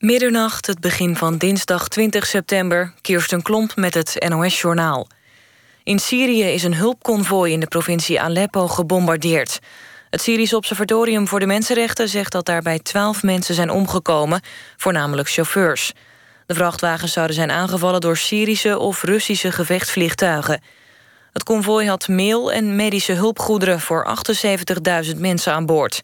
Middernacht, het begin van dinsdag 20 september. Kirsten Klomp met het NOS-journaal. In Syrië is een hulpconvooi in de provincie Aleppo gebombardeerd. Het Syrisch Observatorium voor de Mensenrechten zegt dat daarbij twaalf mensen zijn omgekomen, voornamelijk chauffeurs. De vrachtwagens zouden zijn aangevallen door Syrische of Russische gevechtsvliegtuigen. Het konvooi had meel en medische hulpgoederen voor 78.000 mensen aan boord.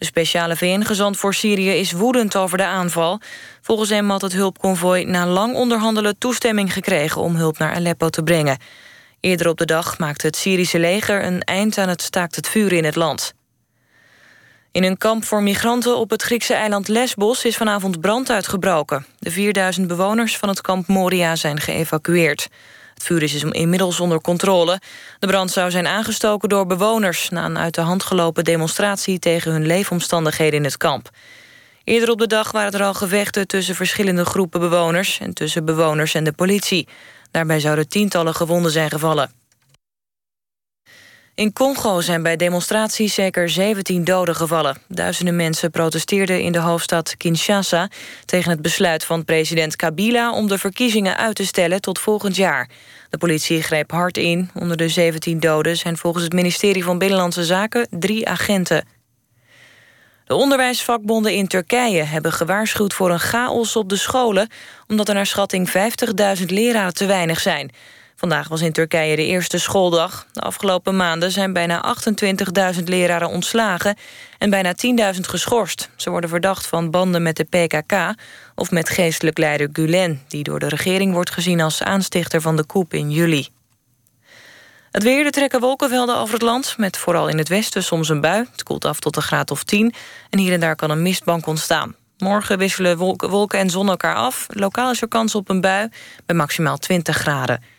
De speciale VN-gezant voor Syrië is woedend over de aanval. Volgens hem had het hulpconvooi na lang onderhandelen toestemming gekregen om hulp naar Aleppo te brengen. Eerder op de dag maakte het Syrische leger een eind aan het staakt het vuur in het land. In een kamp voor migranten op het Griekse eiland Lesbos is vanavond brand uitgebroken. De 4000 bewoners van het kamp Moria zijn geëvacueerd. Het vuur is inmiddels onder controle. De brand zou zijn aangestoken door bewoners... na een uit de hand gelopen demonstratie... tegen hun leefomstandigheden in het kamp. Eerder op de dag waren er al gevechten tussen verschillende groepen bewoners... en tussen bewoners en de politie. Daarbij zouden tientallen gewonden zijn gevallen. In Congo zijn bij demonstraties zeker 17 doden gevallen. Duizenden mensen protesteerden in de hoofdstad Kinshasa... tegen het besluit van president Kabila om de verkiezingen uit te stellen tot volgend jaar. De politie greep hard in. Onder de 17 doden zijn volgens het ministerie van Binnenlandse Zaken drie agenten. De onderwijsvakbonden in Turkije hebben gewaarschuwd voor een chaos op de scholen... omdat er naar schatting 50.000 leraren te weinig zijn... Vandaag was in Turkije de eerste schooldag. De afgelopen maanden zijn bijna 28.000 leraren ontslagen... en bijna 10.000 geschorst. Ze worden verdacht van banden met de PKK... of met geestelijk leider Gulen... die door de regering wordt gezien als aanstichter van de coup in juli. Het weer, er trekken wolkenvelden over het land... met vooral in het westen soms een bui. Het koelt af tot een graad of 10. En hier en daar kan een mistbank ontstaan. Morgen wisselen wolken en zon elkaar af. Lokaal is er kans op een bui bij maximaal 20 graden.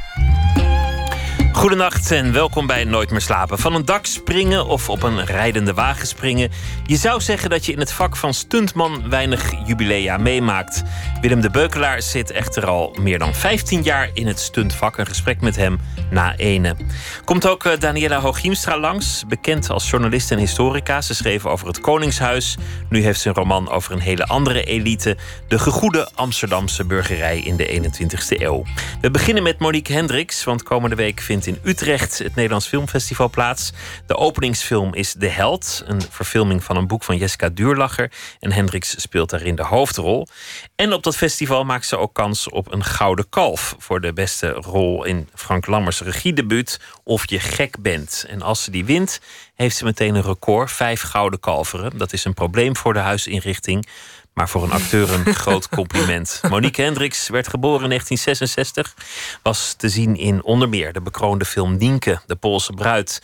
Goedenacht en welkom bij Nooit meer slapen. Van een dak springen of op een rijdende wagen springen. Je zou zeggen dat je in het vak van stuntman weinig jubilea meemaakt. Willem de Beukelaar zit echter al meer dan 15 jaar in het stuntvak. Een gesprek met hem na ene. Komt ook eh, Daniela Hooghiemstra langs, bekend als journalist en historica. Ze schreef over het Koningshuis. Nu heeft ze een roman over een hele andere elite. De gegoede Amsterdamse burgerij in de 21ste eeuw. We beginnen met Monique Hendricks, want komende week vindt in Utrecht het Nederlands Filmfestival plaats. De openingsfilm is De Held, een verfilming van een boek van Jessica Duurlacher. En Hendricks speelt daarin de hoofdrol. En op dat festival maakt ze ook kans op een gouden kalf voor de beste rol in Frank Lammers regiedebuut Of je gek bent. En als ze die wint, heeft ze meteen een record: vijf gouden kalveren. Dat is een probleem voor de huisinrichting. Maar voor een acteur een groot compliment. Monique Hendricks werd geboren in 1966. Was te zien in onder meer de bekroonde film Nienke, de Poolse bruid.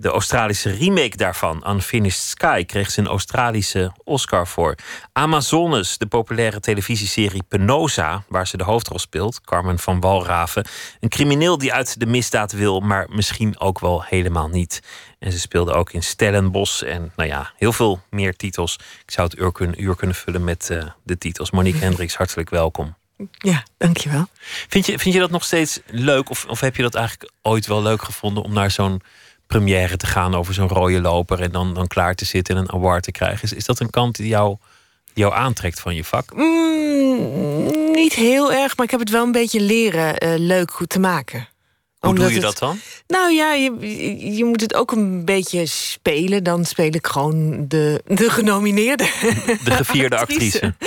De Australische remake daarvan, Unfinished Sky, kreeg ze een Australische Oscar voor. Amazones, de populaire televisieserie Penosa, waar ze de hoofdrol speelt, Carmen van Walraven. Een crimineel die uit de misdaad wil, maar misschien ook wel helemaal niet. En ze speelde ook in Stellenbos en nou ja, heel veel meer titels. Ik zou het uur kunnen, uur kunnen vullen met uh, de titels. Monique Hendricks, hartelijk welkom. Ja, dankjewel. Vind je, vind je dat nog steeds leuk? Of, of heb je dat eigenlijk ooit wel leuk gevonden om naar zo'n première te gaan over zo'n rode loper en dan, dan klaar te zitten en een award te krijgen? Is, is dat een kant die jou, die jou aantrekt van je vak? Mm, niet heel erg, maar ik heb het wel een beetje leren uh, leuk goed te maken. Hoe doe je dat dan? Nou ja, je, je moet het ook een beetje spelen. Dan speel ik gewoon de, de genomineerde. De gevierde actrice.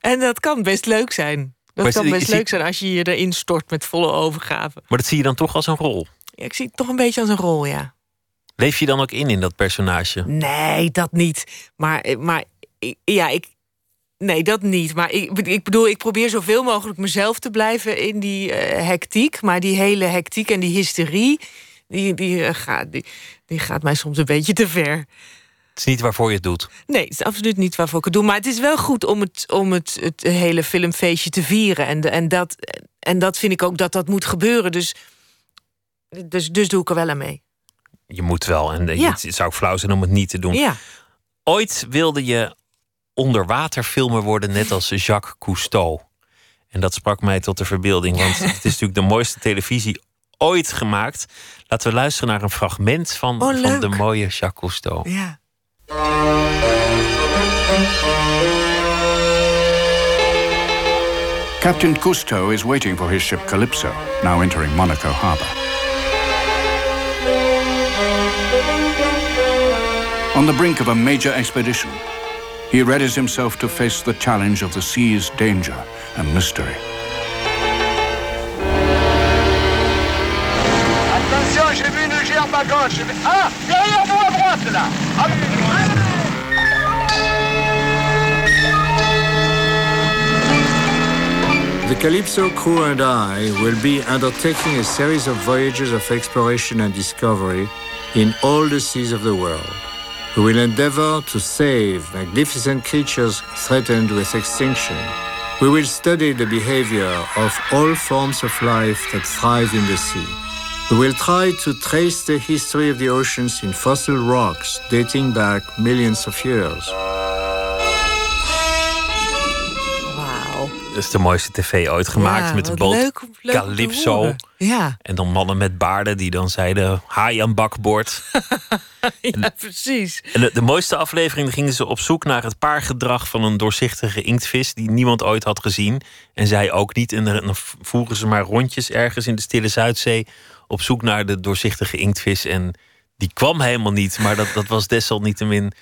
En dat kan best leuk zijn. Dat maar kan best leuk zijn als je je erin stort met volle overgave. Maar dat zie je dan toch als een rol? Ja, ik zie het toch een beetje als een rol, ja. Leef je dan ook in in dat personage? Nee, dat niet. Maar, maar ja, ik, Nee, dat niet. Maar ik, ik bedoel, ik probeer zoveel mogelijk mezelf te blijven in die uh, hectiek. Maar die hele hectiek en die hysterie, die, die, uh, gaat, die, die gaat mij soms een beetje te ver. Het is niet waarvoor je het doet. Nee, het is absoluut niet waarvoor ik het doe. Maar het is wel goed om het, om het, het hele filmfeestje te vieren. En, en, dat, en dat vind ik ook dat dat moet gebeuren. Dus, dus, dus doe ik er wel aan mee. Je moet wel. En ja. het zou flauw zijn om het niet te doen. Ja. Ooit wilde je onderwaterfilmer worden, net als Jacques Cousteau. En dat sprak mij tot de verbeelding, want het is natuurlijk de mooiste televisie ooit gemaakt. Laten we luisteren naar een fragment van, Oh, van de mooie Jacques Cousteau. Ja. Captain Cousteau is waiting for his ship Calypso, now entering Monaco harbor. On the brink of a major expedition, he readies himself to face the challenge of the sea's danger and mystery. Attention, j'ai vu une gerbe à gauche. J'ai Ah Derrière vous à droite, là Ah, The Calypso crew and I will be undertaking a series of voyages of exploration and discovery in all the seas of the world. We will endeavor to save magnificent creatures threatened with extinction. We will study the behavior of all forms of life that thrive in the sea. We will try to trace the history of the oceans in fossil rocks dating back millions of years. Dat is de mooiste tv ooit gemaakt Ja, met de boot leuk leuk Calypso. Ja. En dan mannen met baarden die dan zeiden: haai aan bakboord. ja, precies. En de, de mooiste aflevering gingen ze op zoek naar het paargedrag van een doorzichtige inktvis die niemand ooit had gezien. En zij ook niet. En dan voeren ze maar rondjes ergens in de Stille Zuidzee op zoek naar de doorzichtige inktvis. En die kwam helemaal niet. Maar dat, dat was desalniettemin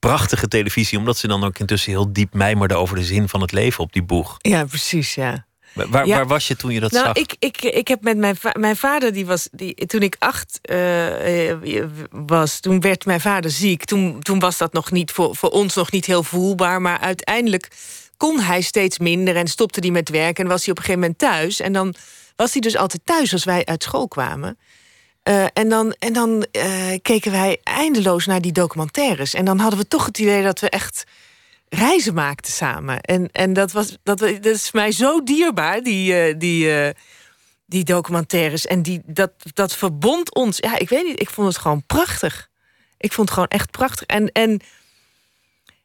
prachtige televisie, omdat ze dan ook intussen heel diep mijmerden over de zin van het leven op die boeg. Ja, precies, ja. Waar, Ja. waar was je toen je dat nou, zag? ik, ik, ik heb met mijn, va- mijn vader, die was, die, toen ik acht eh, eh, was, toen werd mijn vader ziek. Toen, toen was dat nog niet voor, voor ons nog niet heel voelbaar. Maar uiteindelijk kon hij steeds minder en stopte hij met werken. En was hij op een gegeven moment thuis. En dan was hij dus altijd thuis als wij uit school kwamen. Eh, en dan, en dan eh, keken wij eindeloos naar die documentaires. En dan hadden we toch het idee dat we echt reizen maakten samen. En, en dat, was, dat, dat is mij zo dierbaar, die, eh, die, die documentaires. En die, dat, dat verbond ons. Ja, ik weet niet, ik vond het gewoon prachtig. Ik vond het gewoon echt prachtig. En, en,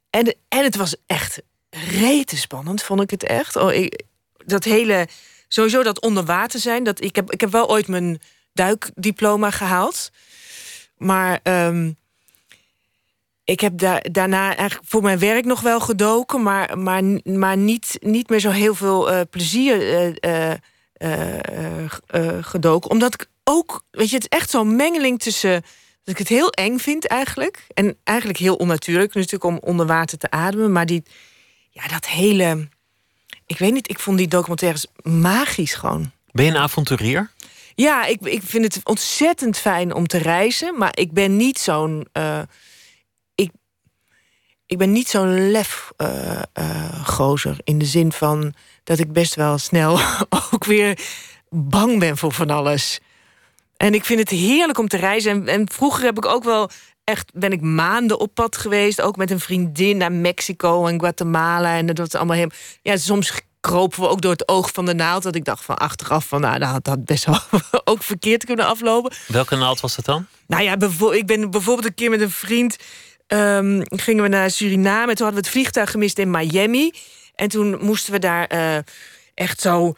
en, en het was echt rete spannend, vond ik het echt. Oh, ik, dat hele, sowieso dat onder water zijn. Dat, ik, heb, ik heb wel ooit mijn duikdiploma gehaald. Maar ehm, ik heb daar, daarna eigenlijk voor mijn werk nog wel gedoken, maar, maar, maar niet, niet meer zo heel veel eh, plezier eh, eh, gedoken. Omdat ik ook, weet je, het is echt zo'n mengeling tussen dat ik het heel eng vind eigenlijk. En eigenlijk heel onnatuurlijk, natuurlijk om onder water te ademen. Maar die, ja, dat hele. Ik weet niet, ik vond die documentaires magisch gewoon. Ben je een avonturier? Ja, ik, ik vind het ontzettend fijn om te reizen. Maar ik ben niet zo'n. eh, ik, ik ben niet zo'n lef eh, eh, gozer. In de zin van dat ik best wel snel ook weer bang ben voor van alles. En ik vind het heerlijk om te reizen. En, en vroeger heb ik ook wel echt ben ik maanden op pad geweest, ook met een vriendin naar Mexico en Guatemala en dat was allemaal heel. Ja, soms kropen we ook door het oog van de naald. Dat ik dacht van achteraf van, nou, dat had dat best wel ook verkeerd kunnen aflopen. Welke naald was dat dan? Nou ja, ik ben bijvoorbeeld een keer met een vriend ehm, gingen we naar Suriname. En toen hadden we het vliegtuig gemist in Miami. En toen moesten we daar eh, echt zo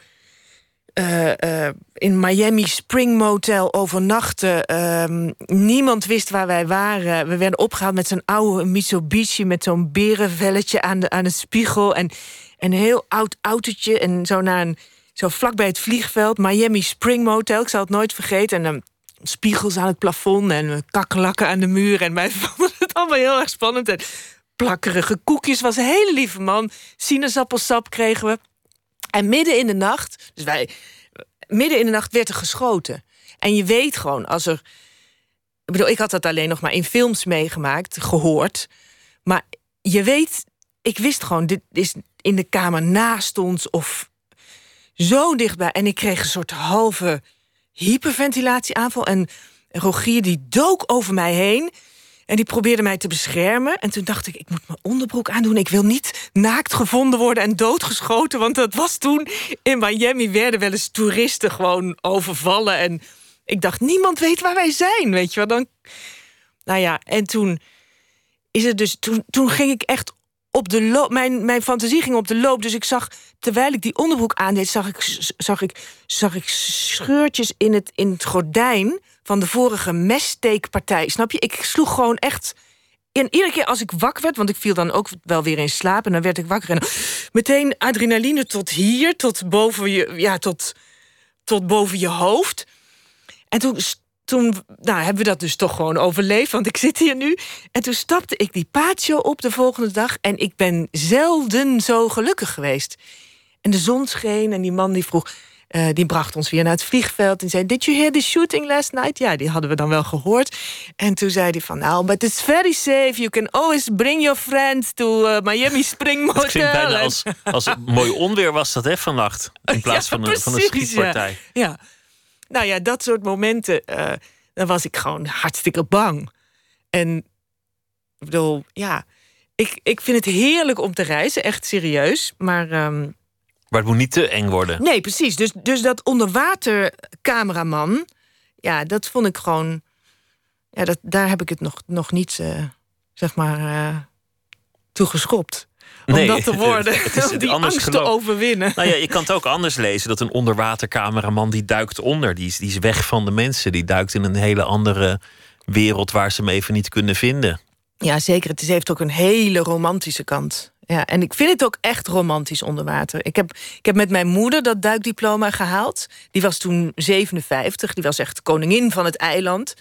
eh, eh, in Miami Spring Motel overnachten. Ehm, niemand wist waar wij waren. We werden opgehaald met zo'n oude Mitsubishi met zo'n berenvelletje aan, de, aan het spiegel. En een heel oud autootje. En zo naar een zo vlakbij het vliegveld, Miami Spring Motel. Ik zal het nooit vergeten. En dan spiegels aan het plafond en kakkerlakken aan de muur. En wij vonden het allemaal heel erg spannend. En plakkerige koekjes was een hele lieve man. Sinaasappelsap kregen we. En midden in de nacht, dus wij, midden in de nacht werd er geschoten. En je weet gewoon, als er. Ik bedoel, ik had dat alleen nog maar in films meegemaakt, gehoord. Maar je weet, ik wist gewoon, dit is in de kamer naast ons of zo dichtbij. En ik kreeg een soort halve hyperventilatieaanval. En Rogier die dook over mij heen. En die probeerde mij te beschermen. En toen dacht ik, ik moet mijn onderbroek aandoen. Ik wil niet naakt gevonden worden en doodgeschoten. Want dat was toen in Miami werden wel eens toeristen gewoon overvallen. En ik dacht, niemand weet waar wij zijn, weet je wel. Dan... Nou ja, en toen... is het dus. Toen, toen ging ik echt op de loop. Mijn, mijn fantasie ging op de loop. Dus ik zag, terwijl ik die onderbroek aandeed, zag ik, zag ik, zag ik scheurtjes in het, in het gordijn van de vorige messteekpartij. Snap je? Ik sloeg gewoon echt. En iedere keer als ik wakker werd, want ik viel dan ook wel weer in slaap en dan werd ik wakker en meteen adrenaline tot hier, tot boven je, ja, tot, tot boven je hoofd. En toen toen nou, hebben we dat dus toch gewoon overleefd, want ik zit hier nu. En toen stapte ik die patio op de volgende dag en ik ben zelden zo gelukkig geweest. En de zon scheen en die man die vroeg, uh, die bracht ons weer naar het vliegveld en zei: Did you hear the shooting last night? Ja, die hadden we dan wel gehoord. En toen zei hij van: Nou, but it's very safe. You can always bring your friends to uh, Miami Spring Motel. Het ging bijna als, als mooi onweer was dat, hè, vannacht. In plaats van, een, van een schietpartij. ja. ja nou ja, dat soort momenten, uh, dan was ik gewoon hartstikke bang. En ik bedoel, ja, ik, ik vind het heerlijk om te reizen, echt serieus. Maar. Um, maar het moet niet te eng worden. Nee, precies. Dus, dus dat onderwatercameraman, ja, dat vond ik gewoon. Ja, dat, daar heb ik het nog, nog niet, uh, zeg maar, uh, toe geschopt om dat te worden. Het is, het die angst te overwinnen. Nou ja, je kan het ook anders lezen. Dat een onderwatercameraman die duikt onder. Die is, die is weg van de mensen. Die duikt in een hele andere wereld waar ze hem even niet kunnen vinden. Ja, zeker. Het heeft ook een hele romantische kant. Ja, en ik vind het ook echt romantisch onder water. Ik heb, ik heb met mijn moeder dat duikdiploma gehaald. Die was toen 57. Die was echt koningin van het eiland.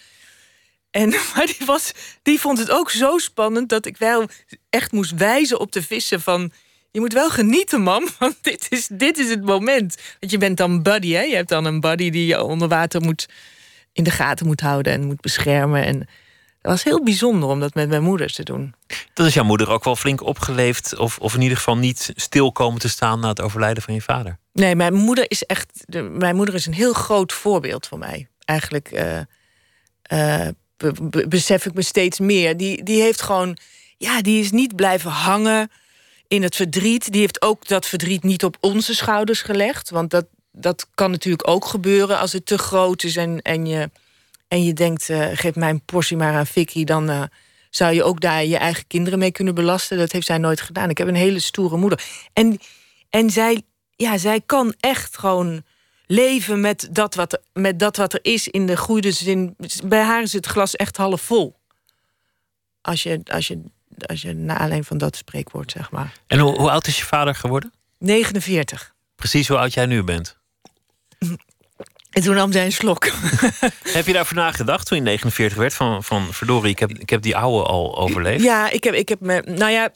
En, maar die, was, die vond het ook zo spannend dat ik wel echt moest wijzen op de vissen van... Je moet wel genieten, mam, want dit is, dit is het moment. Want je bent dan buddy, hè? Je hebt dan een buddy die je onder water moet, in de gaten moet houden en moet beschermen. En het was heel bijzonder om dat met mijn moeder te doen. Dat is jouw moeder ook wel flink opgeleefd, of, of in ieder geval niet stil komen te staan na het overlijden van je vader. Nee, mijn moeder is echt. mijn moeder is een heel groot voorbeeld voor mij. Eigenlijk. Uh, besef ik me steeds meer. Die, die heeft gewoon, ja, die is niet blijven hangen in het verdriet. Die heeft ook dat verdriet niet op onze schouders gelegd. Want dat, dat kan natuurlijk ook gebeuren als het te groot is en, en, je, en je denkt, uh, geef mijn portie maar aan Vicky, dan uh, zou je ook daar je eigen kinderen mee kunnen belasten. Dat heeft zij nooit gedaan. Ik heb een hele stoere moeder. En, en zij, ja, zij kan echt gewoon leven met dat, wat er, met dat wat er is in de goede zin. Bij haar is het glas echt half vol. Als je, als je, als je na alleen van dat spreekwoord, zeg maar. En hoe, hoe oud is je vader geworden? 49. Precies hoe oud jij nu bent. En toen nam zij een slok. heb je daarvoor nagedacht toen je 49 werd? Van, van verdorie, ik heb, ik heb die oude al overleefd. Ja, ik heb, ik heb me. Nou ja,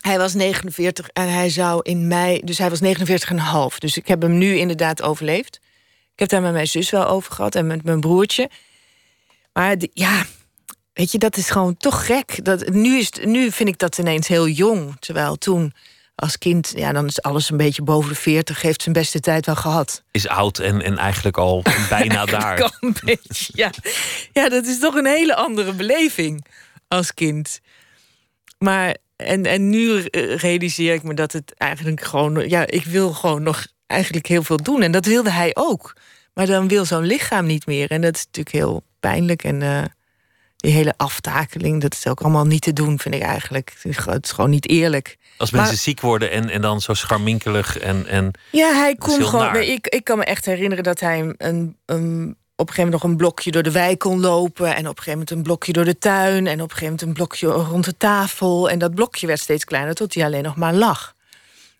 hij was 49 en hij zou in mei, dus hij was 49,5. Dus ik heb hem nu inderdaad overleefd. Ik heb daar met mijn zus wel over gehad en met mijn broertje. Maar ja, weet je, dat is gewoon toch gek. Dat, nu, is, nu vind ik dat ineens heel jong. Terwijl toen als kind, ja, dan is alles een beetje boven de 40, heeft zijn beste tijd wel gehad. Is oud en, en eigenlijk al bijna daar. een beetje, ja. ja, dat is toch een hele andere beleving als kind. Maar en, en nu realiseer ik me dat het eigenlijk gewoon... Ja, ik wil gewoon nog eigenlijk heel veel doen. En dat wilde hij ook. Maar dan wil zo'n lichaam niet meer. En dat is natuurlijk heel pijnlijk. En uh, die hele aftakeling, dat is ook allemaal niet te doen, vind ik eigenlijk. Het is gewoon niet eerlijk. Als mensen ziek worden en, en dan zo scharminkelig en... en ja, hij kon gewoon... Ik, ik kan me echt herinneren dat hij een, een op een gegeven moment nog een blokje door de wijk kon lopen. En op een gegeven moment een blokje door de tuin. En op een gegeven moment een blokje rond de tafel. En dat blokje werd steeds kleiner tot hij alleen nog maar lag.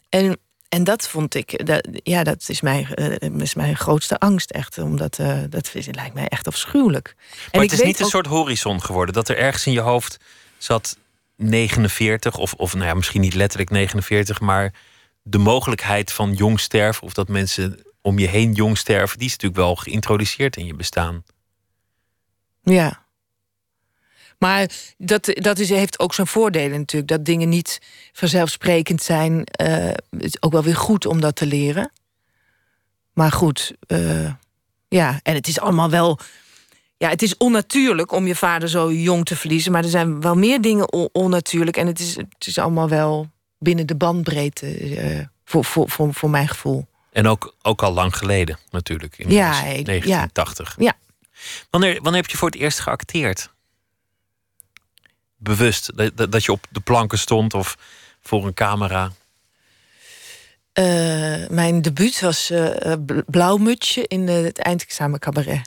En, en dat vond ik, dat, ja, dat is mijn, uh, is mijn grootste angst echt. Omdat uh, dat lijkt mij echt afschuwelijk. Maar en het is niet een soort horizon geworden. Dat er ergens in je hoofd zat 49, of, of nou ja, misschien niet letterlijk 49, maar de mogelijkheid van jong sterven. Of dat mensen om je heen jong sterven, die is natuurlijk wel geïntroduceerd in je bestaan. Ja. Maar dat, dat is, heeft ook zijn voordelen natuurlijk. Dat dingen niet vanzelfsprekend zijn. Uh, het is ook wel weer goed om dat te leren. Maar goed, uh, ja, en het is allemaal wel. Ja, het is onnatuurlijk om je vader zo jong te verliezen. Maar er zijn wel meer dingen onnatuurlijk. En het is, het is allemaal wel binnen de bandbreedte. Uh, voor, voor, voor, voor mijn gevoel. En ook, ook al lang geleden natuurlijk, in ja, 1980. Ja. Wanneer, wanneer heb je voor het eerst geacteerd? bewust? Dat, dat, je op de planken stond of voor een camera? Eh, mijn debuut was uh, Blauwmutsje in het eindexamen cabaret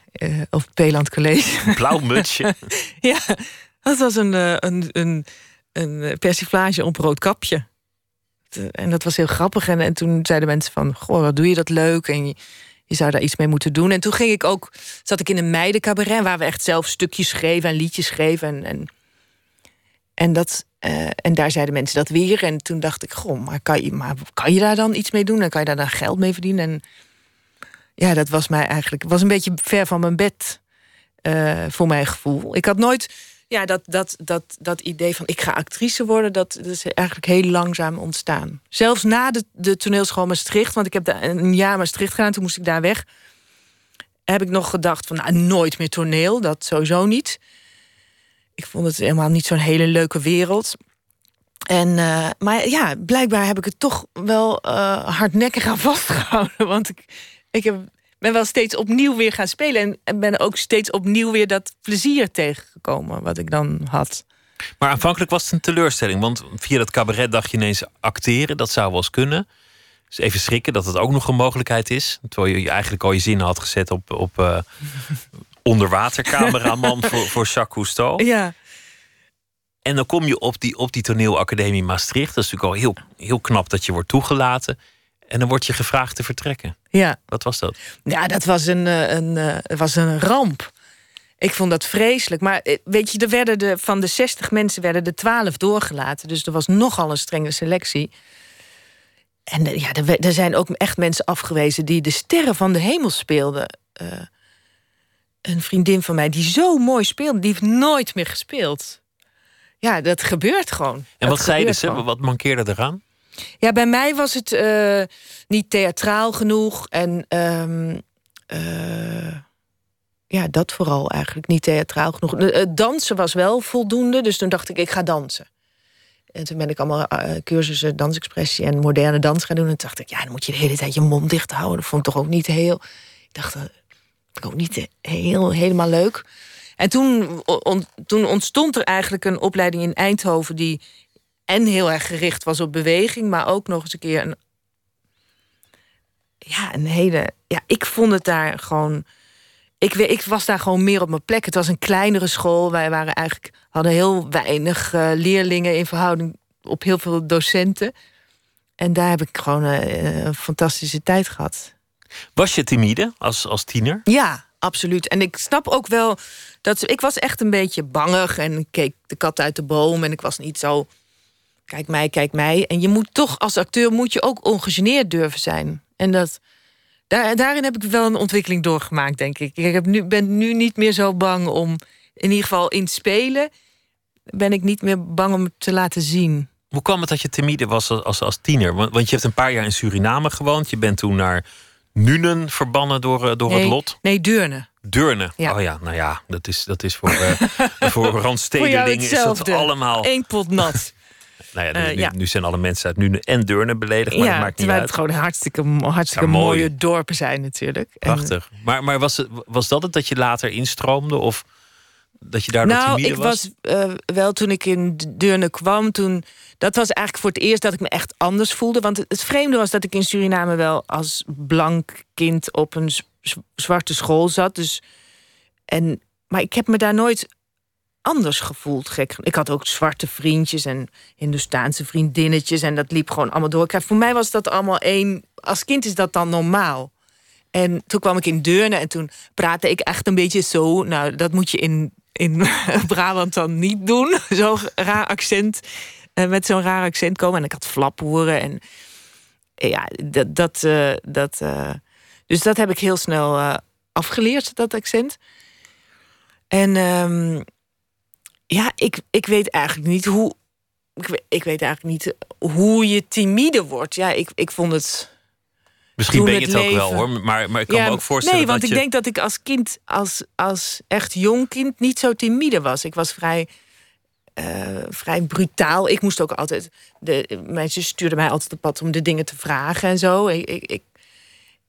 op Peeland College. Blauwmutsje? ja, dat was een, een, een, een persiflage op rood kapje. En dat was heel grappig. En, en toen zeiden mensen van, goh, wat doe je dat leuk? En je, zou daar iets mee moeten doen. En toen ging ik ook, zat ik in een meidencabaret... waar we echt zelf stukjes schreven en liedjes schreven. En, en, en dat, uh, en daar zeiden mensen dat weer. En toen dacht ik, goh, maar kan, je, maar kan je daar dan iets mee doen? En kan je daar dan geld mee verdienen? En ja, dat was mij eigenlijk... was een beetje ver van mijn bed, uh, voor mijn gevoel. Ik had nooit... Ja, dat, dat, dat, dat idee van ik ga actrice worden... Dat, is eigenlijk heel langzaam ontstaan. Zelfs na de, de toneelschool Maastricht... want ik heb daar een jaar Maastricht gedaan, toen moest ik daar weg... heb ik nog gedacht van, nou, nooit meer toneel. Dat sowieso niet ik vond het helemaal niet zo'n hele leuke wereld. En, uh, maar ja, blijkbaar heb ik het toch wel uh, hardnekkig aan vastgehouden. Want ik, ik heb, ben wel steeds opnieuw weer gaan spelen. En, en ben ook steeds opnieuw weer dat plezier tegengekomen wat ik dan had. Maar aanvankelijk was het een teleurstelling. Want via dat cabaret dacht je ineens acteren. Dat zou wel eens kunnen. Dus even schrikken dat het ook nog een mogelijkheid is. Terwijl je eigenlijk al je zin had gezet op, op uh, onderwatercameraman voor, voor Jacques Cousteau. Ja. En dan kom je op die, op die toneelacademie Maastricht. Dat is natuurlijk al heel, heel knap dat je wordt toegelaten. En dan word je gevraagd te vertrekken. Ja. Wat was dat? Ja, dat was een, een, een, was een ramp. Ik vond dat vreselijk. Maar eh, weet je, er werden de, van de 60 mensen werden er 12 doorgelaten. Dus er was nogal een strenge selectie. En ja, er, er zijn ook echt mensen afgewezen die de sterren van de hemel speelden. Uh, een vriendin van mij die zo mooi speelde, die heeft nooit meer gespeeld. Ja, dat gebeurt gewoon. En wat zeiden ze? Wat mankeerde eraan? Ja, bij mij was het uh, niet theatraal genoeg. En um, uh, ja, dat vooral eigenlijk. Niet theatraal genoeg. Het dansen was wel voldoende. Dus toen dacht ik, ik ga dansen. En toen ben ik allemaal cursussen dansexpressie en moderne dans gaan doen. En toen dacht ik, ja, dan moet je de hele tijd je mond dicht houden. Dat vond ik toch ook niet heel... Ik dacht, ook niet heel, helemaal leuk. En toen, toen ontstond er eigenlijk een opleiding in Eindhoven... die en heel erg gericht was op beweging... maar ook nog eens een keer een... Ja, een hele... Ja, ik vond het daar gewoon... Ik, ik was daar gewoon meer op mijn plek. Het was een kleinere school. Wij waren eigenlijk, hadden heel weinig uh, leerlingen... in verhouding op heel veel docenten. En daar heb ik gewoon uh, een fantastische tijd gehad. Was je timide als, als tiener? Ja, absoluut. En ik snap ook wel dat ik was echt een beetje bangig en keek de kat uit de boom en ik was niet zo. Kijk mij, kijk mij. En je moet toch als acteur moet je ook ongegeneerd durven zijn. En dat, daar, daarin heb ik wel een ontwikkeling doorgemaakt, denk ik. Ik heb nu, ben nu niet meer zo bang om, in ieder geval in spelen, ben ik niet meer bang om het te laten zien. Hoe kwam het dat je timide was als, als, als tiener? Want, want je hebt een paar jaar in Suriname gewoond. Je bent toen naar Nunen verbannen door, eh, door nee, het lot? Nee, Deurne. Deurne. Ja. Oh ja, nou ja, dat is, dat is voor, uh, voor randstedelingen is dat allemaal... Eén pot nat. nou ja, nu, uh, ja. nu, zijn alle mensen uit Nuenen en Deurne beledigd, maar ja, het maakt niet uit. het gewoon hartstikke, hartstikke mooie dorpen zijn natuurlijk. Prachtig. En, maar, maar was, het, was dat het dat je later instroomde? Of dat je daardoor nou, timide was? Nou, ik was uh, wel toen ik in Deurne kwam, toen dat was eigenlijk voor het eerst dat ik me echt anders voelde. Want het, vreemde was dat ik in Suriname wel als blank kind op een zwarte school zat. Dus, en, maar ik heb me daar nooit anders gevoeld. Gek. Ik had ook zwarte vriendjes en Hindoestaanse vriendinnetjes. En dat liep gewoon allemaal door. Voor mij was dat allemaal één. Als kind is dat dan normaal. En toen kwam ik in Deurne en toen praatte ik echt een beetje zo. Nou, dat moet je in, in Brabant dan niet doen. Zo'n raar accent. Uh, met zo'n raar accent komen. En ik had flaphoeren. En ja, dat. dat, uh, dat uh, dus dat heb ik heel snel afgeleerd, dat accent. En um, ja, ik, ik weet eigenlijk niet hoe. Ik weet, ik weet eigenlijk niet hoe je timide wordt. Ja, ik, ik vond het. Misschien ben je het, het ook wel hoor, maar, maar ik kan ja, me ook voorstellen. Nee, want dat ik je... denk dat ik als kind, als, als echt jong kind, niet zo timide was. Ik was vrij uh, vrij brutaal. Ik moest ook altijd. De, mijn zus stuurde mij altijd op pad om de dingen te vragen en zo. Ik, ik, ik,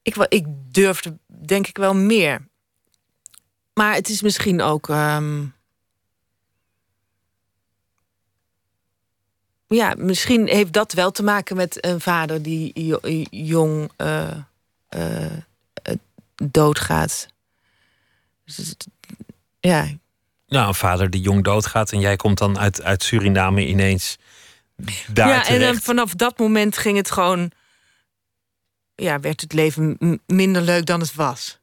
ik, ik durfde, denk ik, wel meer. Maar het is misschien ook. Um, ja, misschien heeft dat wel te maken met een vader die jo- jong eh, eh, eh, doodgaat. Dus ja, Nou, een vader die jong doodgaat en jij komt dan uit, uit Suriname ineens daar ja, en dan vanaf dat moment ging het gewoon. Ja, werd het leven minder leuk dan het was.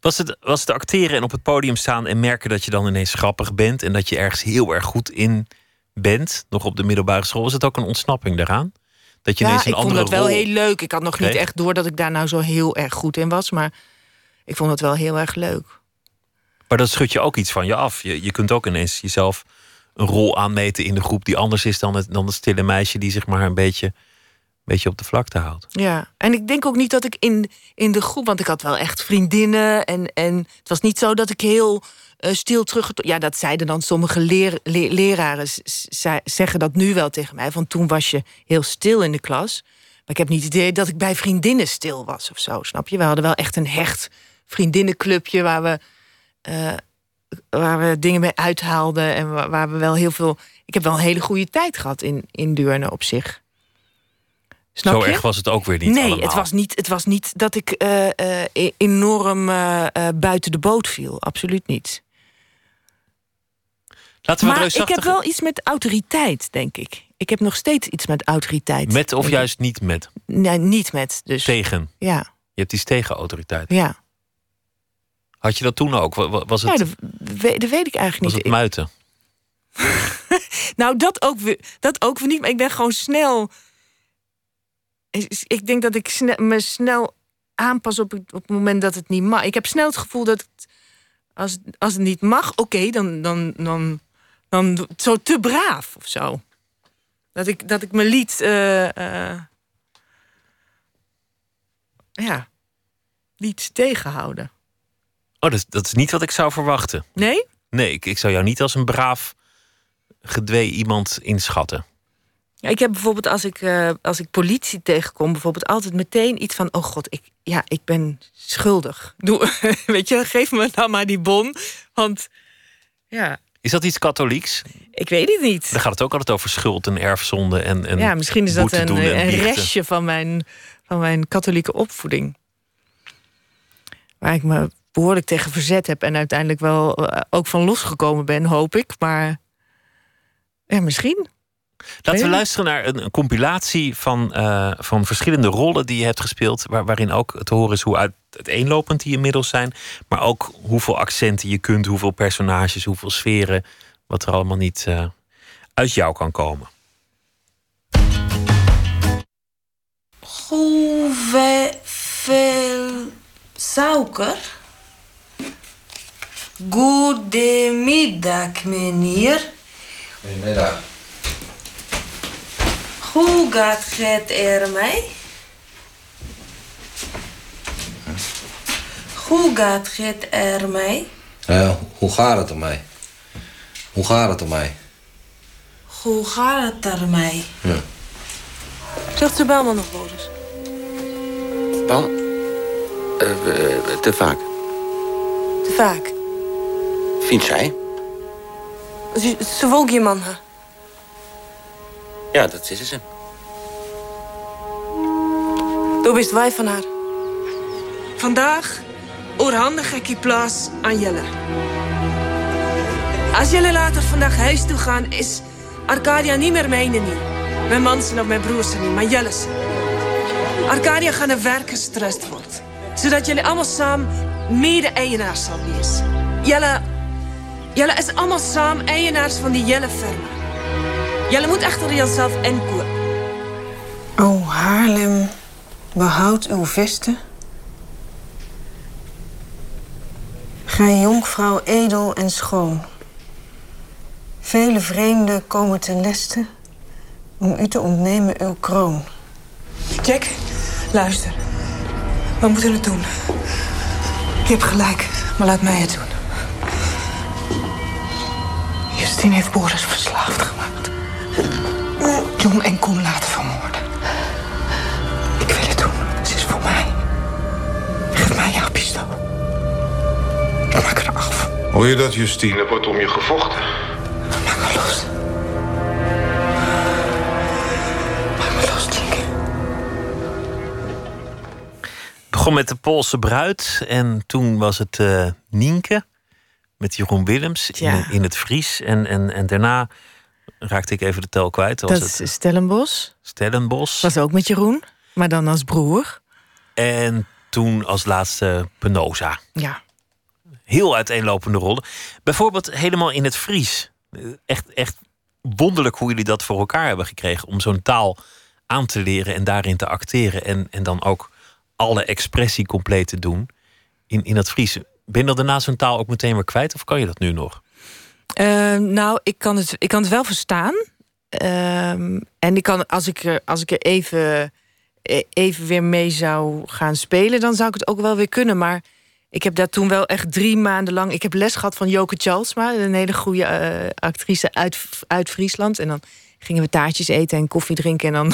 Was het, was het acteren en op het podium staan en merken dat je dan ineens grappig bent en dat je ergens heel erg goed in bent, nog op de middelbare school, was het ook een ontsnapping daaraan? Dat je Ja, ineens een ik vond het wel heel leuk. Ik had nog niet echt door dat ik daar nou zo heel erg goed in was. Maar ik vond het wel heel erg leuk. Maar dat schudt je ook iets van je af. Je, je kunt ook ineens jezelf een rol aanmeten in de groep die anders is dan het, dan het stille meisje die zich maar een beetje, een beetje op de vlakte houdt. Ja, en ik denk ook niet dat ik in, in de groep... want ik had wel echt vriendinnen... en, en het was niet zo dat ik heel eh, stil terug... Ja, dat zeiden dan sommige leer, le- leraren... zeggen dat nu wel tegen mij... van toen was je heel stil in de klas. Maar ik heb niet het idee dat ik bij vriendinnen stil was of zo, snap je? We hadden wel echt een hecht vriendinnenclubje... waar we, eh, waar we dingen mee uithaalden... en waar, waar we wel heel veel... Ik heb wel een hele goede tijd gehad in, in Deurne op zich. Snap Zo je? erg was het ook weer niet nee, allemaal. het was niet, het was niet dat ik eh, e- enorm buiten de boot viel. Absoluut niet. Laten we Maar ik heb wel iets met autoriteit, denk ik. Ik heb nog steeds iets met autoriteit. Met of ik. juist niet met? Nee, niet met. Dus. Tegen. Ja, Je hebt iets tegen autoriteit. ja. Had je dat toen ook? Wa- wa- Was het, ja dat, we- dat weet ik eigenlijk was niet. het muiten? Nou, dat ook, weer, dat ook weer niet. Maar ik ben gewoon snel. Ik- denk dat ik sne- me snel aanpas op het, op het moment dat het niet mag. Ik heb snel het gevoel dat het, als, het- als het niet mag, oké, dan, dan, dan, dan doe- zo te braaf of zo. Dat ik, dat ik me liet. eh, eh, ja, liet tegenhouden. Oh, dat, dat is niet wat ik zou verwachten. Nee? Nee, ik, ik zou jou niet als een braaf, gedwee iemand inschatten. Ja, ik heb bijvoorbeeld als ik, eh, als ik politie tegenkom, bijvoorbeeld altijd meteen iets van: oh god, ik, ja, ik ben schuldig. Doe, weet je, geef me dan maar die bon. Want ja, Is dat iets katholieks? ik weet het niet. Dan gaat het ook altijd over schuld en erfzonde en, en Ja, misschien is dat een, een restje van mijn, van mijn katholieke opvoeding. Waar ik me behoorlijk tegen verzet heb en uiteindelijk wel eh, ook van losgekomen ben, hoop ik. Maar ja, misschien. Laten we luisteren naar een, een compilatie van, eh, van verschillende rollen die je hebt gespeeld. Waar, waarin ook te horen is hoe uit, uiteenlopend die inmiddels zijn. Maar ook hoeveel accenten je kunt, hoeveel personages, hoeveel sferen. Wat er allemaal niet eh, uit jou kan komen. Hoeveel suiker? Goedemiddag, meneer. Goedemiddag. Hoe gaat het ermee? Hoe gaat het ermee? Ja, hoe gaat het ermee? Hoe gaat het ermee? Hoe gaat het ermee? Ja. Zegt ze Belman nog wel eens? Dan? Eh, eh, te vaak. Te vaak. Vindt zij? Ze, ze je man. hè? Ja, dat is ze. Toen wist wij van haar. Vandaag oorhandig ik je plaats aan Jelle. Als jullie later vandaag huis toe gaan, is Arcadia niet meer mijn niet. Mijn man zijn of mijn broers zijn niet, maar Jelle zijn. Arcadia gaat naar werk gestrest wordt. Zodat jullie allemaal samen mede-eigenaars zal wezen. Jelle, Jelle is allemaal samen eigenaars van die Jelle-firma. Jelle moet achter jezelf inkomen. O Haarlem, behoud uw vesten. Gij jonkvrouw edel en schoon. Vele vreemden komen ten leste om u te ontnemen uw kroon. Jack, luister. We moeten het doen. Je hebt gelijk, maar laat mij het doen. Justine heeft Boris verslaafd gemaakt. Jong en Koen laten vermoorden. Ik wil het doen. Ze is voor mij. Geef mij jouw pistool. Ik maak haar af. Hoor je dat, Justine? Er wordt om je gevochten. Maak haar los. Maak me los, Tinker. Begon met de Poolse bruid en toen was het eh, Nienke met Jeroen Willems in, in, het Fries. En, en, en daarna raakte ik even de tel kwijt. Was dat is Stellenbos. Stellenbos. Was ook met Jeroen, maar dan als broer. En toen als laatste Penosa. Ja. Heel uiteenlopende rollen. Bijvoorbeeld helemaal in het Fries. Echt, echt wonderlijk hoe jullie dat voor elkaar hebben gekregen. Om zo'n taal aan te leren en daarin te acteren. En, en dan ook alle expressie compleet te doen in, in het Fries. Ben je dat daarna zo'n taal ook meteen weer kwijt? Of kan je dat nu nog? Uh, nou, ik kan, het, ik kan het wel verstaan. Uh, en ik kan, als ik er, als ik er even, e, even weer mee zou gaan spelen... dan zou ik het ook wel weer kunnen. Maar ik heb daar toen wel echt drie maanden lang... Ik heb les gehad van Joke Charlesma, een hele goede uh, actrice uit, uit Friesland. En dan gingen we taartjes eten en koffie drinken. En dan,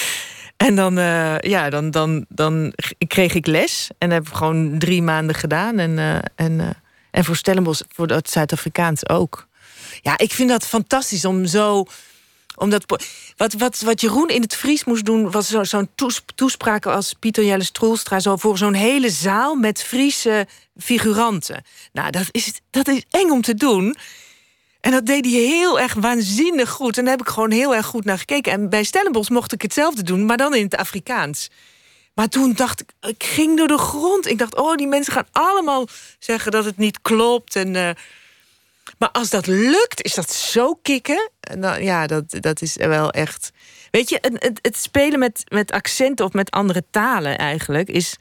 en dan, uh, ja, dan, dan, dan kreeg ik les. En dat heb ik gewoon drie maanden gedaan. En, uh, en, en voor Stellenbosch, voor het Zuid-Afrikaans ook. Ja, ik vind dat fantastisch om zo omdat, wat, wat, wat Jeroen in het Fries moest doen... was zo'n zo toespraak als Pieter Jelle Stroelstra... Zo voor zo'n hele zaal met Friese figuranten. Nou, dat is, dat is eng om te doen. En dat deed hij heel erg waanzinnig goed. En daar heb ik gewoon heel erg goed naar gekeken. En bij Stellenbosch mocht ik hetzelfde doen, maar dan in het Afrikaans. Maar toen dacht ik, ik ging door de grond. Ik dacht, oh, die mensen gaan allemaal zeggen dat het niet klopt. En... Uh, maar als dat lukt, is dat zo kicken. Dan, ja, dat, dat is wel echt. Weet je, het, het spelen met, met accenten of met andere talen eigenlijk is,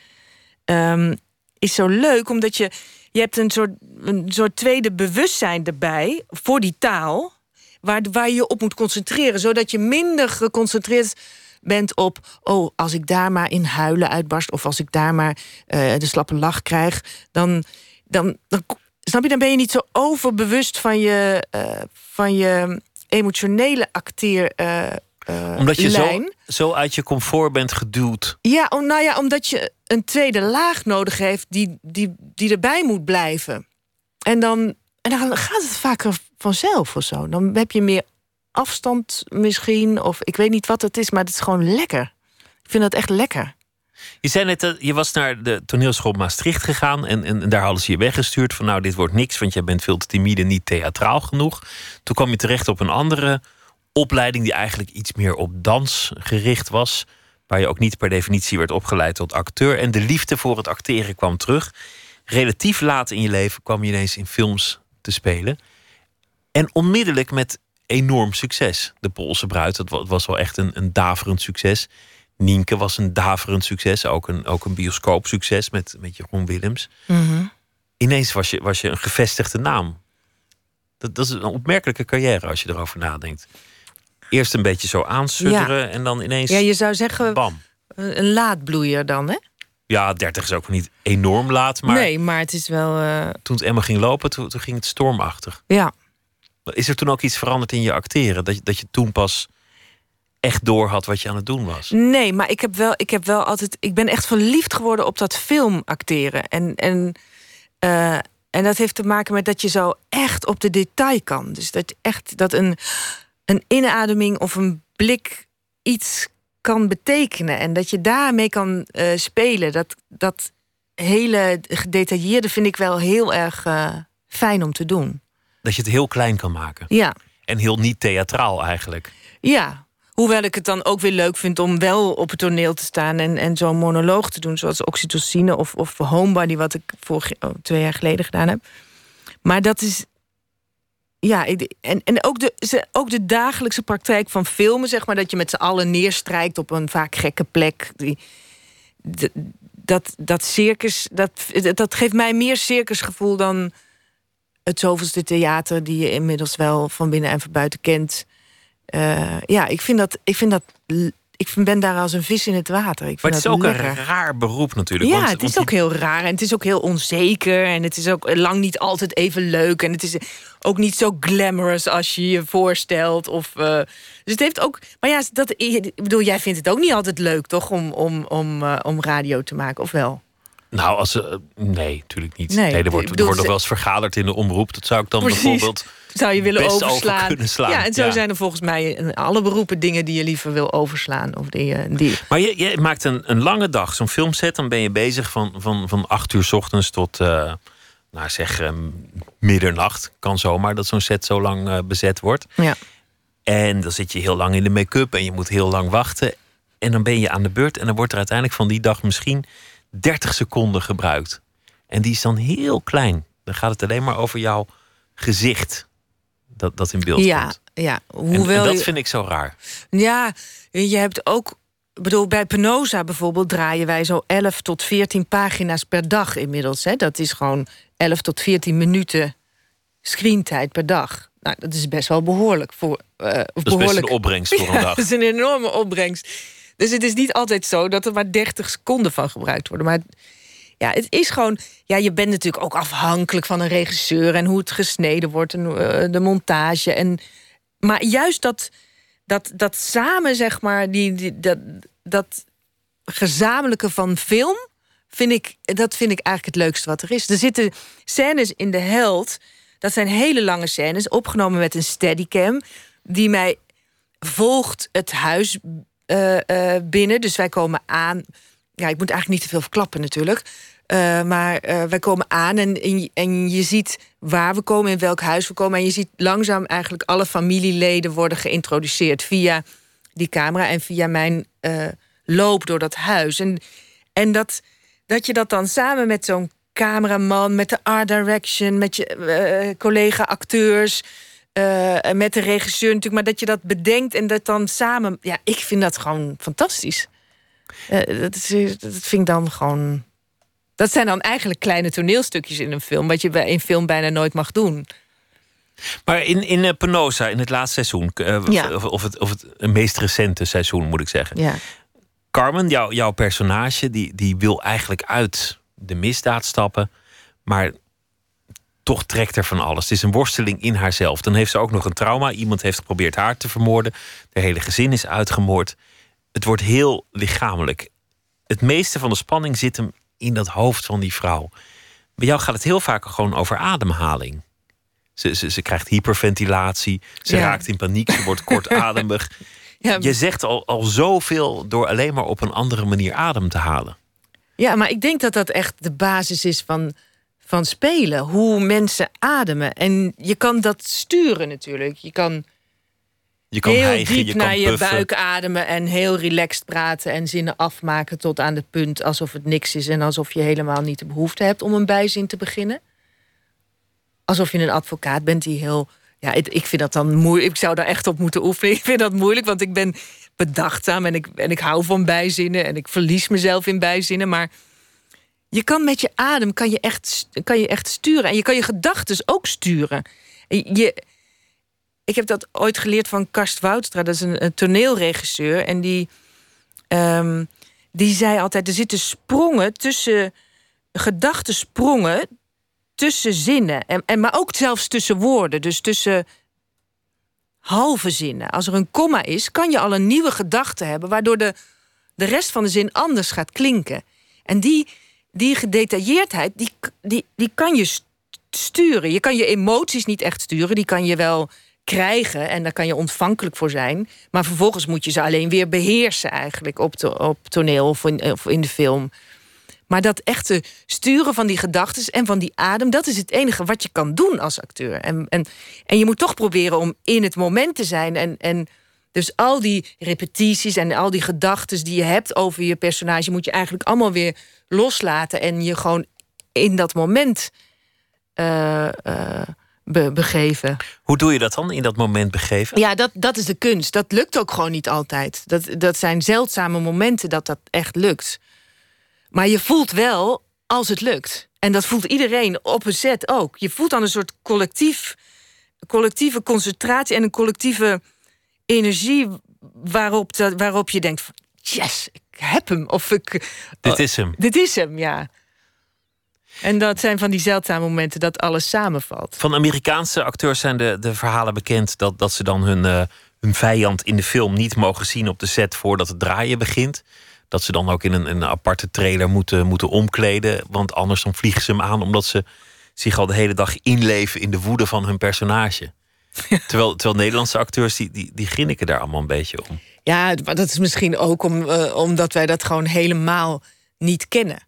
um, is zo leuk, omdat je, je hebt een soort, een soort tweede bewustzijn erbij voor die taal, waar, waar je op moet concentreren, zodat je minder geconcentreerd bent op, oh, als ik daar maar in huilen uitbarst of als ik daar maar uh, de slappe lach krijg, dan, dan, dan Snap je, dan ben je niet zo overbewust van je, uh, van je emotionele acteer. Uh, uh, omdat je. Zo, zo uit je comfort bent geduwd. Ja, om, nou ja, omdat je een tweede laag nodig heeft die, die, die erbij moet blijven. En dan, en dan gaat het vaker vanzelf of zo. Dan heb je meer afstand misschien, of ik weet niet wat het is, maar het is gewoon lekker. Ik vind dat echt lekker. Je zei net, dat je was naar de toneelschool Maastricht gegaan en, en, en, daar hadden ze je weggestuurd van nou, dit wordt niks, want jij bent veel te timide, niet theatraal genoeg. Toen kwam je terecht op een andere opleiding die eigenlijk iets meer op dans gericht was, waar je ook niet per definitie werd opgeleid tot acteur. En de liefde voor het acteren kwam terug. Relatief laat in je leven kwam je ineens in films te spelen. En onmiddellijk met enorm succes. De Poolse Bruid, dat was wel echt een, een daverend succes. Nienke was een daverend succes. Ook een, ook een bioscoopsucces met, met Jeroen Willems. Mm Ineens was je, was je een gevestigde naam. Dat, dat is een opmerkelijke carrière als je erover nadenkt. Eerst een beetje zo aansudderen en dan ineens... Ja, je zou zeggen bam. een laadbloeier dan, hè? Ja, 30 is ook niet enorm laat, maar... Nee, maar het is wel... Uh... Toen het Emma ging lopen, toen, toen ging het stormachtig. Ja. Is er toen ook iets veranderd in je acteren? Dat, dat je toen pas echt door had wat je aan het doen was. Nee, maar ik heb wel, ik heb wel altijd. Ik ben echt verliefd geworden op dat film acteren. En, en, uh, en dat heeft te maken met dat je zo echt op de detail kan. Dus dat echt dat een, een inademing of een blik iets kan betekenen. En dat je daarmee kan uh, spelen. Dat, dat hele gedetailleerde vind ik wel heel erg uh, fijn om te doen. Dat je het heel klein kan maken. Ja. En heel niet theatraal eigenlijk. Ja, Hoewel ik het dan ook weer leuk vind om wel op het toneel te staan en, en zo'n monoloog te doen, zoals Oxytocine of, of Homebody, wat ik vorig, oh, twee jaar geleden gedaan heb. Maar dat is. Ja, en, en ook, de, ook de dagelijkse praktijk van filmen, zeg maar, dat je met z'n allen neerstrijkt op een vaak gekke plek. Die, dat, dat circus, dat, dat geeft mij meer circusgevoel dan het zoveelste theater, die je inmiddels wel van binnen en van buiten kent. Uh, ja, ik vind dat. Ik vind dat ik ben daar als een vis in het water. Ik vind maar het is ook lekker. een raar beroep natuurlijk. Ja, want, het is ook heel raar. En het is ook heel onzeker. En het is ook lang niet altijd even leuk. En het is ook niet zo glamorous als je je voorstelt. Of, uh, dus het heeft ook... Maar ja, dat, ik bedoel, jij vindt het ook niet altijd leuk, toch? Om, om, om, uh, om radio te maken, of wel? Nou, als ze. Nee, natuurlijk niet. Nee, Nee, er wordt, er wordt nog wel eens vergaderd in de omroep. Dat zou ik dan Precies. bijvoorbeeld. Zou je willen over overslaan. slaan. Ja, en zo Ja. zijn er volgens mij in alle beroepen dingen die je liever wil overslaan. Of die, eh, die. Maar je, je maakt een, een lange dag, zo'n filmset. Dan ben je bezig van, van, van acht uur 's ochtends tot, eh, nou zeg, eh, middernacht. Kan zomaar dat zo'n set zo lang eh, bezet wordt. Ja. En dan zit je heel lang in de make-up en je moet heel lang wachten. En dan ben je aan de beurt en dan wordt er uiteindelijk van die dag misschien 30 seconden gebruikt. En die is dan heel klein. Dan gaat het alleen maar over jouw gezicht. Dat, dat in beeld Ja, komt. ja. Hoewel en dat je- vind ik zo raar. Ja, je hebt ook. Bedoel, bij Penosa bijvoorbeeld draaien wij zo 11 tot 14 pagina's per dag inmiddels. Hè. Dat is gewoon 11 tot 14 minuten screentijd per dag. Nou, dat is best wel behoorlijk voor. eh, Dat is best een opbrengst voor een Ja, dag. Dat is een enorme opbrengst. Dus het is niet altijd zo dat er maar 30 seconden van gebruikt worden. Maar ja, het is gewoon. Ja, je bent natuurlijk ook afhankelijk van een regisseur en hoe het gesneden wordt en eh, de montage. En, maar juist dat, dat, dat samen, zeg maar, die, die, dat, dat gezamenlijke van film. Vind ik, dat vind ik eigenlijk het leukste wat er is. Er zitten scènes in de held. Dat zijn hele lange scènes, opgenomen met een steadicam. Die mij volgt het huis binnen. Dus wij komen aan. Ja, ik moet eigenlijk niet te veel verklappen natuurlijk. Eh, maar eh, wij komen aan en, en, je- ziet waar we komen, in welk huis we komen. En je ziet langzaam eigenlijk alle familieleden worden geïntroduceerd via die camera en via mijn eh, loop door dat huis. En, en dat, dat je dat dan samen met zo'n cameraman, met de art direction, met je eh, collega-acteurs, en met de regisseur natuurlijk, maar dat je dat bedenkt en dat dan samen. Ja, ik vind dat gewoon fantastisch. Eh, dat, is, dat vind ik dan gewoon. Dat zijn dan eigenlijk kleine toneelstukjes in een film, wat je bij een film bijna nooit mag doen. Maar in, in eh, Penosa, in het laatste seizoen, Ja. of, of, het, of het meest recente seizoen moet ik zeggen. Ja. Carmen, jou, jouw personage, die, die wil eigenlijk uit de misdaad stappen, maar toch trekt er van alles. Het is een worsteling in haarzelf. Dan heeft ze ook nog een trauma. Iemand heeft geprobeerd haar te vermoorden. De hele gezin is uitgemoord. Het wordt heel lichamelijk. Het meeste van de spanning zit hem in dat hoofd van die vrouw. Bij jou gaat het heel vaak gewoon over ademhaling. Ze, ze, ze krijgt hyperventilatie. Ze Ja. raakt in paniek. Ze wordt kortademig. Ja. Je zegt al, al zoveel door alleen maar op een andere manier adem te halen. Ja, maar ik denk dat dat echt de basis is van, van spelen. Hoe mensen ademen. En je kan dat sturen natuurlijk. Je kan, Je kan heel hijgen, diep je naar kan je puffen. buik ademen en heel relaxed praten en zinnen afmaken tot aan het punt alsof het niks is en alsof je helemaal niet de behoefte hebt om een bijzin te beginnen. Alsof je een advocaat bent die heel. Ja, ik, ik vind dat dan moeilijk. Ik zou daar echt op moeten oefenen. Ik vind dat moeilijk, want ik ben bedachtzaam en ik, en ik hou van bijzinnen en ik verlies mezelf in bijzinnen. Maar je kan met je adem kan je echt, kan je echt sturen. En je kan je gedachten ook sturen. En Je, ik heb dat ooit geleerd van Karst Woudstra. Dat is een, een toneelregisseur. En die, ehm, die zei altijd... er zitten sprongen tussen... gedachtensprongen tussen zinnen. En, en, maar ook zelfs tussen woorden. Dus tussen halve zinnen. Als er een komma is, kan je al een nieuwe gedachte hebben... waardoor de, de rest van de zin anders gaat klinken. En die, die gedetailleerdheid, die, die, die kan je st- sturen. Je kan je emoties niet echt sturen. Die kan je wel krijgen en daar kan je ontvankelijk voor zijn. Maar vervolgens moet je ze alleen weer beheersen eigenlijk op, to- op toneel of in, of in de film. Maar dat echte sturen van die gedachten en van die adem... dat is het enige wat je kan doen als acteur. En, en, en je moet toch proberen om in het moment te zijn. En, en dus al die repetities en al die gedachten die je hebt over je personage... moet je eigenlijk allemaal weer loslaten... en je gewoon in dat moment eh, eh, be- begeven. Hoe doe je dat dan in dat moment begeven? Ja, dat, dat is de kunst. Dat lukt ook gewoon niet altijd. Dat, dat zijn zeldzame momenten dat dat echt lukt. Maar je voelt wel als het lukt. En dat voelt iedereen op een set ook. Je voelt dan een soort collectief, collectieve concentratie en een collectieve energie waarop, dat, waarop je denkt: van, yes, ik heb hem. Of ik, Dit is hem. dit is hem, ja. En dat zijn van die zeldzame momenten dat alles samenvalt. Van Amerikaanse acteurs zijn de, de verhalen bekend dat, dat ze dan hun, eh, hun vijand in de film niet mogen zien op de set voordat het draaien begint. dat ze dan ook in een, een aparte trailer moeten, moeten omkleden. Want anders dan vliegen ze hem aan omdat ze zich al de hele dag inleven in de woede van hun personage. Terwijl, terwijl Nederlandse acteurs die, die, die grinniken daar allemaal een beetje om. Ja, maar dat is misschien ook om, eh, omdat wij dat gewoon helemaal niet kennen.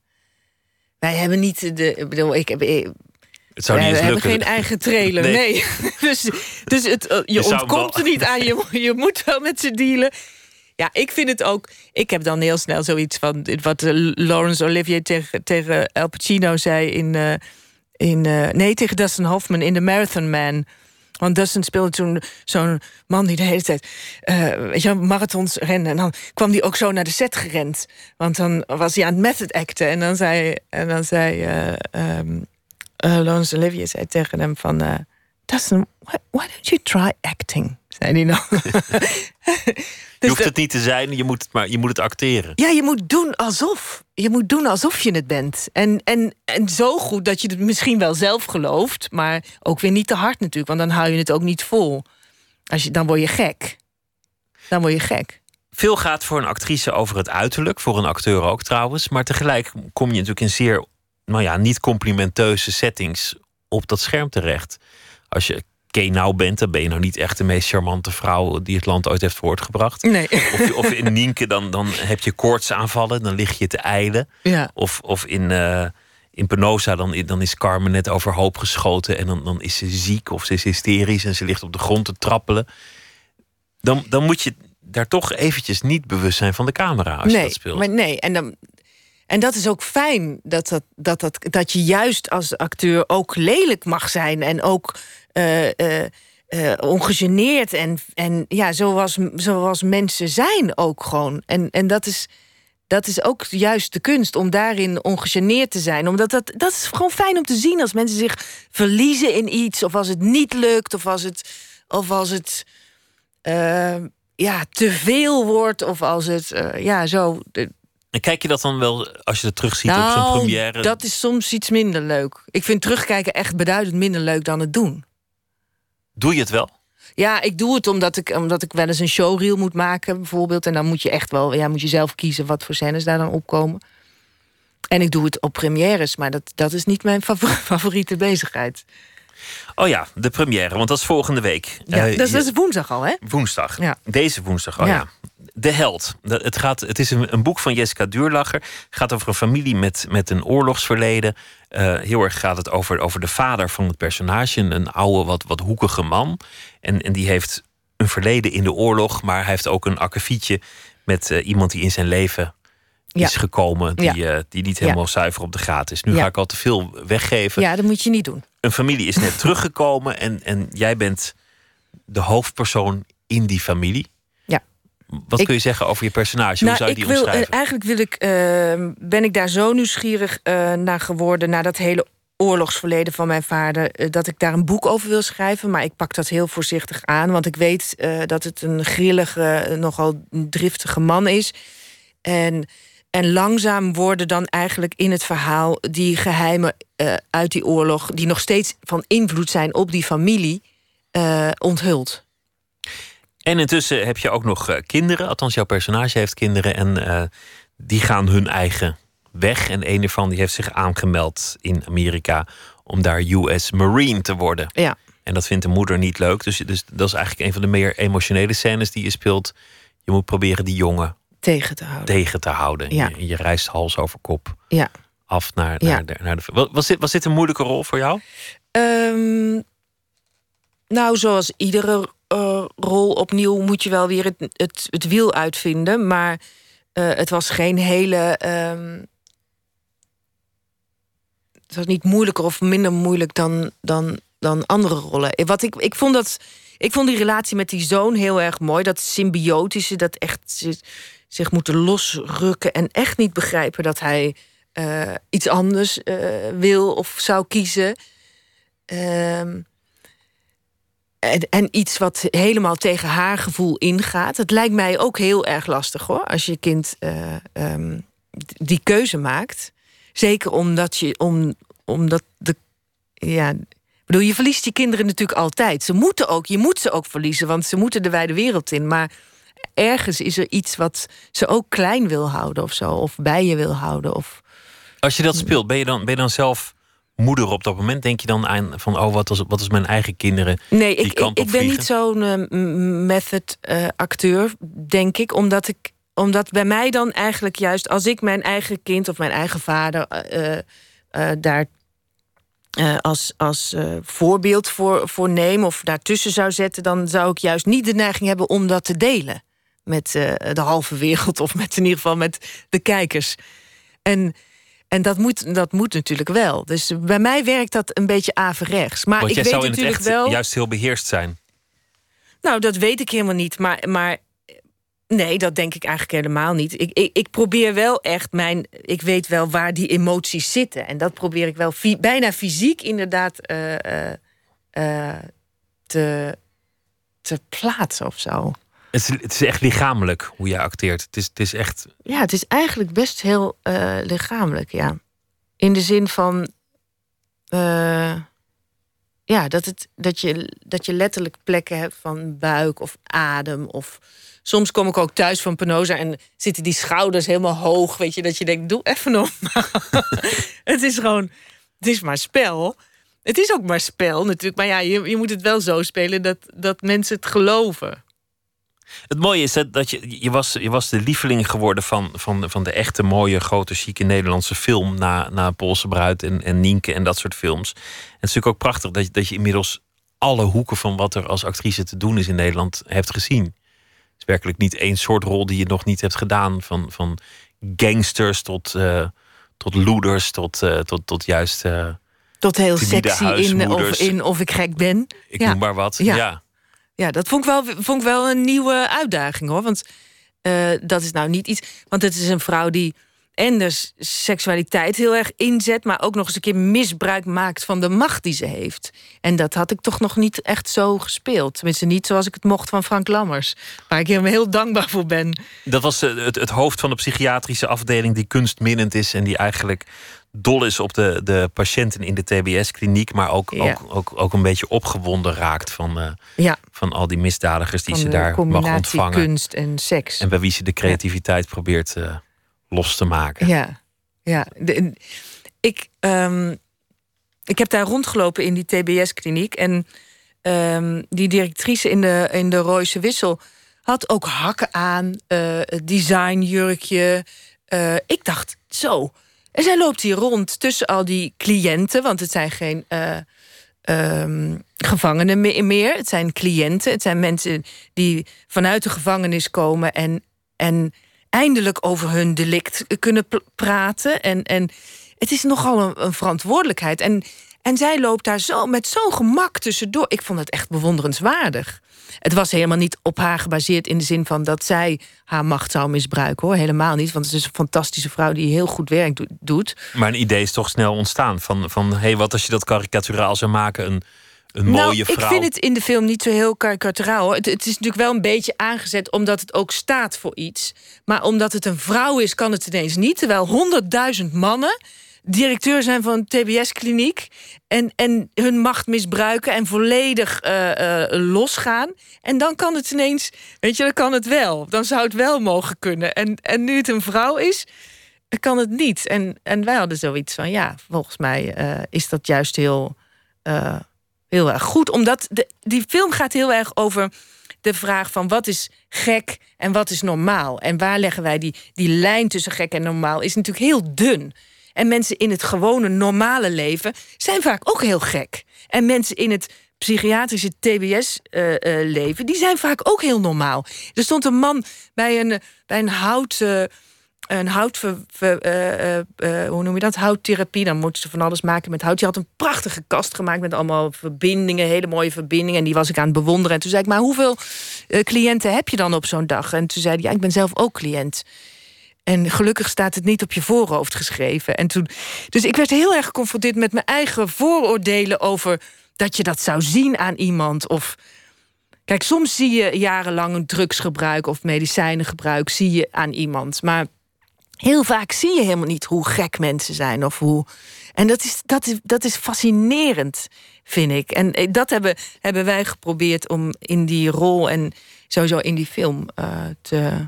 Wij hebben niet de. Ik bedoel, ik heb. eh, Het zou niet eens hebben lukken. geen eigen trailer. Nee. Nee. dus dus het, eh, je Je ontkomt er niet aan. Je, je moet wel met ze dealen. Ja, ik vind het ook. Ik heb dan heel snel zoiets van. Wat Laurence Olivier tegen, tegen Al Pacino zei in. in nee, tegen Dustin Hoffman in The Marathon Man. Want Dustin speelde toen zo'n man die de hele tijd eh, weet je, marathons rende. En dan kwam hij ook zo naar de set gerend. Want dan was hij aan het method acten. En dan zei, en dan zei eh, Laurence Olivier zei tegen hem van... Dustin, why, why don't you try acting? Dan. je hoeft het niet te zijn, je moet het, maar, je moet het acteren. Ja, je moet doen alsof. Je moet doen alsof je het bent. En, en, en zo goed dat je het misschien wel zelf gelooft, maar ook weer niet te hard natuurlijk, want dan hou je het ook niet vol. Als je, dan word je gek. Dan word je gek. Veel gaat voor een actrice over het uiterlijk, voor een acteur ook trouwens. Maar tegelijk kom je natuurlijk in zeer, nou ja, niet complimenteuze settings op dat scherm terecht. Als je Nou bent, dan ben je nou niet echt de meest charmante vrouw die het land ooit heeft voortgebracht. Nee. Of, of in Nienke, dan, dan heb je koortsaanvallen, dan lig je te eilen. Ja. Of, of in, eh, in Penosa, dan, dan is Carmen net overhoop geschoten en dan, dan is ze ziek of ze is hysterisch en ze ligt op de grond te trappelen. Dan, dan moet je daar toch eventjes niet bewust zijn van de camera als je dat speelt. maar nee. En, dan, en dat is ook fijn dat, dat, dat, dat, dat je juist als acteur ook lelijk mag zijn en ook eh, ongegeneerd en, en ja, zoals, zoals mensen zijn ook gewoon. En, en dat is. Dat is ook juist de kunst om daarin ongegeneerd te zijn. Omdat dat, dat is gewoon fijn om te zien als mensen zich verliezen in iets. Of als het niet lukt. Of als het, of als het ja, te veel wordt. Of als het ja, zo. En kijk je dat dan wel als je het terugziet op zo'n première? Nou, dat is soms iets minder leuk. Ik vind terugkijken echt beduidend minder leuk dan het doen. Doe je het wel? Ja, ik doe het omdat ik, omdat ik wel eens een showreel moet maken, bijvoorbeeld. En dan moet je echt wel, ja, moet je zelf kiezen wat voor scènes daar dan opkomen. En ik doe het op premières, maar dat, dat is niet mijn favor- favoriete bezigheid. Oh ja, de première, want dat is volgende week. Ja, Eh, dat, is, woensdag al, hè? Woensdag. Ja. Deze woensdag, oh ja. Ja. De Held. Het, gaat, het is een, een boek van Jessica Duurlacher. Het gaat over een familie met, met een oorlogsverleden. Eh, heel erg gaat het over, over de vader van het personage. Een, oude, wat, wat hoekige man. En, en die heeft een verleden in de oorlog. Maar hij heeft ook een akkefietje met eh, iemand die in zijn leven Ja. is gekomen. Die, Ja. eh, die niet Ja. helemaal zuiver op de gaten is. Nu ga ik al te veel weggeven. Ja, dat moet je niet doen. Een familie is net teruggekomen. En, en jij bent de hoofdpersoon in die familie. Wat Ik- kun je zeggen over je personage? Hoe Nou, zou je die wil, omschrijven? eh, eigenlijk wil ik, eh, ben ik daar zo nieuwsgierig eh, naar geworden... naar dat hele oorlogsverleden van mijn vader... dat ik daar een boek over wil schrijven. Maar ik pak dat heel voorzichtig aan. Want ik weet dat het een grillige, nogal driftige man is. En, en langzaam worden dan eigenlijk in het verhaal... die geheimen eh, uit die oorlog... die nog steeds van invloed zijn op die familie... onthuld. En intussen heb je ook nog eh, kinderen. Althans, jouw personage heeft kinderen. En eh, die gaan hun eigen weg. En een ervan die heeft zich aangemeld in Amerika... om daar US Marine te worden. Ja. En dat vindt de moeder niet leuk. Dus, dus dat is eigenlijk een van de meer emotionele scènes die je speelt. Je moet proberen die jongen Tegen te houden. tegen te houden. Ja. Je, en je reist hals over kop Ja. af naar, Ja. naar, de, naar de... wa- Was dit, was dit een moeilijke rol voor jou? Ehm, nou, zoals iedere eh, rol opnieuw moet je wel weer het, het, het wiel uitvinden. Maar eh, het was geen hele. ehm, het was niet moeilijker of minder moeilijk dan, dan, dan andere rollen. Eh, Wat ik, ik, vond dat, ik vond die relatie met die zoon heel erg mooi. Dat symbiotische, dat echt zi- zich moeten losrukken en echt niet begrijpen dat hij iets anders wil of zou kiezen. Ehm, en, en iets wat helemaal tegen haar gevoel ingaat. Het lijkt mij ook heel erg lastig hoor. Als je kind eh, ehm, die keuze maakt. Zeker omdat je om, omdat de. Ja, ik bedoel, je verliest je kinderen natuurlijk altijd. Ze moeten ook, je moet ze ook verliezen, want ze moeten de wijde wereld in. Maar ergens is er iets wat ze ook klein wil houden of zo. Of bij je wil houden. Of... Als je dat speelt, ben je, dan, ben je dan zelf moeder op dat moment? Denk je dan aan van, oh, wat is, wat is mijn eigen kinderen? Nee, die ik, ik, ik ben niet zo'n eh, m- method eh, acteur, denk ik. Omdat ik omdat bij mij dan eigenlijk juist, als ik mijn eigen kind of mijn eigen vader eh, eh, eh, daar eh, als, als eh, voorbeeld voor, voor neem of daartussen zou zetten, dan zou ik juist niet de neiging hebben om dat te delen met eh, de halve wereld of met in ieder geval met de kijkers. En, en dat, moet, dat moet natuurlijk wel. Dus bij mij werkt dat een beetje averechts. Maar Want ik jij weet zou in het natuurlijk echt wel. juist heel beheerst zijn. Nou, dat weet ik helemaal niet. Maar, maar nee, dat denk ik eigenlijk helemaal niet. Ik, ik, ik probeer wel echt mijn. Ik weet wel waar die emoties zitten. En dat probeer ik wel fi- bijna fysiek inderdaad eh, eh, eh, te, te plaatsen of zo. Het is, het is echt lichamelijk hoe je acteert. Het is, het is echt. Ja, het is eigenlijk best heel eh, lichamelijk, ja. In de zin van. eh, ja, dat, het, dat, je, dat je letterlijk plekken hebt van buik of adem. Of soms kom ik ook thuis van Penosa en zitten die schouders helemaal hoog. Weet je, dat je denkt, doe even normaal. het is gewoon, het is maar spel. Het is ook maar spel natuurlijk. Maar ja, je, je moet het wel zo spelen dat, dat mensen het geloven. Het mooie is dat, dat je, je, was, je was de lieveling geworden van, van, van de echte mooie, grote, chique Nederlandse film. Na, na Poolse Bruid en, en Nienke en dat soort films. En het is natuurlijk ook prachtig dat, je- dat je inmiddels alle hoeken van wat er als actrice te doen is in Nederland hebt gezien. Het is werkelijk niet één soort rol die je nog niet hebt gedaan. Van, van gangsters tot, eh, tot loeders, tot, eh, tot, tot juist. eh, Tot heel sexy in of, in of ik gek ben. Ik Ja. noem maar wat. Ja. ja. Ja, dat vond ik wel, vond ik wel een nieuwe uitdaging hoor. Want eh, dat is nou niet iets. Want het is een vrouw die en de s- seksualiteit heel erg inzet, maar ook nog eens een keer misbruik maakt van de macht die ze heeft. En dat had ik toch nog niet echt zo gespeeld. Tenminste, niet zoals ik het mocht van Frank Lammers. Waar ik hem heel dankbaar voor ben. Dat was eh, het, het hoofd van de psychiatrische afdeling die kunstminnend is en die eigenlijk dol is op de, de patiënten in de TBS-kliniek, maar ook, Ja. ook, ook, ook een beetje opgewonden raakt van, eh, Ja, van al die misdadigers die van ze daar mag ontvangen. kunst en seks. En bij wie ze de creativiteit probeert eh, los te maken. Ja, ja. De- ik, ehm, ik heb daar rondgelopen in die TBS-kliniek. En ehm, die directrice in de, in de Rooise Wissel had ook hakken aan, eh designjurkje. Ik dacht, zo. En zij loopt hier rond tussen al die cliënten, want het zijn geen eh, ehm, gevangenen me- meer. Het zijn cliënten. Het zijn mensen die vanuit de gevangenis komen en, en eindelijk over hun delict kunnen praten. En, en het is nogal een, een verantwoordelijkheid. En, en zij loopt daar zo met zo'n gemak tussendoor. Ik vond het echt bewonderenswaardig. Het was helemaal niet op haar gebaseerd in de zin van dat zij haar macht zou misbruiken hoor. Helemaal niet. Want het is een fantastische vrouw die heel goed werk do- doet. Maar een idee is toch snel ontstaan van, van hé, hey, wat als je dat karikaturaal zou maken? Een, een mooie nou, vrouw. ik vind het in de film niet zo heel karikaturaal. Het, het is natuurlijk wel een beetje aangezet omdat het ook staat voor iets. Maar omdat het een vrouw is, kan het ineens niet. Terwijl honderdduizend mannen directeur zijn van een TBS-kliniek... En, en hun macht misbruiken en volledig eh, eh, losgaan. En dan kan het ineens, weet je, dan kan het wel. Dan zou het wel mogen kunnen. En, en nu het een vrouw is, kan het niet. En, en wij hadden zoiets van, ja, volgens mij eh, is dat juist heel... heel erg goed. Omdat de, die film gaat heel erg over de vraag van wat is gek en wat is normaal. En waar leggen wij die, die lijn tussen gek en normaal is natuurlijk heel dun. En mensen in het gewone normale leven zijn vaak ook heel gek. En mensen in het psychiatrische TBS-leven, die zijn vaak ook heel normaal. Er stond een man bij een, bij een hout... eh, een hout, eh, eh, eh, hoe noem je dat? Houttherapie. Dan moeten ze van alles maken met hout. Die had een prachtige kast gemaakt met allemaal verbindingen, hele mooie verbindingen. En die was ik aan het bewonderen. En toen zei ik, maar hoeveel eh, cliënten heb je dan op zo'n dag? En toen zei hij, ja, ik ben zelf ook cliënt. En gelukkig staat het niet op je voorhoofd geschreven. En toen, dus ik werd heel erg geconfronteerd met mijn eigen vooroordelen over dat je dat zou zien aan iemand. Of kijk, soms zie je jarenlang een drugsgebruik of medicijnengebruik zie je aan iemand. Maar heel vaak zie je helemaal niet hoe gek mensen zijn of hoe. En dat is, dat is, dat is fascinerend, vind ik. En eh, dat hebben, hebben wij geprobeerd om in die rol. En sowieso in die film eh, te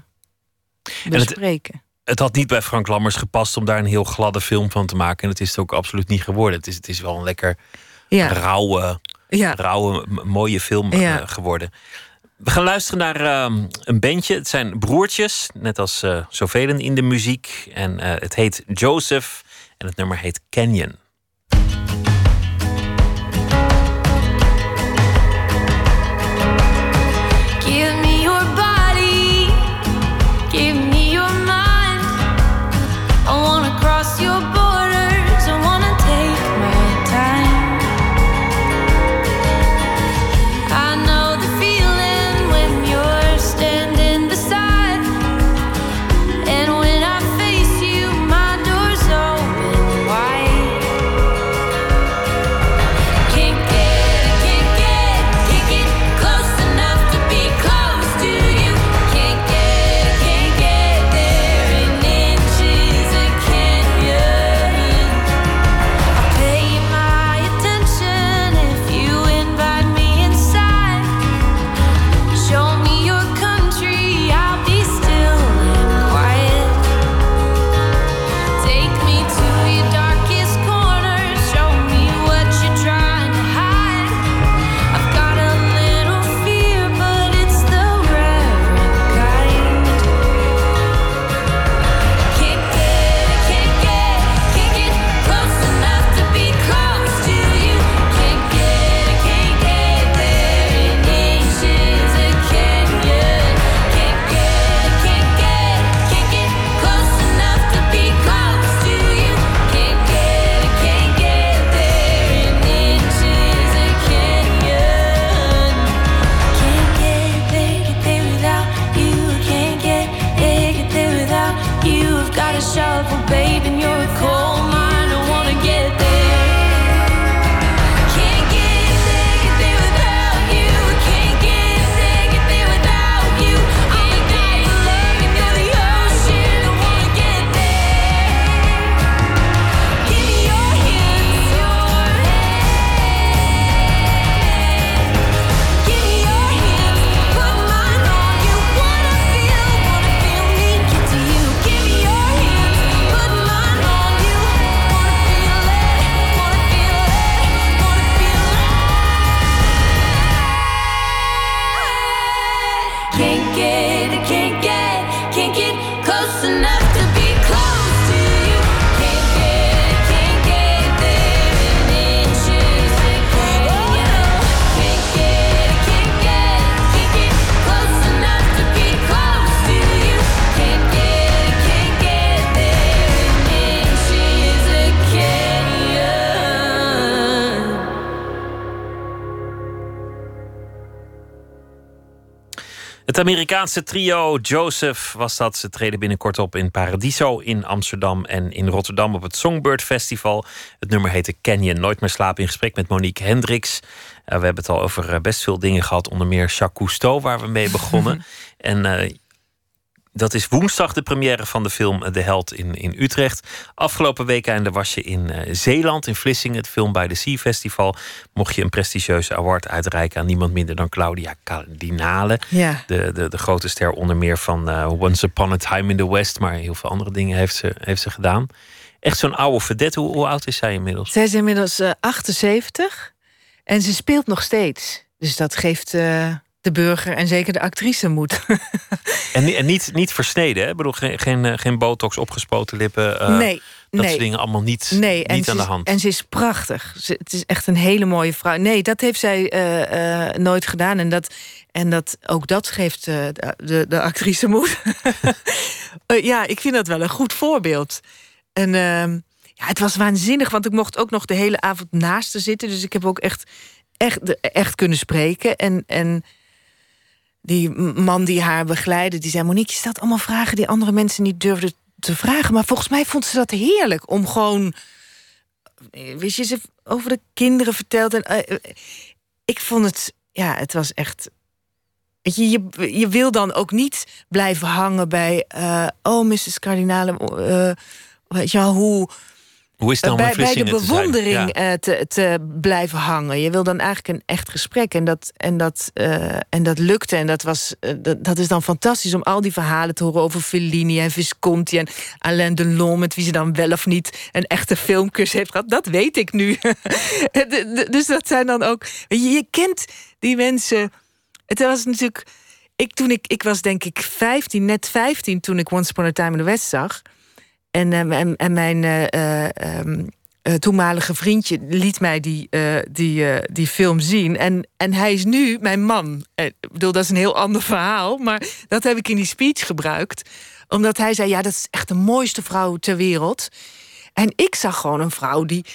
bespreken. Het had niet bij Frank Lammers gepast om daar een heel gladde film van te maken. En het is het ook absoluut niet geworden. Het is, het is wel een lekker Ja. rauwe, Ja. rauwe, mooie film eh, Ja. geworden. We gaan luisteren naar ehm, een bandje. Het zijn broertjes, net als eh zoveel in de muziek. En eh, het heet Joseph en het nummer heet Canyon. Amerikaanse trio Joseph was dat. Ze treden binnenkort op in Paradiso in Amsterdam en in Rotterdam op het Songbird Festival. Het nummer heette Canyon. Nooit meer slapen in gesprek met Monique Hendricks. Eh, we hebben het al over eh, best veel dingen gehad, onder meer Jacques Cousteau, waar we mee begonnen. en eh, dat is woensdag de première van de film eh, De Held in, in Utrecht. Afgelopen weekende was je in eh, Zeeland, in Vlissingen, het Film by the Sea Festival. Mocht je een prestigieuze award uitreiken aan niemand minder dan Claudia Cardinale. Ja. De, de, de grote ster onder meer van eh, Once Upon a Time in the West. Maar heel veel andere dingen heeft ze, heeft ze gedaan. Echt zo'n oude vedette. Hoe, hoe oud is zij inmiddels? Zij is inmiddels eh, 78 en ze speelt nog steeds. Dus dat geeft eh, de burger en zeker de actrice moed. En, en niet, niet versneden, hè? Ik bedoel, geen, geen, eh, geen botox, opgespoten lippen. eh, nee, Dat nee. soort dingen allemaal niet, Nee, en niet ze aan de hand. En ze is prachtig. Ze, het is echt een hele mooie vrouw. Nee, dat heeft zij eh, nooit gedaan. En, dat, en dat, ook dat geeft de, de, de actrice moed. Ja, ik vind dat wel een goed voorbeeld. En ehm, ja, het was waanzinnig, want ik mocht ook nog de hele avond naast haar zitten. Dus ik heb ook echt, echt, echt kunnen spreken. En, en die man die haar begeleidde, die zei... Monique, je stelt allemaal vragen die andere mensen niet durfden te vragen. Maar volgens mij vond ze dat heerlijk om gewoon... eh, Wist je, ze over de kinderen verteld. En, eh, eh, ik vond het, ja, het was echt... Weet je, je, je wil dan ook niet blijven hangen bij... eh, oh, Mrs. Cardinale, eh, weet je hoe, Hoe is het dan om bij, de te bewondering Ja. eh, te, te blijven hangen. Je wil dan eigenlijk een echt gesprek. En dat, en dat, eh, en dat lukte. En dat, was, eh, dat, dat is dan fantastisch om al die verhalen te horen over Fellini en Visconti en Alain Delon, met wie ze dan wel of niet een echte filmkus heeft gehad. Dat weet ik nu. Dus dat zijn dan ook. Je, je kent die mensen. Het was natuurlijk. Ik, toen ik, ik was denk ik 15, net 15 toen ik Once Upon a Time in the West zag. En, ehm, en, en mijn eh, eh, ehm, eh, toenmalige vriendje liet mij die, die, die film zien. En, en hij is nu mijn man. Ik bedoel, dat is een heel ander verhaal. Maar dat heb ik in die speech gebruikt. Omdat hij zei, ja, dat is echt de mooiste vrouw ter wereld. En ik zag gewoon een vrouw die...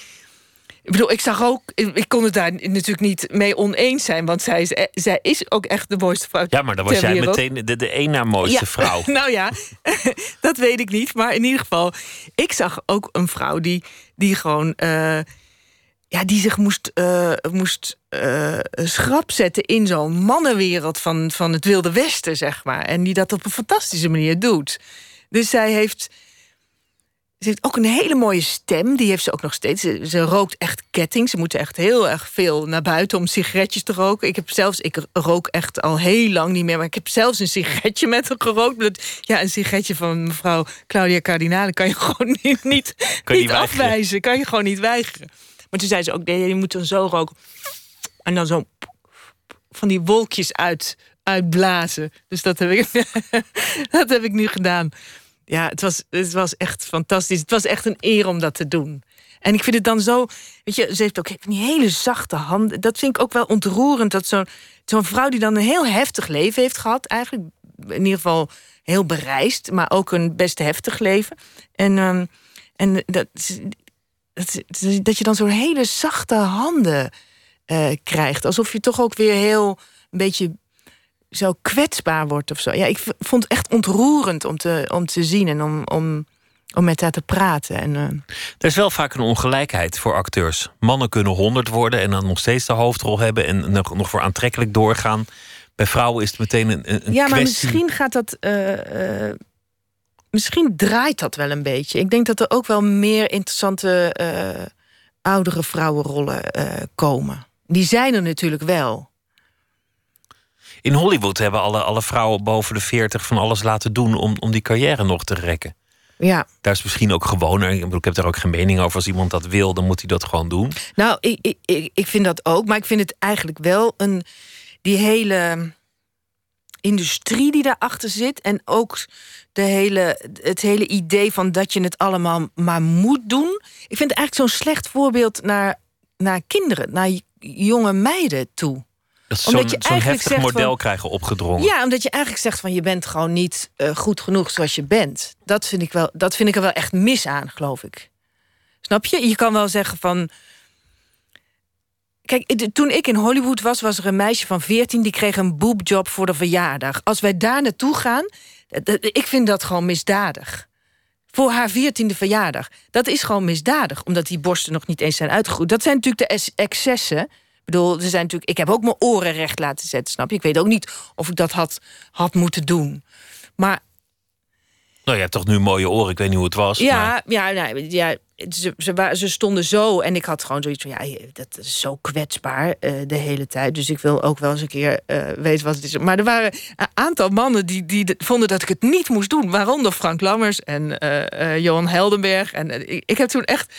Ik bedoel, ik zag ook... Ik kon het daar natuurlijk niet mee oneens zijn. Want zij is, eh, zij is ook echt de mooiste vrouw Ja, maar dan was jij wereld. meteen de, de één na mooiste Ja, vrouw. nou ja, dat weet ik niet. Maar in ieder geval, ik zag ook een vrouw die, die gewoon. eh, ja, die zich moest, eh, moest eh, schrap zetten in zo'n mannenwereld van, van het Wilde Westen, zeg maar. En die dat op een fantastische manier doet. Dus zij heeft. Ze heeft ook een hele mooie stem. Die heeft ze ook nog steeds. Ze, ze rookt echt ketting. Ze moeten echt heel erg veel naar buiten om sigaretjes te roken. Ik heb zelfs, ik rook echt al heel lang niet meer. Maar ik heb zelfs een sigaretje met haar gerookt. Ja, een sigaretje van mevrouw Claudia Cardinale kan je gewoon niet, niet, Kan niet afwijzen. Kan je gewoon niet weigeren. Maar toen zei ze ook, nee, je moet dan zo roken. En dan zo van die wolkjes uit, uitblazen. Dus dat heb ik, dat heb ik nu gedaan. Ja, het was, het was echt fantastisch. Het was echt een eer om dat te doen. En ik vind het dan zo... Weet je, ze heeft ook die hele zachte handen. Dat vind ik ook wel ontroerend. Dat zo'n zo'n vrouw die dan een heel heftig leven heeft gehad... eigenlijk in ieder geval heel bereisd... maar ook een best heftig leven. En, ehm, en dat, dat, dat je dan zo'n hele zachte handen eh, krijgt. Alsof je toch ook weer heel een beetje zo kwetsbaar wordt of zo. Ja, ik vond het echt ontroerend om te, om te zien en om, om, om met haar te praten. En, eh, Er is wel vaak een ongelijkheid voor acteurs. Mannen kunnen honderd worden en dan nog steeds de hoofdrol hebben en nog, nog voor aantrekkelijk doorgaan. Bij vrouwen is het meteen een, ja, maar kwestie. misschien gaat dat. eh, eh, misschien draait dat wel een beetje. Ik denk dat er ook wel meer interessante oudere vrouwenrollen komen. Die zijn er natuurlijk wel. In Hollywood hebben alle, alle vrouwen boven de 40 van alles laten doen om, om die carrière nog te rekken. Ja. Daar is misschien ook gewoner. Ik, ik heb daar ook geen mening over. Als iemand dat wil, dan moet hij dat gewoon doen. Nou, ik, ik, ik, ik vind dat ook. Maar ik vind het eigenlijk wel een. Die hele industrie die daarachter zit. En ook de hele, het hele idee van dat je het allemaal maar moet doen. Ik vind het eigenlijk zo'n slecht voorbeeld naar, naar kinderen, naar jonge meiden toe. Zo'n je zo'n eigenlijk heftig model van- krijgen opgedrongen. Ja, omdat je eigenlijk zegt van je bent gewoon niet eh, goed genoeg zoals je bent. Dat vind, ik wel, dat vind ik er wel echt mis aan, geloof ik. Snap je? Je kan wel zeggen van. Kijk, toen ik in Hollywood was, was er een meisje van 14 die kreeg een boobjob voor de verjaardag. Als wij daar naartoe gaan, ik vind dat gewoon misdadig. Voor haar 14e verjaardag. Dat is gewoon misdadig, omdat die borsten nog niet eens zijn uitgegroeid. Dat zijn natuurlijk de ex- excessen. Bedoel, er zijn natuurlijk, ik heb ook mijn oren recht laten zetten, snap je? Ik weet ook niet of ik dat had, had moeten doen. Maar Nou, je hebt toch nu mooie oren. Ik weet niet hoe het was. maar- ja, ja, nou, ja ze, ze, ze stonden zo en ik had gewoon zoiets van... ja, dat is zo kwetsbaar eh, de hele tijd. Dus ik wil ook wel eens een keer eh, weten wat het is. Maar er waren een aantal mannen die, die de- vonden dat ik het niet moest doen. Waaronder Frank Lammers en eh, Johan Heldenberg. En ik, ik heb toen echt...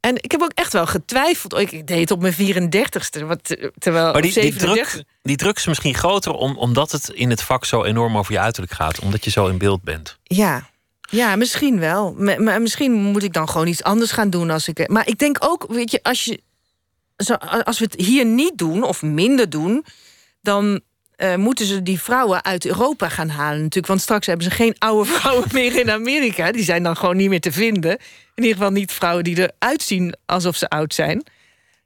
En ik heb ook echt wel getwijfeld. Oh, Ik deed het op mijn 34ste. Wat, eh, terwijl Maar die, op die, 37 druk, die druk is misschien groter om, omdat het in het vak zo enorm over je uiterlijk gaat. Omdat je zo in beeld bent. Ja. Ja, misschien wel. Maar misschien moet ik dan gewoon iets anders gaan doen als ik. Maar ik denk ook, weet je, als je. Als we het hier niet doen of minder doen, dan eh, moeten ze die vrouwen uit Europa gaan halen natuurlijk. Want straks hebben ze geen oude vrouwen meer in Amerika. Die zijn dan gewoon niet meer te vinden. In ieder geval niet vrouwen die eruit zien alsof ze oud zijn.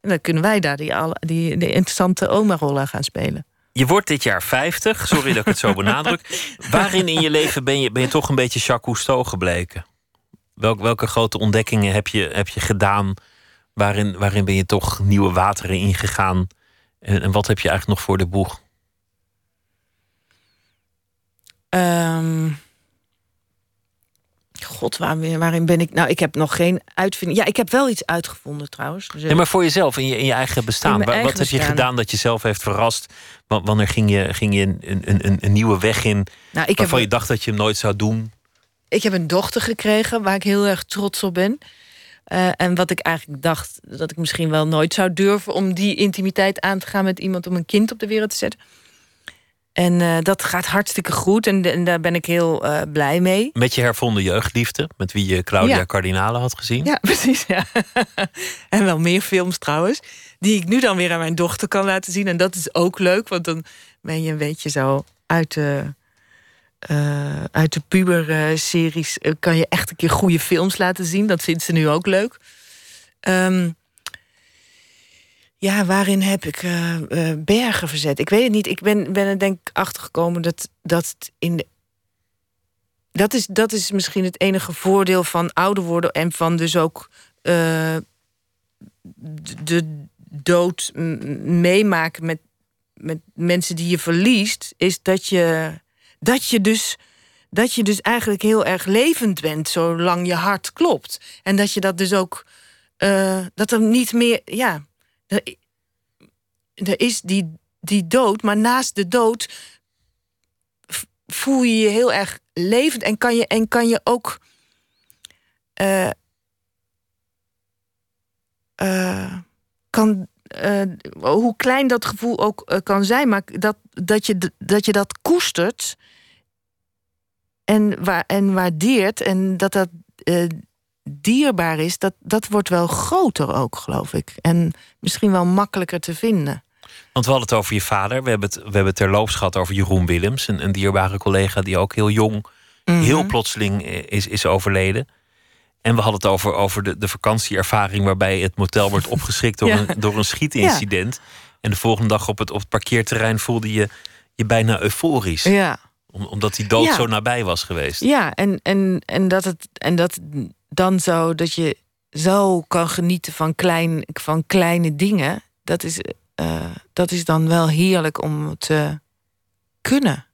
En dan kunnen wij daar die, die, die interessante oma-rollen gaan spelen. Je wordt dit jaar 50. Sorry dat ik het zo benadruk. Waarin in je leven ben je, ben je toch een beetje Jacques Cousteau gebleken? Welk, welke grote ontdekkingen heb je, heb je gedaan? Waarin, waarin ben je toch nieuwe wateren ingegaan? En, en wat heb je eigenlijk nog voor de boeg? Ehm, God, waarin, waarin ben ik? Nou, ik heb nog geen uitvinding. Ja, ik heb wel iets uitgevonden trouwens. Dus, Nee, maar voor jezelf, in je, in je eigen bestaan. In mijn Wa- eigen wat heb je gedaan dat je zelf heeft verrast? Wa- Wanneer ging je, ging je een, een, een, een nieuwe weg in Nou, ik waarvan heb- je dacht dat je hem nooit zou doen? Ik heb een dochter gekregen waar ik heel erg trots op ben. Eh, en wat ik eigenlijk dacht dat ik misschien wel nooit zou durven om die intimiteit aan te gaan met iemand om een kind op de wereld te zetten. En eh, dat gaat hartstikke goed en, en daar ben ik heel eh, blij mee. Met je hervonden jeugdliefde, met wie je Claudia Ja. Cardinale had gezien. Ja, precies. Ja. en wel meer films trouwens. Die ik nu dan weer aan mijn dochter kan laten zien. En dat is ook leuk, want dan ben je een beetje zo uit de, eh, uit de puber-series. kan je echt een keer goede films laten zien. Dat vindt ze nu ook leuk. Ehm, ja, waarin heb ik eh, eh, bergen verzet? Ik weet het niet. Ik ben, ben er denk ik achter gekomen dat, dat in de dat is, dat is misschien het enige voordeel van ouder worden en van dus ook eh, de- dood meemaken met, met mensen die je verliest, is dat je, dat je dus. Dat je dus eigenlijk heel erg levend bent zolang je hart klopt. En dat je dat dus ook. dat er niet meer. Ja, er, is die, die dood, maar naast de dood voel je je heel erg levend en kan je, en kan je ook. eh, eh, kan, eh, hoe klein dat gevoel ook kan zijn, maar dat, dat, je, dat je dat koestert en, waar, en waardeert en dat dat dierbaar is, dat, dat wordt wel groter ook, geloof ik. En misschien wel makkelijker te vinden. Want we hadden het over je vader. We hebben het, we hebben het terloops gehad over Jeroen Willems. Een, een dierbare collega die ook heel jong, Mhm. heel plotseling eh, is, is overleden. En we hadden het over, over de, de vakantieervaring waarbij het motel wordt opgeschrikt door, Ja. een, door een schietincident. En de volgende dag op het, op het parkeerterrein voelde je je bijna euforisch. Ja. Om- omdat die dood Ja. zo nabij was geweest. Ja, en, en, en, dat het, en dat dan zo dat je zo kan genieten van, klein, van kleine dingen, dat is, eh, dat is dan wel heerlijk om te kunnen.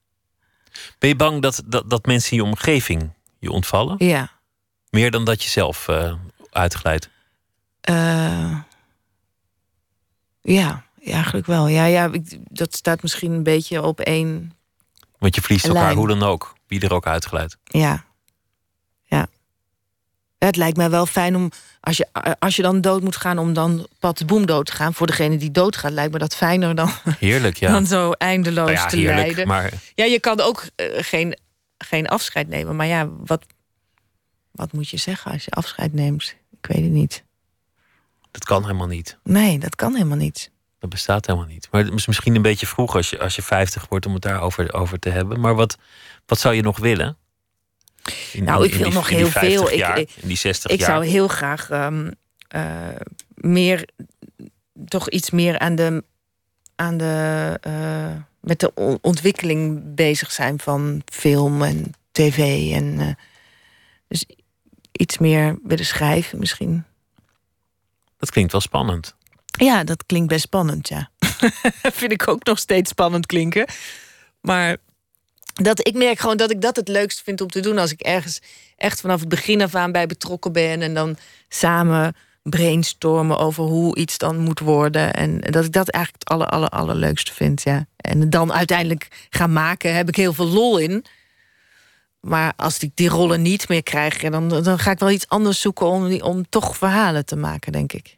Ben je bang dat, dat, dat mensen in je omgeving je ontvallen? Ja. Meer dan dat je zelf eh, uitglijdt? Eh, ja, eigenlijk wel. Ja, ja, ik- dat staat misschien een beetje op één. Want je verliest elkaar Lijn. hoe dan ook. Wie er ook uitglijdt. Ja. Het lijkt mij wel fijn om, als je, als je dan dood moet gaan, om dan pat de boem dood te gaan. Voor degene die doodgaat, lijkt me dat fijner dan, Heerlijk, ja. dan zo eindeloos Nou ja, te heerlijk, lijden. maar- Ja, je kan ook eh, geen, geen afscheid nemen. Maar ja, wat, wat moet je zeggen als je afscheid neemt? Ik weet het niet. Dat kan helemaal niet. Nee, dat kan helemaal niet. Dat bestaat helemaal niet. Maar het is misschien een beetje vroeg als je, als je 50 wordt om het daarover over te hebben. Maar wat, wat zou je nog willen? In- Nou, ik wil die- nog heel 50 veel. Ik- Jaar, ik- in die 60 Ik jaar. zou heel graag ehm, eh, meer, toch iets meer aan de, aan de, eh, met de on- ontwikkeling bezig zijn van film en tv. En, eh, dus iets meer willen schrijven misschien. Dat klinkt wel spannend. Ja, dat klinkt best spannend, ja. Vind ik ook nog steeds spannend klinken. Maar dat, ik merk gewoon dat ik dat het leukst vind om te doen... als ik ergens echt vanaf het begin af aan bij betrokken ben... en dan samen brainstormen over hoe iets dan moet worden. En dat ik dat eigenlijk het aller, aller, allerleukste vind, ja. En dan uiteindelijk gaan maken, heb ik heel veel lol in... Maar als ik die rollen niet meer krijg, dan, dan ga ik wel iets anders zoeken om, om toch verhalen te maken, denk ik.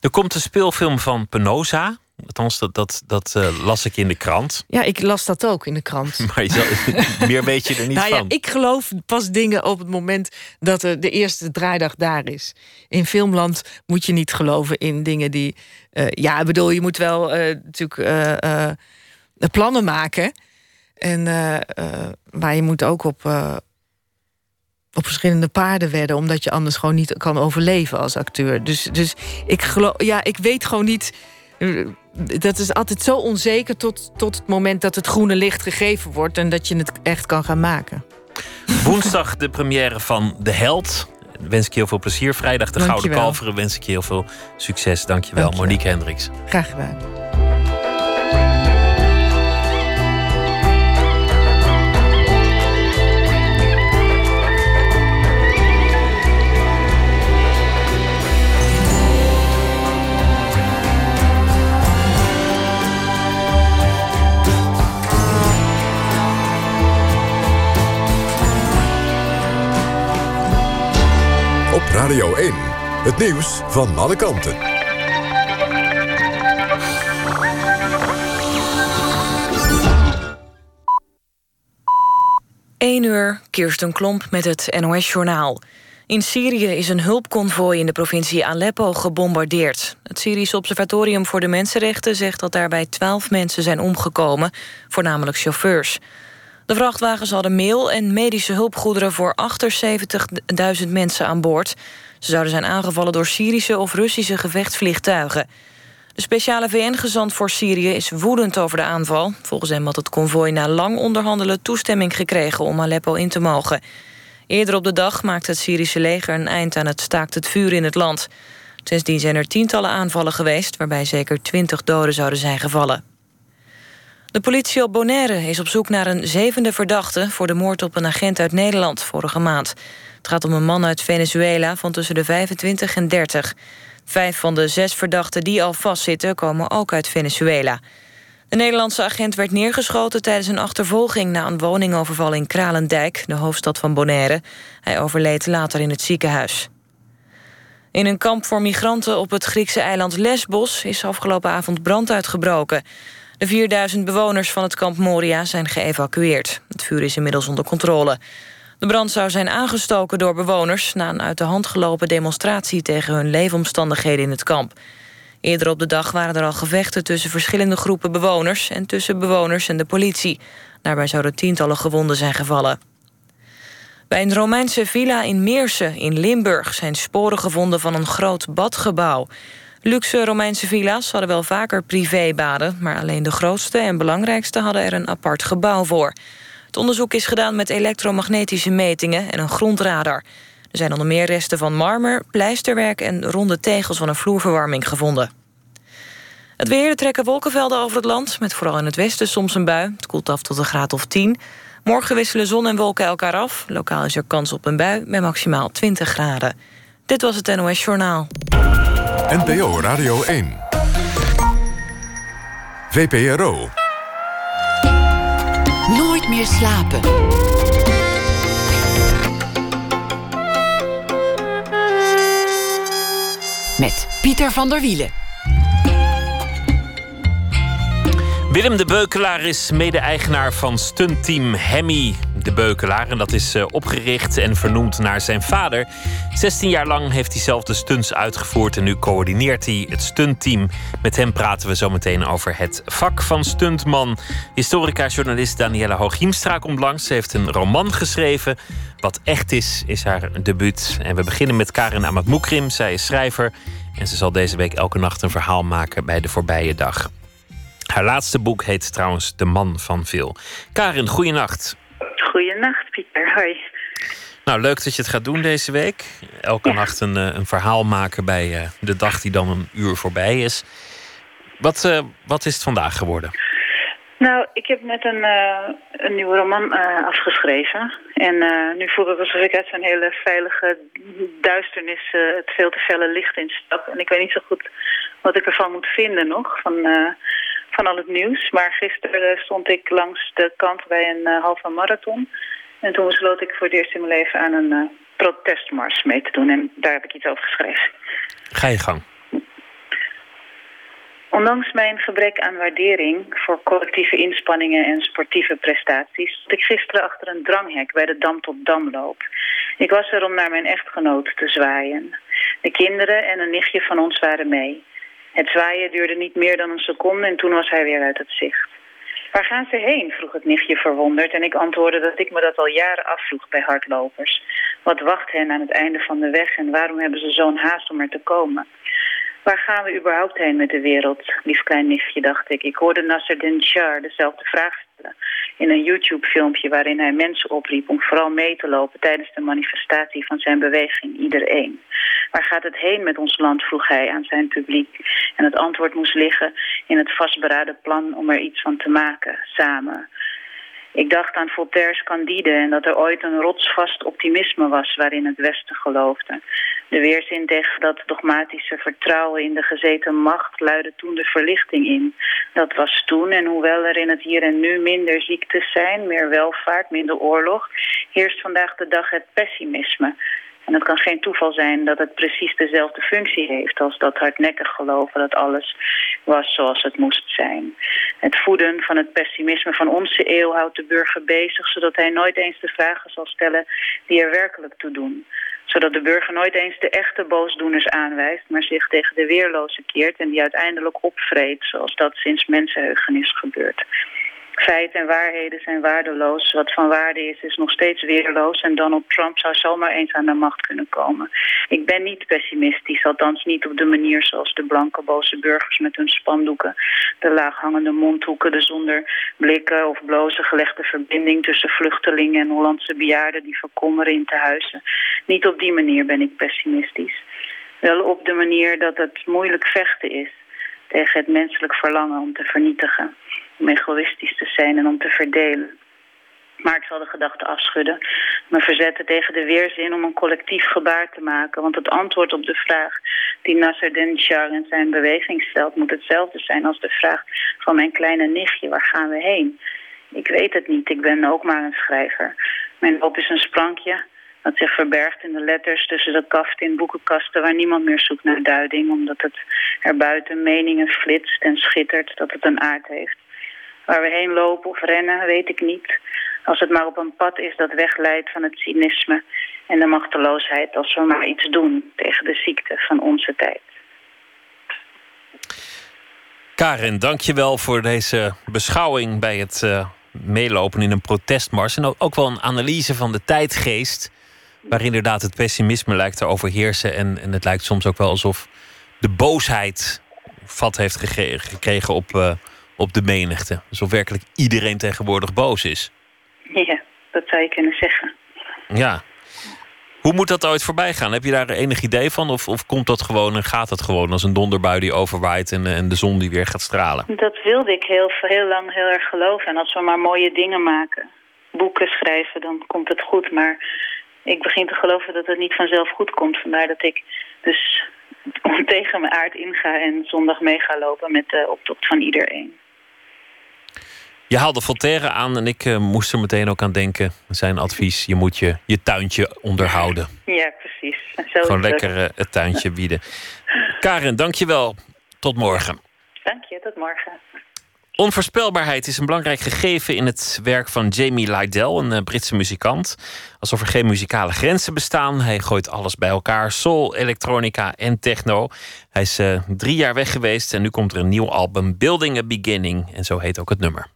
Er komt een speelfilm van Penosa. Althans, dat, dat, dat eh, las ik in de krant. Ja, ik las dat ook in de krant. Maar je meer weet je er niet nou ja, van. ik geloof pas dingen op het moment dat er de eerste draaidag daar is. In filmland moet je niet geloven in dingen die. eh, ja, ik bedoel, je moet wel eh, natuurlijk plannen maken. En, maar je moet ook op, op verschillende paarden wedden, omdat je anders gewoon niet kan overleven als acteur. Dus, dus ik geloof, ja, ik weet gewoon niet. Dat is altijd zo onzeker tot, tot het moment dat het groene licht gegeven wordt en dat je het echt kan gaan maken. Woensdag de première van De Held. Wens ik je heel veel plezier. Vrijdag de Gouden. Kalveren. Wens ik je heel veel succes. Dankjewel, Dankjewel. Monique Hendricks. Graag gedaan. Radio 1. Het nieuws van alle kanten. 1 uur, Kirsten Klomp met het NOS-journaal. In Syrië is een hulpconvooi in de provincie Aleppo gebombardeerd. Het Syrisch Observatorium voor de Mensenrechten zegt dat daarbij 12 mensen zijn omgekomen, voornamelijk chauffeurs. De vrachtwagens hadden meel en medische hulpgoederen voor 78.000 mensen aan boord. Ze zouden zijn aangevallen door Syrische of Russische gevechtsvliegtuigen. De speciale VN-gezant voor Syrië is woedend over de aanval. Volgens hem had het konvooi na lang onderhandelen toestemming gekregen om Aleppo in te mogen. Eerder op de dag maakte het Syrische leger een eind aan het staakt het vuur in het land. Sindsdien zijn er tientallen aanvallen geweest... waarbij zeker twintig doden zouden zijn gevallen. De politie op Bonaire is op zoek naar een zevende verdachte... voor de moord op een agent uit Nederland vorige maand. Het gaat om een man uit Venezuela van tussen de 25 en 30. Vijf van de zes verdachten die al vastzitten... komen ook uit Venezuela. De Nederlandse agent werd neergeschoten tijdens een achtervolging... na een woningoverval in Kralendijk, de hoofdstad van Bonaire. Hij overleed later in het ziekenhuis. In een kamp voor migranten op het Griekse eiland Lesbos... is afgelopen avond brand uitgebroken. De 4000 bewoners van het kamp Moria zijn geëvacueerd. Het vuur is inmiddels onder controle. De brand zou zijn aangestoken door bewoners... na een uit de hand gelopen demonstratie... tegen hun leefomstandigheden in het kamp. Eerder op de dag waren er al gevechten tussen verschillende groepen bewoners... en tussen bewoners en de politie. Daarbij zouden tientallen gewonden zijn gevallen. Bij een Romeinse villa in Meersen in Limburg... zijn sporen gevonden van een groot badgebouw. Luxe Romeinse villa's hadden wel vaker privébaden... maar alleen de grootste en belangrijkste hadden er een apart gebouw voor. Het onderzoek is gedaan met elektromagnetische metingen en een grondradar. Er zijn onder meer resten van marmer, pleisterwerk... en ronde tegels van een vloerverwarming gevonden. Het weer, er trekken wolkenvelden over het land... met vooral in het westen soms een bui. Het koelt af tot een graad of 10. Morgen wisselen zon en wolken elkaar af. Lokaal is er kans op een bui met maximaal 20 graden. Dit was het NOS Journaal. NPO Radio 1. VPRO. Nooit meer slapen. Met Pieter van der Wielen. Willem de Beukelaar is mede-eigenaar van stuntteam Hemmy de Beukelaar. En dat is eh, opgericht en vernoemd naar zijn vader. 16 jaar lang heeft hij zelf de stunts uitgevoerd en nu coördineert hij het stuntteam. Met hem praten we zo meteen over het vak van stuntman. Historica-journalist Danielle Hooghiemstra komt langs. Ze heeft een roman geschreven. Wat echt is, is haar debuut. En we beginnen met Karin Amatmoekrim. Zij is schrijver en ze zal deze week elke nacht een verhaal maken bij de voorbije dag. Haar laatste boek heet trouwens De Man van Veel. Karin, goeienacht. Goeienacht, Pieter. Hoi. Nou, leuk dat je het gaat doen deze week. Elke nacht een, eh, een verhaal maken bij eh, de dag die dan een uur voorbij is. Wat, eh, wat is het vandaag geworden? Nou, ik heb net een, een nieuwe roman afgeschreven. En nu voel ik alsof ik uit zo'n hele veilige duisternis het veel te felle licht instap. En ik weet niet zo goed wat ik ervan moet vinden nog, van, van al het nieuws. Maar gisteren eh, stond ik langs de kant bij een eh, halve marathon. En toen besloot ik voor het eerst in mijn leven aan een eh, protestmars mee te doen. En daar heb ik iets over geschreven. Ga je gang. Ondanks mijn gebrek aan waardering voor collectieve inspanningen en sportieve prestaties, stond ik gisteren achter een dranghek bij de Dam tot Damloop. Ik was er om naar mijn echtgenoot te zwaaien. De kinderen en een nichtje van ons waren mee. Het zwaaien duurde niet meer dan een seconde en toen was hij weer uit het zicht. Waar gaan ze heen? vroeg het nichtje verwonderd en ik antwoordde dat ik me dat al jaren afvroeg bij hardlopers. Wat wacht hen aan het einde van de weg en waarom hebben ze zo'n haast om er te komen? Waar gaan we überhaupt heen met de wereld, lief klein nichtje, dacht ik. Ik hoorde Nasser Denchar dezelfde vraag stellen in een YouTube-filmpje waarin hij mensen opriep om vooral mee te lopen tijdens de manifestatie van zijn beweging Iedereen. Waar gaat het heen met ons land, vroeg hij aan zijn publiek. En het antwoord moest liggen in het vastberaden plan om er iets van te maken, samen. Ik dacht aan Voltaire's Candide en dat er ooit een rotsvast optimisme was waarin het Westen geloofde. De weerzin tegen dat dogmatische vertrouwen in de gezeten macht luidde toen de verlichting in. Dat was toen en hoewel er in het hier en nu minder ziektes zijn, meer welvaart, minder oorlog, heerst vandaag de dag het pessimisme. En het kan geen toeval zijn dat het precies dezelfde functie heeft als dat hardnekkig geloven dat alles was zoals het moest zijn. Het voeden van het pessimisme van onze eeuw houdt de burger bezig, zodat hij nooit eens de vragen zal stellen die er werkelijk toe doen. Zodat de burger nooit eens de echte boosdoeners aanwijst, maar zich tegen de weerloze keert en die uiteindelijk opvreet, zoals dat sinds mensenheugenis gebeurt. Feiten en waarheden zijn waardeloos. Wat van waarde is, is nog steeds weerloos. En Donald Trump zou zomaar eens aan de macht kunnen komen. Ik ben niet pessimistisch, althans niet op de manier zoals de blanke boze burgers met hun spandoeken, de laaghangende mondhoeken, de zonder blikken of blozen gelegde verbinding tussen vluchtelingen en Hollandse bejaarden die verkommeren in tehuizen. Niet op die manier ben ik pessimistisch. Wel op de manier dat het moeilijk vechten is tegen het menselijk verlangen om te vernietigen om egoïstisch te zijn en om te verdelen. Maar ik zal de gedachte afschudden, me verzetten tegen de weerzin om een collectief gebaar te maken. Want het antwoord op de vraag die Nasser Den-Shar in zijn beweging stelt, moet hetzelfde zijn als de vraag van mijn kleine nichtje, waar gaan we heen? Ik weet het niet, ik ben ook maar een schrijver. Mijn hoop is een sprankje dat zich verbergt in de letters tussen de kaft in boekenkasten waar niemand meer zoekt naar duiding, omdat het er buiten meningen flitst en schittert dat het een aard heeft. Waar we heen lopen of rennen, weet ik niet. Als het maar op een pad is dat wegleidt van het cynisme en de machteloosheid als we maar iets doen tegen de ziekte van onze tijd. Karin, dank je wel voor deze beschouwing bij het eh, meelopen in een protestmars. En ook, wel een analyse van de tijdgeest. Waar inderdaad het pessimisme lijkt te overheersen. En, en het lijkt soms ook wel alsof de boosheid vat heeft gekregen op, eh, op de menigte. Alsof werkelijk iedereen tegenwoordig boos is. Ja, dat zou je kunnen zeggen. Ja. Hoe moet dat ooit voorbij gaan? Heb je daar enig idee van? Of, of komt dat gewoon en gaat dat gewoon als een donderbui die overwaait en, en de zon die weer gaat stralen? Dat wilde ik heel, heel lang heel erg geloven. En als we maar mooie dingen maken, boeken schrijven, dan komt het goed. Maar ik begin te geloven dat het niet vanzelf goed komt. Vandaar dat ik dus tegen mijn aard inga en zondag mee ga lopen met de optocht van iedereen. Je haalde Voltaire aan en ik eh, moest er meteen ook aan denken. Zijn advies, je moet je, je tuintje onderhouden. Ja, precies. Zo Gewoon lekker eh, het tuintje bieden. Karin, dank je wel. Tot morgen. Dank je, tot morgen. Onvoorspelbaarheid is een belangrijk gegeven in het werk van Jamie Lydell, een eh, Britse muzikant. Alsof er geen muzikale grenzen bestaan. Hij gooit alles bij elkaar: soul, elektronica en techno. Hij is drie jaar weg geweest en nu komt er een nieuw album, Building a Beginning. En zo heet ook het nummer.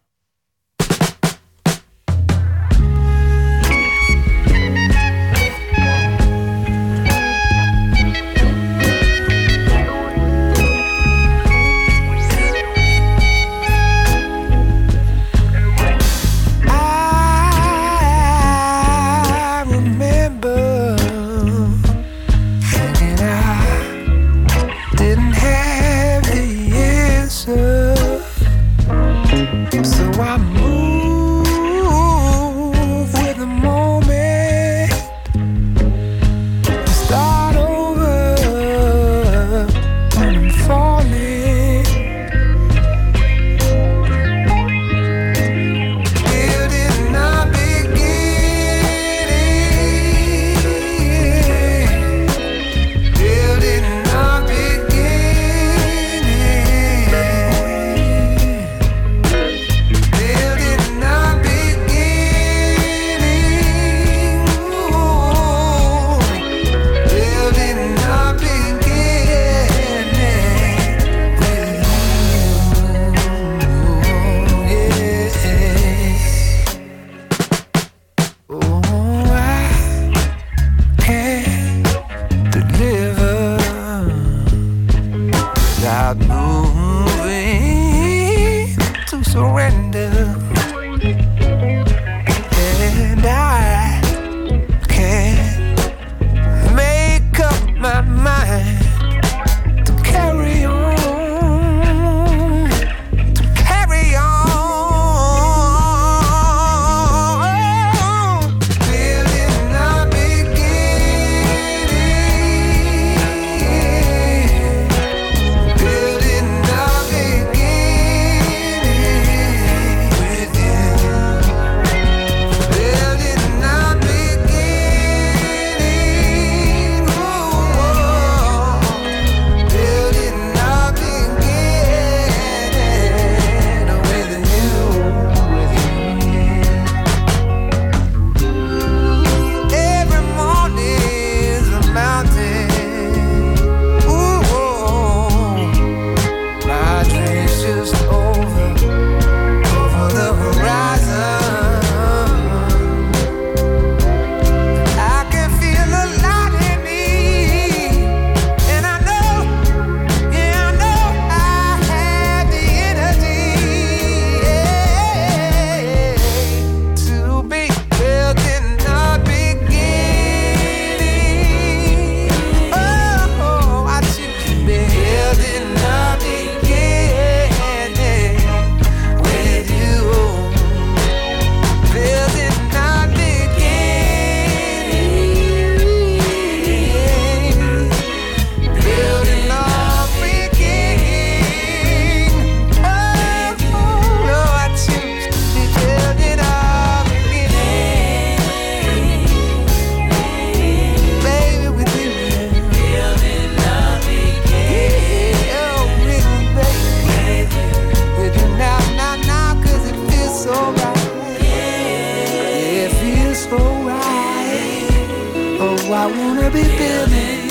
Wanna be building.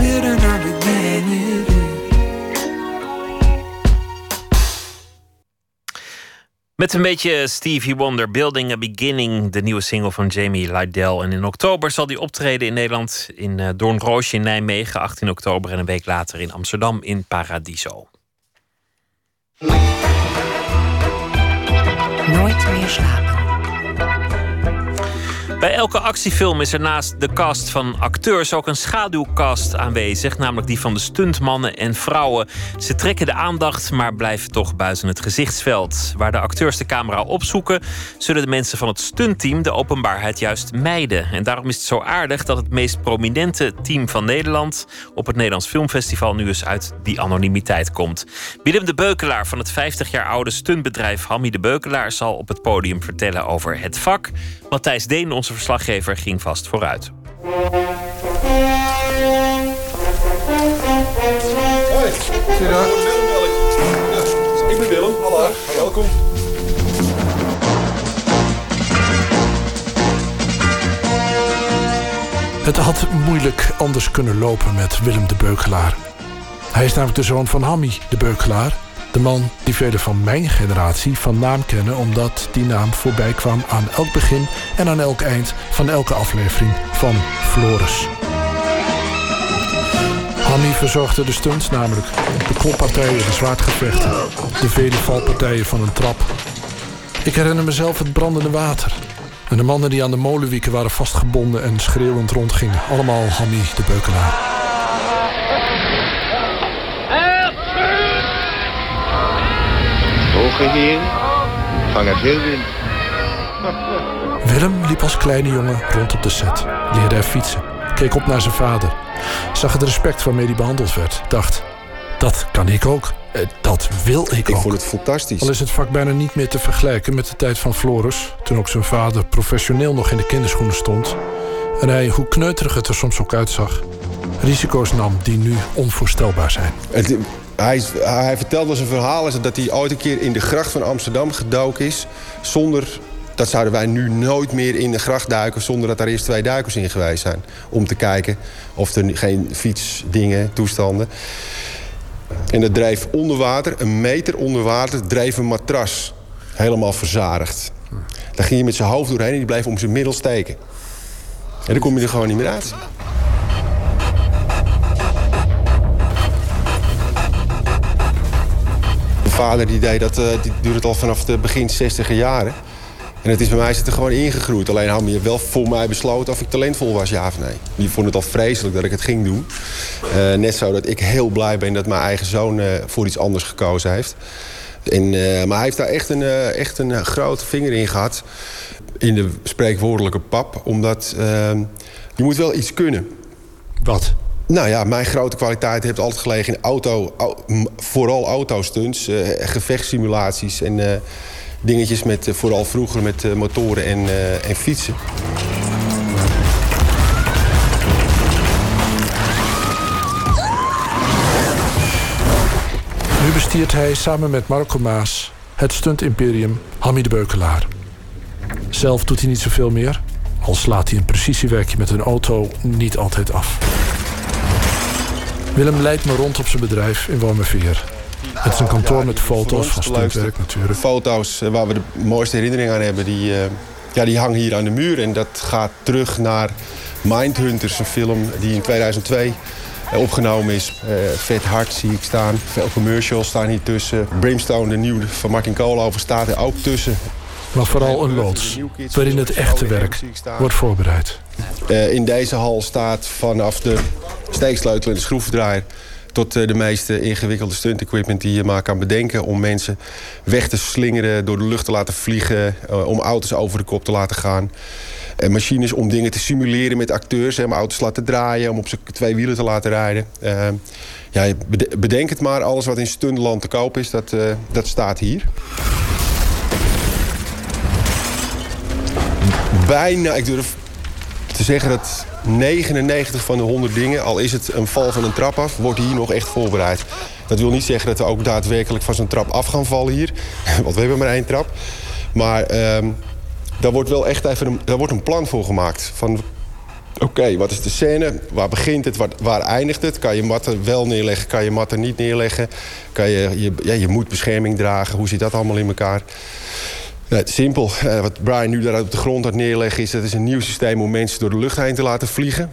Building a beginning with you. Met een beetje Stevie Wonder, Building a Beginning, de nieuwe single van Jamie Lydell. En in oktober zal die optreden in Nederland in uh, Doornroosje in Nijmegen, 18 oktober. En een week later in Amsterdam in Paradiso. Nooit meer slapen. Bij elke actiefilm is er naast de cast van acteurs ook een schaduwcast aanwezig, namelijk die van de stuntmannen en vrouwen. Ze trekken de aandacht, maar blijven toch buiten het gezichtsveld. Waar de acteurs de camera opzoeken, zullen de mensen van het stuntteam de openbaarheid juist mijden. En daarom is het zo aardig dat het meest prominente team van Nederland op het Nederlands Filmfestival nu eens uit die anonimiteit komt. Willem de Beukelaar van het 50 jaar oude stuntbedrijf Hammy de Beukelaar zal op het podium vertellen over het vak. Matthijs Deen, onze verslaggever, ging vast vooruit. Hoi, Goedendag. Ik ben Willem, hallo. Welkom. Het had moeilijk anders kunnen lopen met Willem de Beukelaar. Hij is namelijk de zoon van Hammy de Beukelaar. De man die velen van mijn generatie van naam kennen... omdat die naam voorbij kwam aan elk begin en aan elk eind... van elke aflevering van Floris. Hammy verzorgde de stunts namelijk. De kloppartijen, de zwaardgevechten. De vele valpartijen van een trap. Ik herinner mezelf het brandende water. En de mannen die aan de molenwieken waren vastgebonden en schreeuwend rondgingen. Allemaal Hammy de Beukelaar. Hoge heer, vangen veel wind. Willem liep als kleine jongen rond op de set. Leerde er fietsen. Keek op naar zijn vader. Zag het respect waarmee hij behandeld werd. Dacht, dat kan ik ook. Eh, Dat wil ik, ook. Ik vond het fantastisch. Al is het vak bijna niet meer te vergelijken met de tijd van Floris... toen ook zijn vader professioneel nog in de kinderschoenen stond... en hij, hoe kneuterig het er soms ook uitzag... risico's nam die nu onvoorstelbaar zijn. Het, hij, hij vertelde zijn verhaal is dat hij ooit een keer in de gracht van Amsterdam gedoken is. Zonder, dat zouden wij nu nooit meer in de gracht duiken... zonder dat daar eerst twee duikers in geweest zijn. Om te kijken of er geen fietsdingen, toestanden... En dat dreef onder water, een meter onder water, dreef een matras. Helemaal verzadigd. Daar ging je met zijn hoofd doorheen en die bleef om zijn middel steken. En dan kom je er gewoon niet meer uit. Vader die deed dat, eh, die doet het al vanaf de begin 60 jaren. En het is bij mij er gewoon ingegroeid. Alleen had je wel voor mij besloten of ik talentvol was, ja of nee. Die vond het al vreselijk dat ik het ging doen. Eh, net zo dat ik heel blij ben dat mijn eigen zoon eh, voor iets anders gekozen heeft. En, maar hij heeft daar echt een, echt een grote vinger in gehad. In de spreekwoordelijke pap. Omdat eh, je moet wel iets kunnen. Wat? Nou ja, mijn grote kwaliteit heeft altijd gelegen in auto, vooral autostunts, eh gevechtssimulaties en eh, dingetjes met, eh, vooral vroeger met motoren en, en fietsen. Nu bestiert hij samen met Marco Maas het stunt-imperium Hammy de Beukelaar. Zelf doet hij niet zoveel meer, al slaat hij een precisiewerkje met een auto niet altijd af. Willem leidt me rond op zijn bedrijf in Wormerveer. Het is een kantoor met foto's van stuntwerk natuurlijk. Foto's eh, waar we de mooiste herinneringen aan hebben, die, eh, ja, die hangen hier aan de muur. En dat gaat terug naar Mindhunters, een film die in 2002 eh, opgenomen is. Eh, vet hard zie ik staan. Veel commercials staan hier tussen. Brimstone, de nieuwe van Martin Koolhoven, staat er ook tussen. Maar vooral een loods, waarin het echte werk wordt voorbereid. In deze hal staat vanaf de steeksleutel en de schroevendraaier... tot eh, de meest eh, ingewikkelde stunt-equipment die je maar kan bedenken... om mensen weg te slingeren, door de lucht te laten vliegen... eh, om auto's over de kop te laten gaan. En machines om dingen te simuleren met acteurs. Om auto's te laten draaien, om op zijn twee wielen te laten rijden. Ja, bede- bedenk het maar, alles wat in stuntland te koop is, dat, dat staat hier. Bijna, ik durf te zeggen dat 99 van de 100 dingen, al is het een val van een trap af, wordt hier nog echt voorbereid. Dat wil niet zeggen dat we ook daadwerkelijk van zo'n trap af gaan vallen hier. Want we hebben maar één trap. Maar ehm, daar wordt wel echt even een, daar wordt een plan voor gemaakt. Van oké, wat is de scène? Waar begint het? Waar, waar eindigt het? Kan je matten wel neerleggen? Kan je matten niet neerleggen? Kan je, je, ja, je moet bescherming dragen. Hoe zit dat allemaal in elkaar? Simpel. Eh, wat Brian nu daar op de grond aan neerleggen is... dat is een nieuw systeem om mensen door de lucht heen te laten vliegen.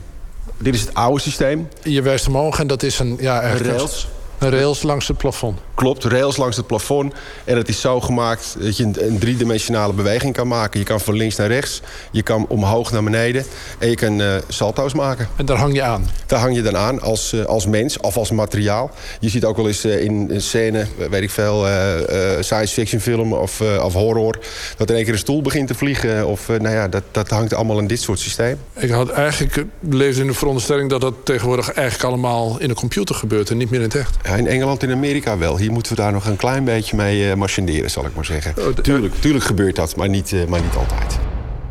Dit is het oude systeem. Je wijst omhoog en dat is een... Ja, Rails. Een rails langs het plafond. Klopt, rails langs het plafond. En het is zo gemaakt dat je een, een driedimensionale beweging kan maken. Je kan van links naar rechts, je kan omhoog naar beneden... en je kan eh, salto's maken. En daar hang je aan? Daar hang je dan aan als, eh, als mens of als materiaal. Je ziet ook wel eens eh, in een scène, weet ik veel... science fiction film of, of horror... dat in één keer een stoel begint te vliegen. Of, nou ja, dat, dat hangt allemaal in dit soort systeem. Ik had eigenlijk leefde in de veronderstelling dat dat tegenwoordig eigenlijk allemaal in een computer gebeurt en niet meer in het echt. Ja, in Engeland en Amerika wel. Hier moeten we daar nog een klein beetje mee eh, marchanderen, zal ik maar zeggen. tuurlijk, tuurlijk gebeurt dat, maar niet, eh, maar niet altijd.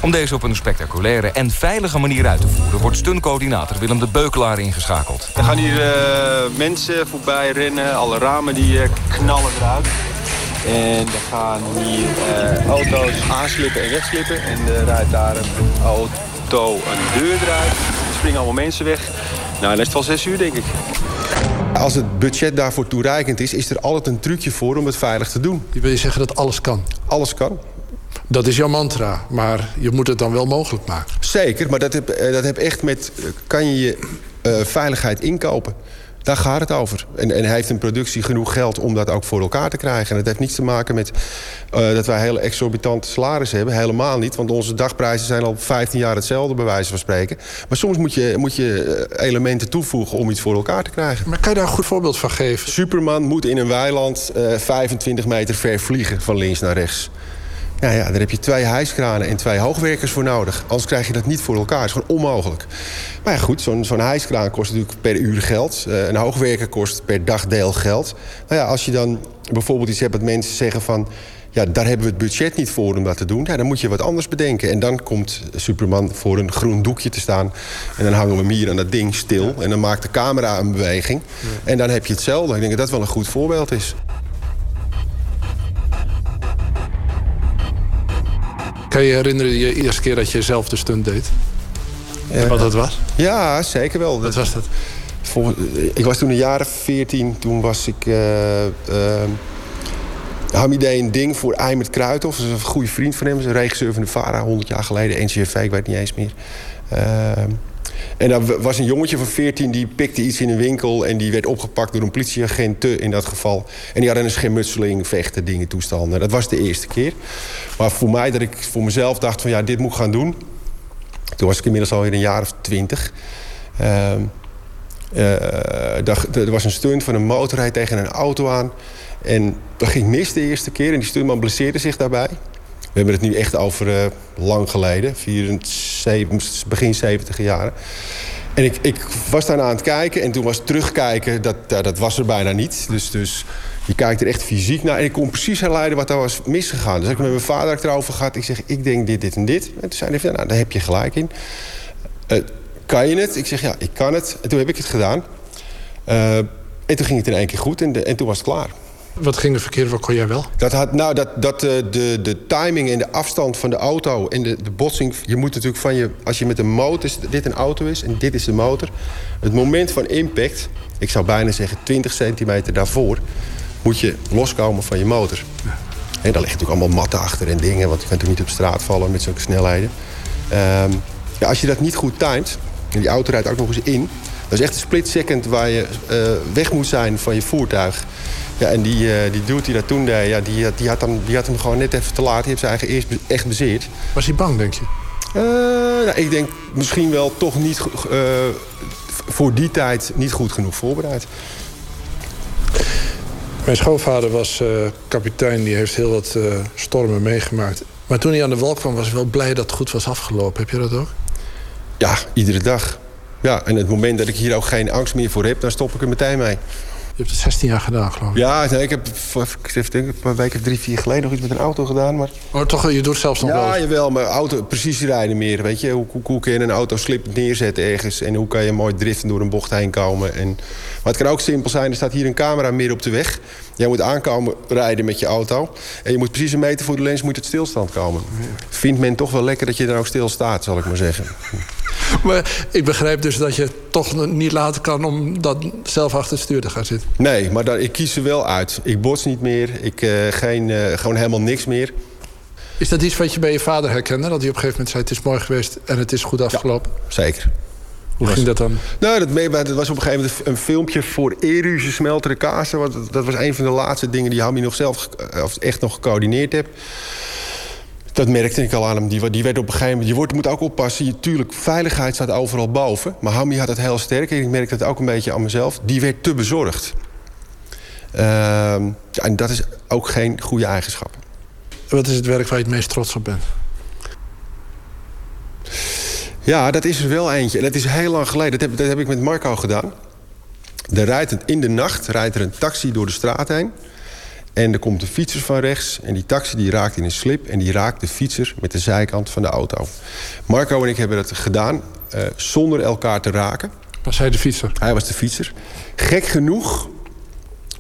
Om deze op een spectaculaire en veilige manier uit te voeren... wordt stuntcoördinator Willem de Beukelaar ingeschakeld. Er gaan hier eh, mensen voorbij rennen, alle ramen die eh, knallen eruit. En er gaan hier eh, auto's aanslippen en wegslippen. En er rijdt daar een auto een deur eruit. Er springen allemaal mensen weg. Nou, dan is het wel zes uur, denk ik. Als het budget daarvoor toereikend is, is er altijd een trucje voor om het veilig te doen. Je wil je zeggen dat alles kan? Alles kan. Dat is jouw mantra, maar je moet het dan wel mogelijk maken. Zeker, maar dat heb, eh, dat heb echt met... eh, kan je je eh, veiligheid inkopen? Daar gaat het over. En, en heeft een productie genoeg geld om dat ook voor elkaar te krijgen? En het heeft niets te maken met eh, dat wij hele exorbitante salarissen hebben. Helemaal niet, want onze dagprijzen zijn al 15 jaar hetzelfde, bij wijze van spreken. Maar soms moet je, moet je eh, elementen toevoegen om iets voor elkaar te krijgen. Maar kan je daar een goed voorbeeld van geven? Superman moet in een weiland eh, 25 meter ver vliegen van links naar rechts. Ja, ja, daar heb je twee hijskranen en twee hoogwerkers voor nodig. Anders krijg je dat niet voor elkaar. Het is gewoon onmogelijk. Maar ja, goed, zo'n zo'n hijskraan kost natuurlijk per uur geld. Eh, een hoogwerker kost per dagdeel geld. Nou ja, als je dan bijvoorbeeld iets hebt dat mensen zeggen van... ja, daar hebben we het budget niet voor om dat te doen. Ja, dan moet je wat anders bedenken. En dan komt Superman voor een groen doekje te staan. En dan hangen we hem hier aan dat ding stil. En dan maakt de camera een beweging. En dan heb je hetzelfde. Ik denk dat dat wel een goed voorbeeld is. Kan je herinneren je eerste keer dat je zelf de stunt deed? En wat dat was? Ja, zeker wel. Wat was dat? Ik was toen een jaar of 14. Toen was ik... eh eh, deed een ding voor Eimert Kruithof. Dat is een goede vriend van hem. Dat is een regisseur van de VARA, 100 jaar geleden. NCRV, ik weet niet eens meer. Eh, en daar was een jongetje van 14 die pikte iets in een winkel... en die werd opgepakt door een politieagent in dat geval. En die hadden een schermutseling, vechten, dingen, toestanden. Dat was de eerste keer. Maar voor mij, dat ik voor mezelf dacht van ja, dit moet ik gaan doen... Toen was ik inmiddels alweer een jaar of twintig. Ehm, eh, er was een stunt van een motorrijd tegen een auto aan. En dat ging mis de eerste keer. En die stuntman blesseerde zich daarbij. We hebben het nu echt over eh, lang geleden. 74, begin 70 jaren. En ik, ik was daarna aan het kijken. En toen was terugkijken, dat, dat was er bijna niet. Dus, dus je kijkt er echt fysiek naar. En ik kon precies herleiden wat daar was misgegaan. Dus ik met mijn vader het erover gehad. Ik zeg, ik denk dit, dit en dit. En toen zei hij, nou, daar heb je gelijk in. Eh, kan je het? Ik zeg, ja, ik kan het. En toen heb ik het gedaan. Eh, en toen ging het in één keer goed. En, en toen was het klaar. Wat ging er verkeerd, wat kon jij wel? Dat had, nou, dat, dat eh, de, de timing en de afstand van de auto en de, de botsing... je moet natuurlijk van je... als je met een motor... dit een auto is en dit is de motor... het moment van impact... ik zou bijna zeggen 20 centimeter daarvoor... moet je loskomen van je motor. En daar liggen natuurlijk allemaal matten achter en dingen... want je kunt natuurlijk niet op straat vallen met zulke snelheden. Ehm, ja, als je dat niet goed timed... en die auto rijdt ook nog eens in... dat is echt een split second waar je eh, weg moet zijn van je voertuig... Ja, en die, eh, die dude die dat toen deed, ja, die, die, had hem, die had hem gewoon net even te laat. Die heeft zijn eigen eerst echt bezeerd. Was hij bang, denk je? Eh, nou, ik denk misschien wel toch niet... voor die tijd niet goed genoeg voorbereid. Mijn schoonvader was kapitein, die heeft heel wat stormen meegemaakt. Maar toen hij aan de wal kwam, was hij wel blij dat het goed was afgelopen. Heb je dat ook? Ja, iedere dag. Ja, en het moment dat ik hier ook geen angst meer voor heb... dan stop ik er meteen mee. Je hebt het 16 jaar gedaan, geloof ik. Ja, nee, ik heb ik denk een weken of drie, vier geleden nog iets met een auto gedaan. Maar... Oh, toch, je doet zelfs nog wel Ja, jawel, maar auto, precisierijden meer. Weet je? Hoe, hoe, hoe kun je een auto slippend neerzetten ergens... en hoe kan je mooi driften door een bocht heen komen. En... Maar het kan ook simpel zijn, er staat hier een camera midden op de weg. Jij moet aankomen rijden met je auto. En je moet precies een meter voor de lens moet het stilstand komen. Vindt men toch wel lekker dat je dan ook stil staat, zal ik maar zeggen. Maar ik begrijp dus dat je toch niet laten kan om dan zelf achter het stuur te gaan zitten. Nee, maar dan, ik kies er wel uit. Ik bots niet meer, ik, eh, geen, eh, gewoon helemaal niks meer. Is dat iets wat je bij je vader herkende? Dat hij op een gegeven moment zei: Het is mooi geweest en het is goed afgelopen? Zeker. Hoe ging dat dan? Nou, dat, mee- dat was op een gegeven moment een filmpje voor Eruze Smeltere Kaarsen. Dat- dat was een van de laatste dingen die Hammy nog zelf ge- of echt nog gecoördineerd heeft. Dat merkte ik al aan hem. Die, werd op een gegeven moment... Je wordt, moet ook oppassen. Je, tuurlijk, veiligheid staat overal boven. Maar Hammy had het heel sterk. En ik merkte het ook een beetje aan mezelf. Die werd te bezorgd. Ehm, en dat is ook geen goede eigenschap. Wat is het werk waar je het meest trots op bent? Ja, dat is er wel eentje. En dat is heel lang geleden. Dat heb, dat heb ik met Marco gedaan. Er rijdt in de nacht rijdt er een taxi door de straat heen. En er komt een fietser van rechts. En die taxi die raakt in een slip. En die raakt de fietser met de zijkant van de auto. Marco en ik hebben dat gedaan eh, zonder elkaar te raken. Was hij de fietser? Hij was de fietser. Gek genoeg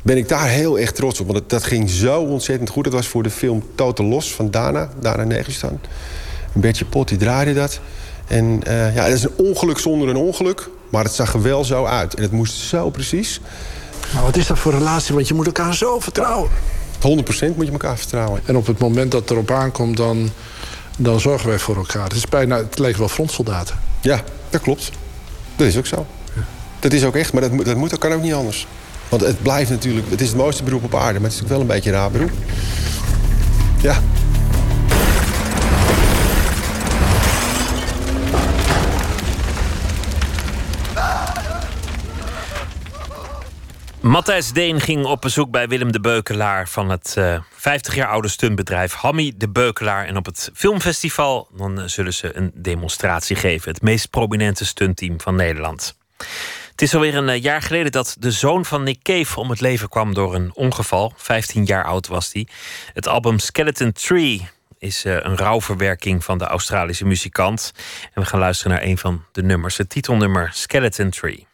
ben ik daar heel erg trots op. Want dat ging zo ontzettend goed. Dat was voor de film Total Los van Dana. Dana Negistan. En Bertje Pot die draaide dat. En eh, ja, het is een ongeluk zonder een ongeluk. Maar het zag er wel zo uit. En het moest zo precies. Maar wat is dat voor relatie? Want je moet elkaar zo vertrouwen. 100% moet je elkaar vertrouwen. En op het moment dat het erop aankomt, dan, dan zorgen wij voor elkaar. Het, is bijna, het lijkt wel frontsoldaten. Ja, dat klopt. Dat is ook zo. Dat is ook echt, maar dat, moet- dat, moet, dat kan ook niet anders. Want het blijft natuurlijk, het is het mooiste beroep op aarde, maar het is ook wel een beetje een raar beroep. Ja. Matthijs Deen ging op bezoek bij Willem de Beukelaar van het eh 50 jaar oude stuntbedrijf Hammy de Beukelaar. En op het filmfestival dan eh, zullen ze een demonstratie geven. Het meest prominente stuntteam van Nederland. Het is alweer een eh, jaar geleden dat de zoon van Nick Cave om het leven kwam door een ongeval. 15 jaar oud was hij. Het album Skeleton Tree is een rouwverwerking van de Australische muzikant. En we gaan luisteren naar een van de nummers. Het titelnummer Skeleton Tree.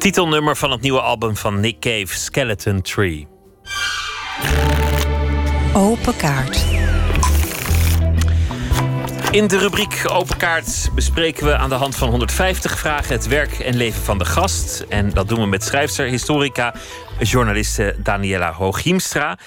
Het titelnummer van het nieuwe album van Nick Cave, Skeleton Tree. Open kaart. In de rubriek Open Kaart bespreken we aan de hand van 150 vragen het werk en leven van de gast. En dat doen we met schrijfster, historica, journaliste Daniela Hooghiemstra.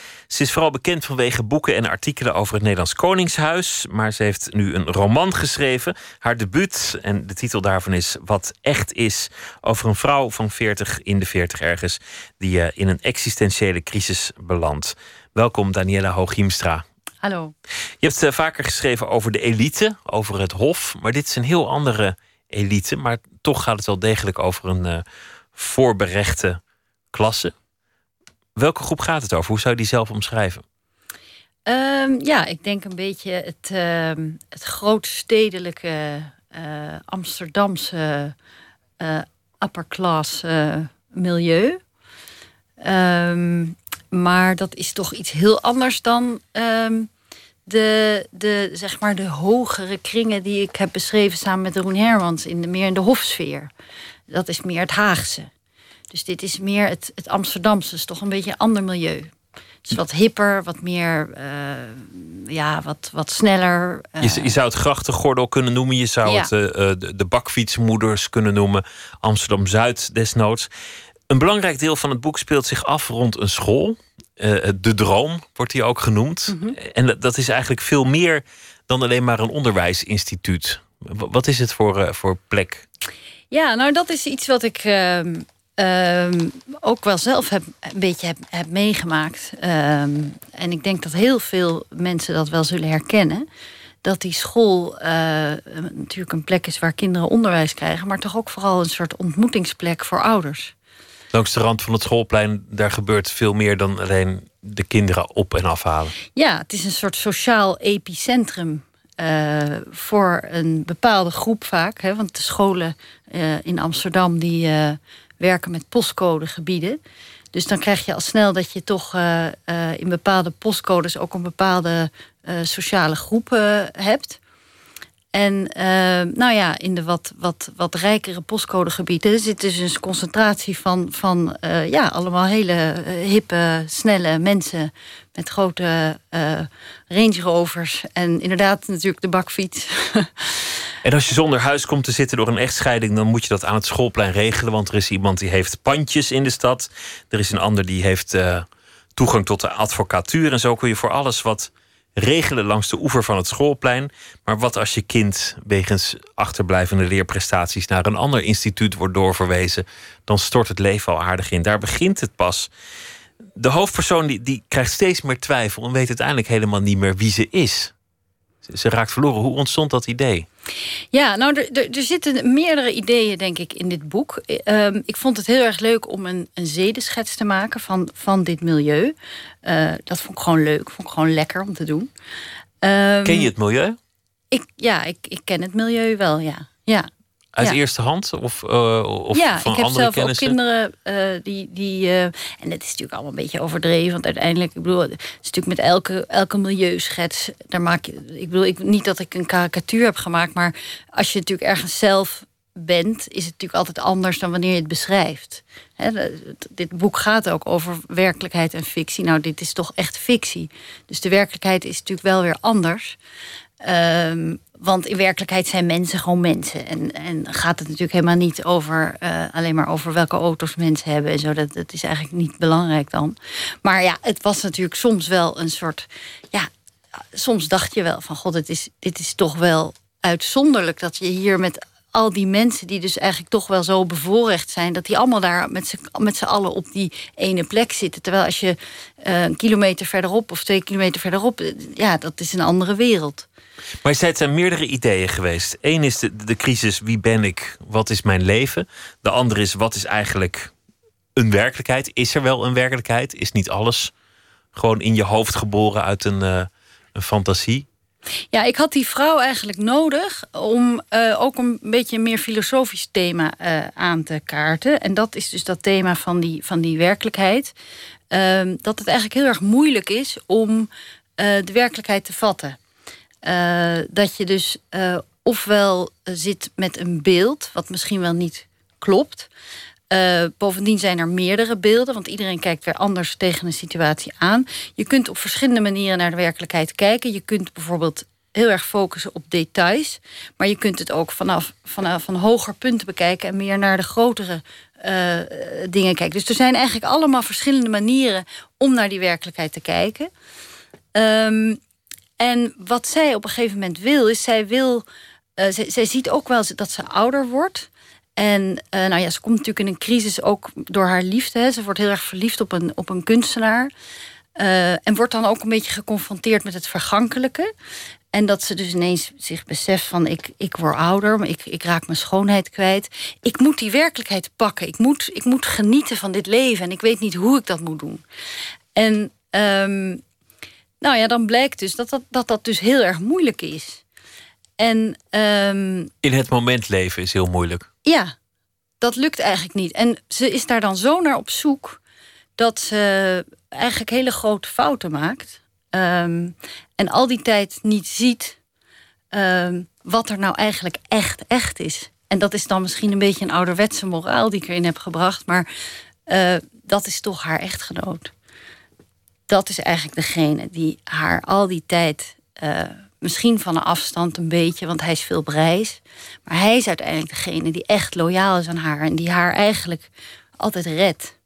Is vooral bekend vanwege boeken en artikelen over het Nederlands Koningshuis. Maar ze heeft nu een roman geschreven, haar debuut. En de titel daarvan is Wat echt is. Over een vrouw van 40 in de 40 ergens, die eh, in een existentiële crisis belandt. Welkom, Daniela Hooghiemstra. Hallo. Je hebt eh, vaker geschreven over de elite, over het hof. Maar dit is een heel andere elite. Maar toch gaat het wel degelijk over een eh, voorberechte klasse. Welke groep gaat het over? Hoe zou je die zelf omschrijven? Ehm, ja, ik denk een beetje het, ehm, het grootstedelijke eh, Amsterdamse eh upper class eh, milieu. Ehm, maar dat is toch iets heel anders dan de, de, zeg maar de hogere kringen die ik heb beschreven samen met Roen Hermans in de, meer in de hofsfeer. Dat is meer het Haagse. Dus dit is meer het, het Amsterdamse, is toch een beetje een ander milieu. Het is wat hipper, wat meer, eh, ja, wat, wat sneller. eh, Je, je zou het grachtengordel kunnen noemen. Je zou Ja. het eh, de, de bakfietsmoeders kunnen noemen. Amsterdam-Zuid desnoods. Een belangrijk deel van het boek speelt zich af rond een school. De Droom wordt die ook genoemd. Mhm. En dat- dat is eigenlijk veel meer dan alleen maar een onderwijsinstituut. Wat is het voor, voor plek? Ja, nou dat is iets wat ik ehm, ehm, ook wel zelf heb, een beetje heb, heb meegemaakt. Ehm, en ik denk dat heel veel mensen dat wel zullen herkennen. Dat die school eh, natuurlijk een plek is waar kinderen onderwijs krijgen, maar toch ook vooral een soort ontmoetingsplek voor ouders. Langs de rand van het schoolplein, daar gebeurt veel meer dan alleen de kinderen op en afhalen. Ja, het is een soort sociaal epicentrum eh, voor een bepaalde groep vaak. Hè, want de scholen eh, in Amsterdam die werken met postcodegebieden. Dus dan krijg je al snel dat je toch eh, eh, in bepaalde postcodes ook een bepaalde eh, sociale groep hebt. En nou ja, in de wat, wat, wat rijkere postcodegebieden zit dus een concentratie van, van ja, allemaal hele hippe, snelle mensen met grote Range Rovers. En inderdaad natuurlijk de bakfiets. En als je zonder huis komt te zitten door een echtscheiding, dan moet je dat aan het schoolplein regelen. Want er is iemand die heeft pandjes in de stad. Er is een ander die heeft eh, toegang tot de advocatuur. En zo kun je voor alles wat regelen langs de oever van het schoolplein. Maar wat als je kind wegens achterblijvende leerprestaties naar een ander instituut wordt doorverwezen, dan stort het leven al aardig in. Daar begint het pas. De hoofdpersoon die, die krijgt steeds meer twijfel en weet uiteindelijk helemaal niet meer wie ze is. Ze- raakt verloren. Hoe ontstond dat idee? Ja, nou, er, zitten meerdere ideeën, denk ik, in dit boek. Eh, ehm, ik vond het heel erg leuk om een, een zedenschets te maken van, van dit milieu. Eh, dat vond ik gewoon leuk, vond ik gewoon lekker om te doen. Ehm, Ken je het milieu? Ik, ja, ik, ik ken het milieu wel, ja. ja. Uit Ja. eerste hand? Of, eh, of ja, van ik heb andere zelf kennissen? ook kinderen eh, die. die eh, en het is natuurlijk allemaal een beetje overdreven. Want uiteindelijk, ik bedoel, het is natuurlijk met elke, elke milieuschets. Daar maak je. Ik bedoel, ik, niet dat ik een karikatuur heb gemaakt. Maar als je natuurlijk ergens zelf bent, is het natuurlijk altijd anders dan wanneer je het beschrijft. Hè, dit boek gaat ook over werkelijkheid en fictie. Nou, dit is toch echt fictie. Dus de werkelijkheid is natuurlijk wel weer anders. Ehm, want in werkelijkheid zijn mensen gewoon mensen. En, en gaat het natuurlijk helemaal niet over eh, alleen maar over welke auto's mensen hebben en zo. Dat, dat is eigenlijk niet belangrijk dan. Maar ja, het was natuurlijk soms wel een soort. Ja, soms dacht je wel van god, dit is, dit is toch wel uitzonderlijk dat je hier met al die mensen die dus eigenlijk toch wel zo bevoorrecht zijn, dat die allemaal daar met z'n- allen op die ene plek zitten. Terwijl als je eh, een kilometer verderop of twee kilometer verderop, eh, ja, dat is een andere wereld. Maar het zijn meerdere ideeën geweest. Eén is de, de crisis, wie ben ik, wat is mijn leven? De andere is, wat is eigenlijk een werkelijkheid? Is er wel een werkelijkheid? Is niet alles gewoon in je hoofd geboren uit een, eh, een fantasie? Ja, ik had die vrouw eigenlijk nodig om eh, ook een beetje een meer filosofisch thema eh, aan te kaarten. En dat is dus dat thema van die, van die werkelijkheid. Ehm, dat het eigenlijk heel erg moeilijk is om eh, de werkelijkheid te vatten. Dat je dus ofwel zit met een beeld, wat misschien wel niet klopt. Eh, bovendien zijn er meerdere beelden, want iedereen kijkt weer anders tegen een situatie aan. Je kunt op verschillende manieren naar de werkelijkheid kijken. Je kunt bijvoorbeeld heel erg focussen op details, maar je kunt het ook vanaf, vanaf een hoger punt bekijken en meer naar de grotere eh, dingen kijken. Dus er zijn eigenlijk allemaal verschillende manieren om naar die werkelijkheid te kijken. Ehm, en wat zij op een gegeven moment wil, is zij wil. eh, zij, zij ziet ook wel dat ze ouder wordt. En eh, nou ja, ze komt natuurlijk in een crisis ook door haar liefde. Hè. Ze wordt heel erg verliefd op een, op een kunstenaar. Eh, en wordt dan ook een beetje geconfronteerd met het vergankelijke. En dat ze dus ineens zich beseft van ik, ik word ouder, maar ik, ik raak mijn schoonheid kwijt. Ik moet die werkelijkheid pakken. Ik moet, ik moet genieten van dit leven. En ik weet niet hoe ik dat moet doen. En ehm, nou ja, dan blijkt dus dat dat, dat dat dus heel erg moeilijk is. En ehm, In het moment leven is heel moeilijk. Ja, dat lukt eigenlijk niet. En ze is daar dan zo naar op zoek dat ze eigenlijk hele grote fouten maakt. Ehm, en al die tijd niet ziet ehm, wat er nou eigenlijk echt, echt is. En dat is dan misschien een beetje een ouderwetse moraal die ik erin heb gebracht. Maar eh, dat is toch haar echtgenoot. Dat is eigenlijk degene die haar al die tijd, eh, misschien van een afstand een beetje, want hij is veel prijs. Maar hij is uiteindelijk degene die echt loyaal is aan haar en die haar eigenlijk altijd redt.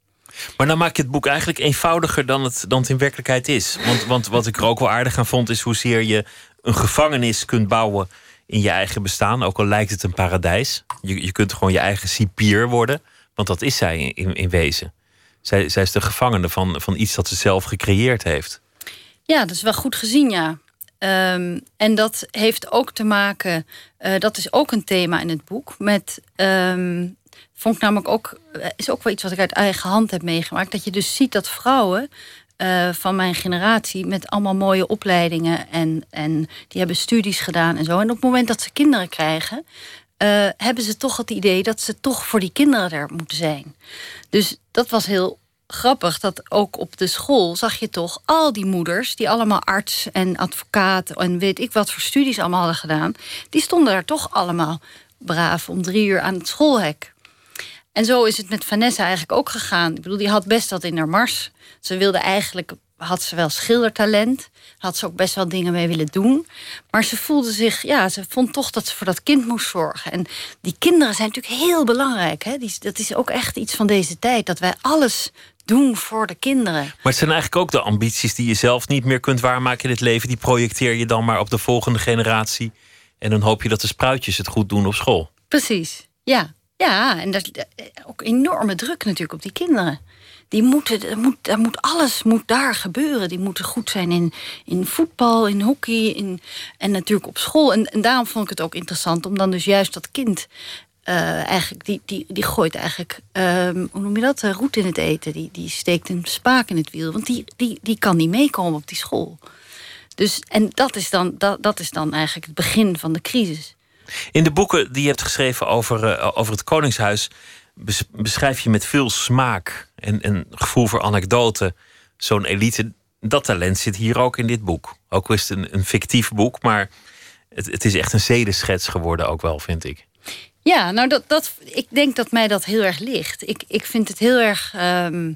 Maar dan maak je het boek eigenlijk eenvoudiger dan het, dan het in werkelijkheid is. Want, want wat ik er ook wel aardig aan vond, is hoezeer je een gevangenis kunt bouwen in je eigen bestaan. Ook al lijkt het een paradijs. Je, je kunt gewoon je eigen cipier worden. Want dat is zij in, in, in wezen. Zij, zij is de gevangene van, van iets dat ze zelf gecreëerd heeft. Ja, dat is wel goed gezien, ja. Ehm, en dat heeft ook te maken, eh, dat is ook een thema in het boek, met. ehm, vond ik namelijk ook, eh, is ook wel iets wat ik uit eigen hand heb meegemaakt. Dat je dus ziet dat vrouwen eh, van mijn generatie met allemaal mooie opleidingen en, en die hebben studies gedaan en zo. En op het moment dat ze kinderen krijgen, hebben ze toch het idee dat ze toch voor die kinderen er moeten zijn. Dus dat was heel grappig dat ook op de school zag je toch al die moeders die allemaal arts en advocaat en weet ik wat voor studies allemaal hadden gedaan, die stonden daar toch allemaal braaf om drie uur aan het schoolhek. En zo is het met Vanessa eigenlijk ook gegaan. Ik bedoel, die had best wat in haar mars. Ze wilde eigenlijk, had ze wel schildertalent. Had ze ook best wel dingen mee willen doen. Maar ze voelde zich, ja, ze vond toch dat ze voor dat kind moest zorgen. En die kinderen zijn natuurlijk heel belangrijk. Hè? Die, dat is ook echt iets van deze tijd. Dat wij alles doen voor de kinderen. Maar het zijn eigenlijk ook de ambities die je zelf niet meer kunt waarmaken in het leven. Die projecteer je dan maar op de volgende generatie. En dan hoop je dat de spruitjes het goed doen op school. Precies, ja. Ja, en dat is ook enorme druk natuurlijk op die kinderen. Die moeten, moet, er moet alles moet daar gebeuren. Die moeten goed zijn in, in voetbal, in hockey in, en natuurlijk op school. En, en daarom vond ik het ook interessant om dan dus juist dat kind... eh, eigenlijk, die, die, die gooit eigenlijk, ehm, hoe noem je dat, Eh, roet in het eten. Die, die steekt een spaak in het wiel, want die, die, die kan niet meekomen op die school. Dus, en dat is, dan, dat, dat is dan eigenlijk het begin van de crisis. In de boeken die je hebt geschreven over, eh, over het Koningshuis. bes- beschrijf je met veel smaak en, en gevoel voor anekdote zo'n elite. Dat talent zit hier ook in dit boek. Ook is het een, een fictief boek, maar het, het is echt een zedenschets geworden, ook wel, vind ik. Ja, nou, dat, dat, ik denk dat mij dat heel erg ligt. Ik, ik vind het heel erg. ehm,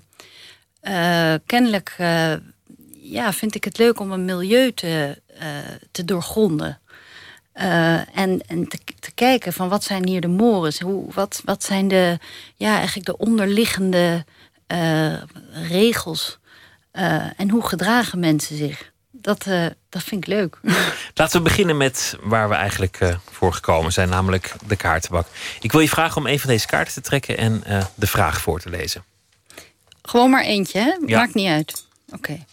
eh, kennelijk eh, ja, vind ik het leuk om een milieu te, eh, te doorgronden. En en te, te kijken van wat zijn hier de mores? Hoe, wat, wat zijn de, ja, eigenlijk de onderliggende regels? En hoe gedragen mensen zich? Dat, eh, dat vind ik leuk. Laten we beginnen met waar we eigenlijk eh, voor gekomen zijn, namelijk de kaartenbak. Ik wil je vragen om een van deze kaarten te trekken en eh, de vraag voor te lezen. Gewoon maar eentje, hè? Ja. Maakt niet uit. Oké.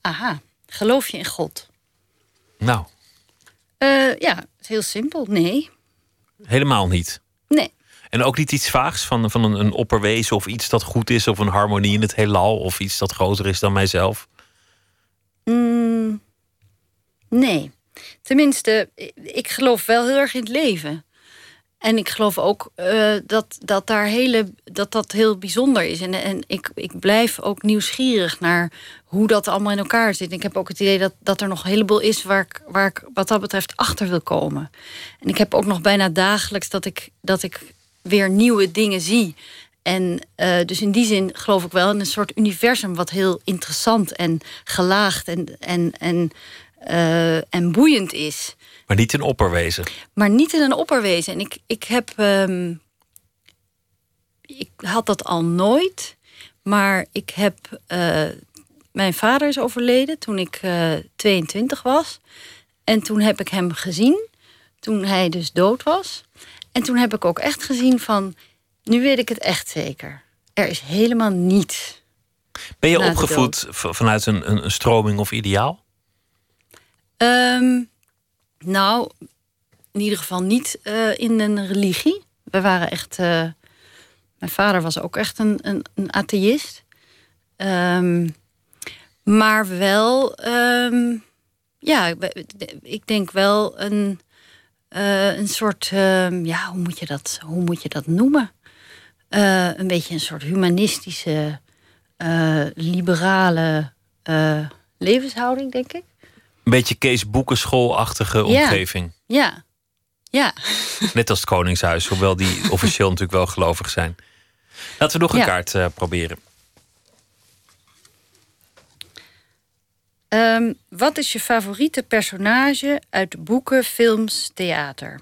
Aha. Geloof je in God? Nou, ja, heel simpel. Nee. helemaal niet. Nee. En ook niet iets vaags van, van een, een opperwezen of iets dat goed is, of een harmonie in het heelal, of iets dat groter is dan mijzelf. Mm, nee. Tenminste, ik geloof wel heel erg in het leven. En ik geloof ook eh, dat, dat, daar hele, dat dat heel bijzonder is. En, en ik, ik blijf ook nieuwsgierig naar hoe dat allemaal in elkaar zit. Ik heb ook het idee dat, dat er nog een heleboel is waar ik, waar ik wat dat betreft achter wil komen. En ik heb ook nog bijna dagelijks dat ik, dat ik weer nieuwe dingen zie. En eh, dus in die zin geloof ik wel in een soort universum wat heel interessant en gelaagd en, en, en, eh, en boeiend is. Maar niet een opperwezen. Maar niet in een opperwezen. En ik, ik heb. ehm, ik had dat al nooit. Maar ik heb. eh, mijn vader is overleden toen ik eh, 22 was. En toen heb ik hem gezien. Toen hij dus dood was. En toen heb ik ook echt gezien van. Nu weet ik het echt zeker. Er is helemaal niets. Ben je opgevoed vanuit een, een, een stroming of ideaal? Ehm, nou, in ieder geval niet eh, in een religie. We waren echt. eh, mijn vader was ook echt een, een, een atheïst. Ehm, maar wel, ehm, ja, ik denk wel een, eh, een soort, ja, hoe moet je dat, hoe moet je dat noemen? Eh, een beetje een soort humanistische, eh, liberale eh, levenshouding, denk ik. Een beetje Kees Boekenschoolachtige Ja. omgeving. Ja, ja. Net als het Koningshuis, hoewel die officieel natuurlijk wel gelovig zijn. Laten we nog een Ja. kaart proberen. Ehm, wat is je favoriete personage uit boeken, films, theater?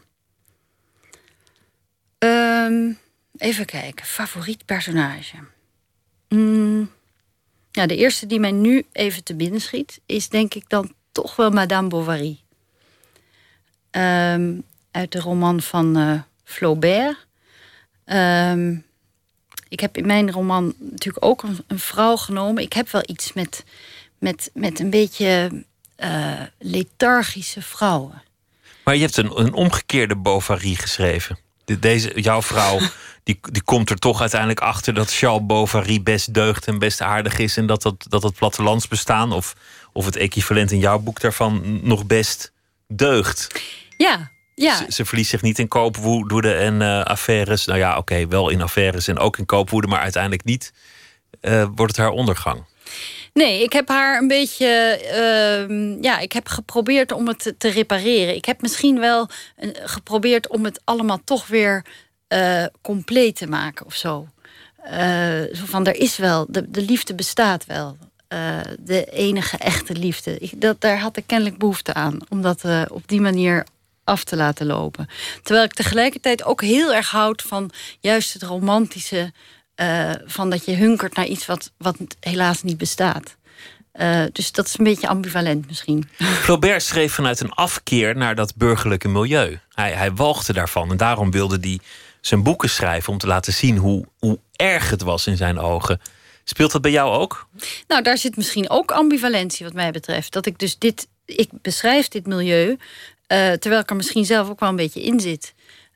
Ehm, even kijken. Favoriet personage. Mm, ja, de eerste die mij nu even te binnen schiet... is denk ik dan toch wel Madame Bovary. Ehm, uit de roman van eh, Flaubert. Ehm, ik heb in mijn roman natuurlijk ook een, een vrouw genomen. Ik heb wel iets met, met, met een beetje eh, lethargische vrouwen. Maar je hebt een, een omgekeerde Bovary geschreven. De- Deze, jouw vrouw die, die komt er toch uiteindelijk achter dat Charles Bovary best deugt en best aardig is. En dat dat, dat het plattelandsbestaan of, of het equivalent in jouw boek daarvan nog best deugt. Ja, ja. Ze, ze verliest zich niet in koopwoede en eh, affaires. Nou ja, oké, wel in affaires en ook in koopwoede, maar uiteindelijk niet. eh, wordt het haar ondergang. Nee, ik heb haar een beetje. ehm, ja, ik heb geprobeerd om het te, repareren. Ik heb misschien wel geprobeerd om het allemaal toch weer eh, compleet te maken of zo. Eh, zo van, er is wel, de, de liefde bestaat wel. Eh, de enige echte liefde. Dat, daar had ik kennelijk behoefte aan. Om dat op die manier af te laten lopen. Terwijl ik tegelijkertijd ook heel erg houd van juist het romantische. Eh, van dat je hunkert naar iets wat, wat helaas niet bestaat. Eh, dus dat is een beetje ambivalent misschien. Flaubert schreef vanuit een afkeer naar dat burgerlijke milieu. Hij, hij walgde daarvan en daarom wilde hij zijn boeken schrijven om te laten zien hoe, hoe erg het was in zijn ogen. Speelt dat bij jou ook? Nou, daar zit misschien ook ambivalentie wat mij betreft. Dat ik dus dit, ik beschrijf dit milieu, eh, terwijl ik er misschien zelf ook wel een beetje in zit.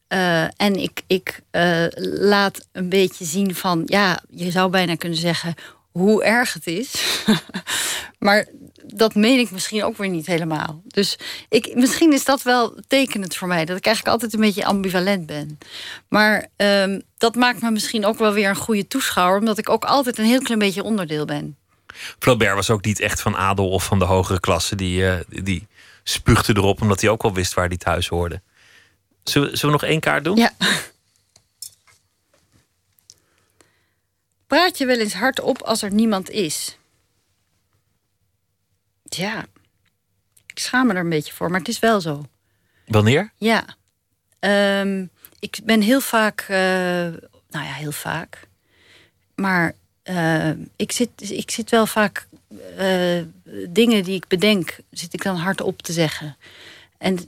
Eh, en ik, ik eh, laat een beetje zien van, ja, je zou bijna kunnen zeggen hoe erg het is. maar dat meen ik misschien ook weer niet helemaal. Dus ik, misschien is dat wel tekenend voor mij, dat ik eigenlijk altijd een beetje ambivalent ben. Maar ehm, dat maakt me misschien ook wel weer een goede toeschouwer, omdat ik ook altijd een heel klein beetje onderdeel ben. Flaubert was ook niet echt van adel of van de hogere klasse. Die, eh, die spuugde erop omdat hij ook wel wist waar hij thuis hoorde. Zullen, we- zullen we nog één kaart doen? Ja. Praat je wel eens hardop als er niemand is? Ja, ik schaam me er een beetje voor, maar het is wel zo. Wanneer? Ja. Ehm, ik ben heel vaak, eh, nou ja, heel vaak. Maar eh, ik, zit, ik zit wel vaak eh, dingen die ik bedenk, zit ik dan hardop te zeggen. En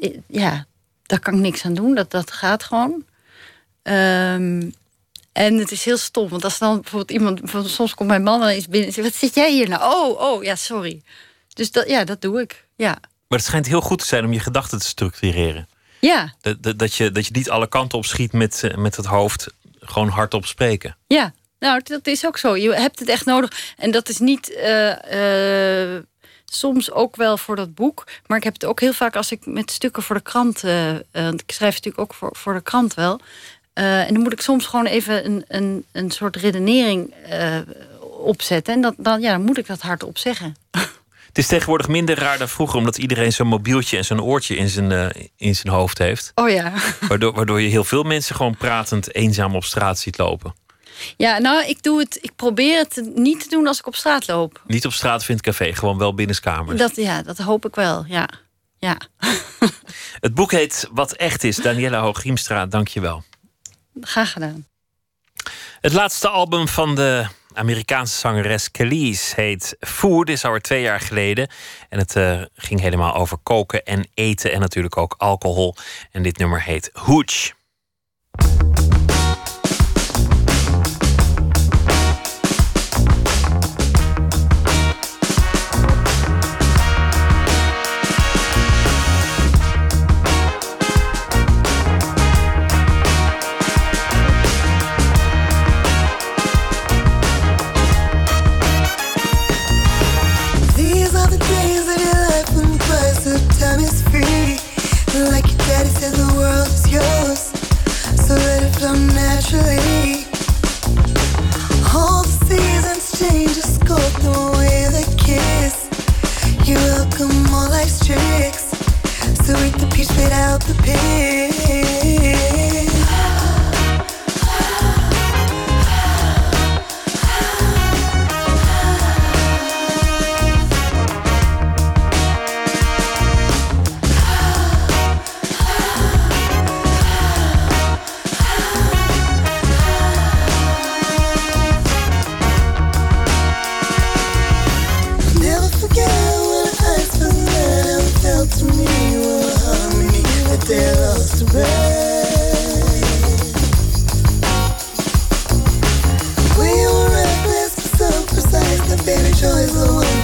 eh, ja, daar kan ik niks aan doen. Dat, dat gaat gewoon. Ehm, en het is heel stom, want als dan bijvoorbeeld iemand, bijvoorbeeld soms komt mijn man eens binnen en zegt: Wat zit jij hier nou? Oh, oh, ja, sorry. Dus dat, ja, dat doe ik. Ja. Maar het schijnt heel goed te zijn om je gedachten te structureren. Ja, Dat, dat, dat, je, dat je niet alle kanten op schiet met, eh, met het hoofd. Gewoon hardop spreken. Ja, nou, dat is ook zo. Je hebt het echt nodig. En dat is niet eh, eh, soms ook wel voor dat boek. Maar ik heb het ook heel vaak als ik met stukken voor de krant. eh, eh, want ik schrijf natuurlijk ook voor, voor de krant wel. Eh, en dan moet ik soms gewoon even een, een, een soort redenering opzetten. En dat, dan, ja, dan moet ik dat hardop zeggen. Het is tegenwoordig minder raar dan vroeger, omdat iedereen zo'n mobieltje en zo'n oortje in zijn, in zijn hoofd heeft. Oh ja. Waardoor, waardoor je heel veel mensen gewoon pratend eenzaam op straat ziet lopen. Ja, nou, ik, doe het, ik probeer het niet te doen als ik op straat loop. Niet op straat vindt café, gewoon wel binnenskamers. Dat, ja, dat hoop ik wel, ja. ja. Het boek heet Wat echt is. Daniela Hoogriemstra, dank je wel. Graag gedaan. Het laatste album van de Amerikaanse zangeres Khalees heet Food. Is alweer twee jaar geleden. En het eh, ging helemaal over koken en eten en natuurlijk ook alcohol. En dit nummer heet Hooch. You welcome all life's tricks. So eat the peach, spit out the pit. Baby joy is the one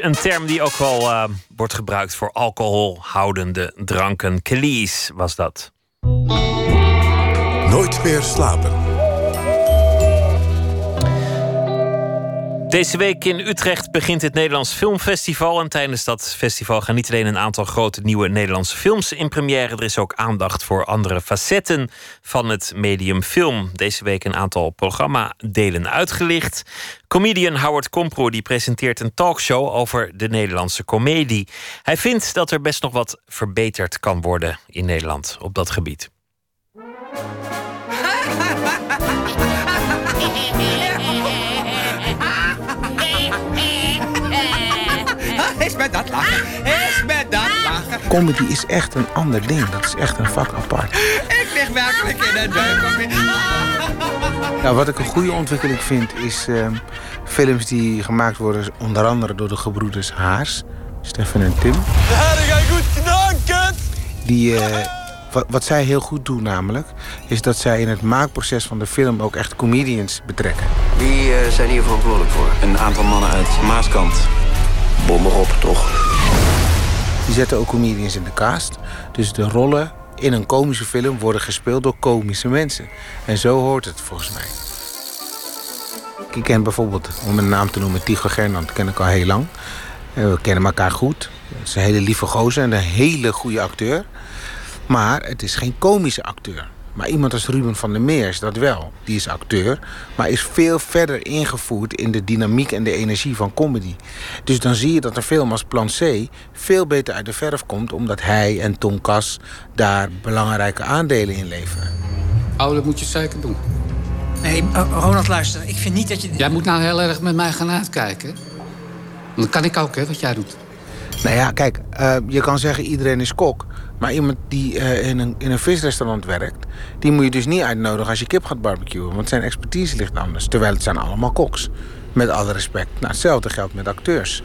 Een term die ook wel eh, wordt gebruikt voor alcoholhoudende dranken. Kelies was dat. Nooit meer slapen. Deze week in Utrecht begint het Nederlands Filmfestival. En tijdens dat festival gaan niet alleen een aantal grote nieuwe Nederlandse films in première. Er is ook aandacht voor andere facetten van het medium film. Deze week een aantal programmadelen uitgelicht. Comedian Howard Kompro die presenteert een talkshow over de Nederlandse komedie. Hij vindt dat er best nog wat verbeterd kan worden in Nederland op dat gebied. Met dat lachen. Is met dat lachen. Comedy is echt een ander ding. Dat is echt een vak apart. Ik lig werkelijk in een duim. Nou, wat ik een goede ontwikkeling vind, is ehm, films die gemaakt worden, onder andere door de gebroeders Haars, Stefan en Tim. Die, eh, wat, wat zij heel goed doen namelijk, is dat zij in het maakproces van de film ook echt comedians betrekken. Wie eh, zijn hier verantwoordelijk voor? Een aantal mannen uit Maaskant. Bom erop, toch? Die zetten ook comedians in de cast. Dus de rollen in een komische film worden gespeeld door komische mensen. En zo hoort het volgens mij. Ik ken bijvoorbeeld, om een naam te noemen, Tigo Gernand, ken ik al heel lang. Eh, We kennen elkaar goed. Het is een hele lieve gozer en een hele goede acteur. Maar het is geen komische acteur. Maar iemand als Ruben van der Meer is dat wel. Die is acteur, maar is veel verder ingevoerd in de dynamiek en de energie van comedy. Dus dan zie je dat een film als Plan C veel beter uit de verf komt, omdat hij en Tom Kas daar belangrijke aandelen in leveren. Oude moet je zeker doen. Nee, eh, Ronald, luister. Ik vind niet dat je... Jij moet nou heel erg met mij gaan uitkijken. Dan kan ik ook, hè, wat jij doet. Nou ja, kijk, eh, je kan zeggen iedereen is kok. Maar iemand die eh, in, een, in een visrestaurant werkt... die moet je dus niet uitnodigen als je kip gaat barbecuen. Want zijn expertise ligt anders. Terwijl het zijn allemaal koks. Met alle respect. Nou, hetzelfde geldt met acteurs.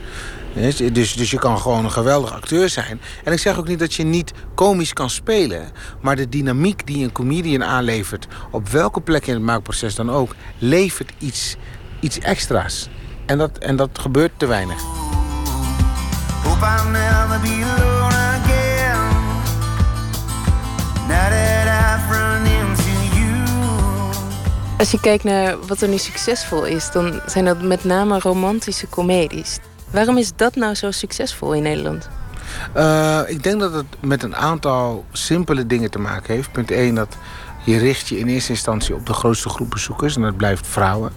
Dus, dus, je kan gewoon een geweldig acteur zijn. En ik zeg ook niet dat je niet komisch kan spelen. Maar de dynamiek die een comedian aanlevert... op welke plek in het maakproces dan ook... levert iets, iets extra's. En dat, en dat gebeurt te weinig. Als je kijkt naar wat er nu succesvol is, dan zijn dat met name romantische comedies. Waarom is dat nou zo succesvol in Nederland? Eh, ik denk dat het met een aantal simpele dingen te maken heeft. Punt 1, dat je richt je in eerste instantie op de grootste groep bezoekers. En dat blijft vrouwen.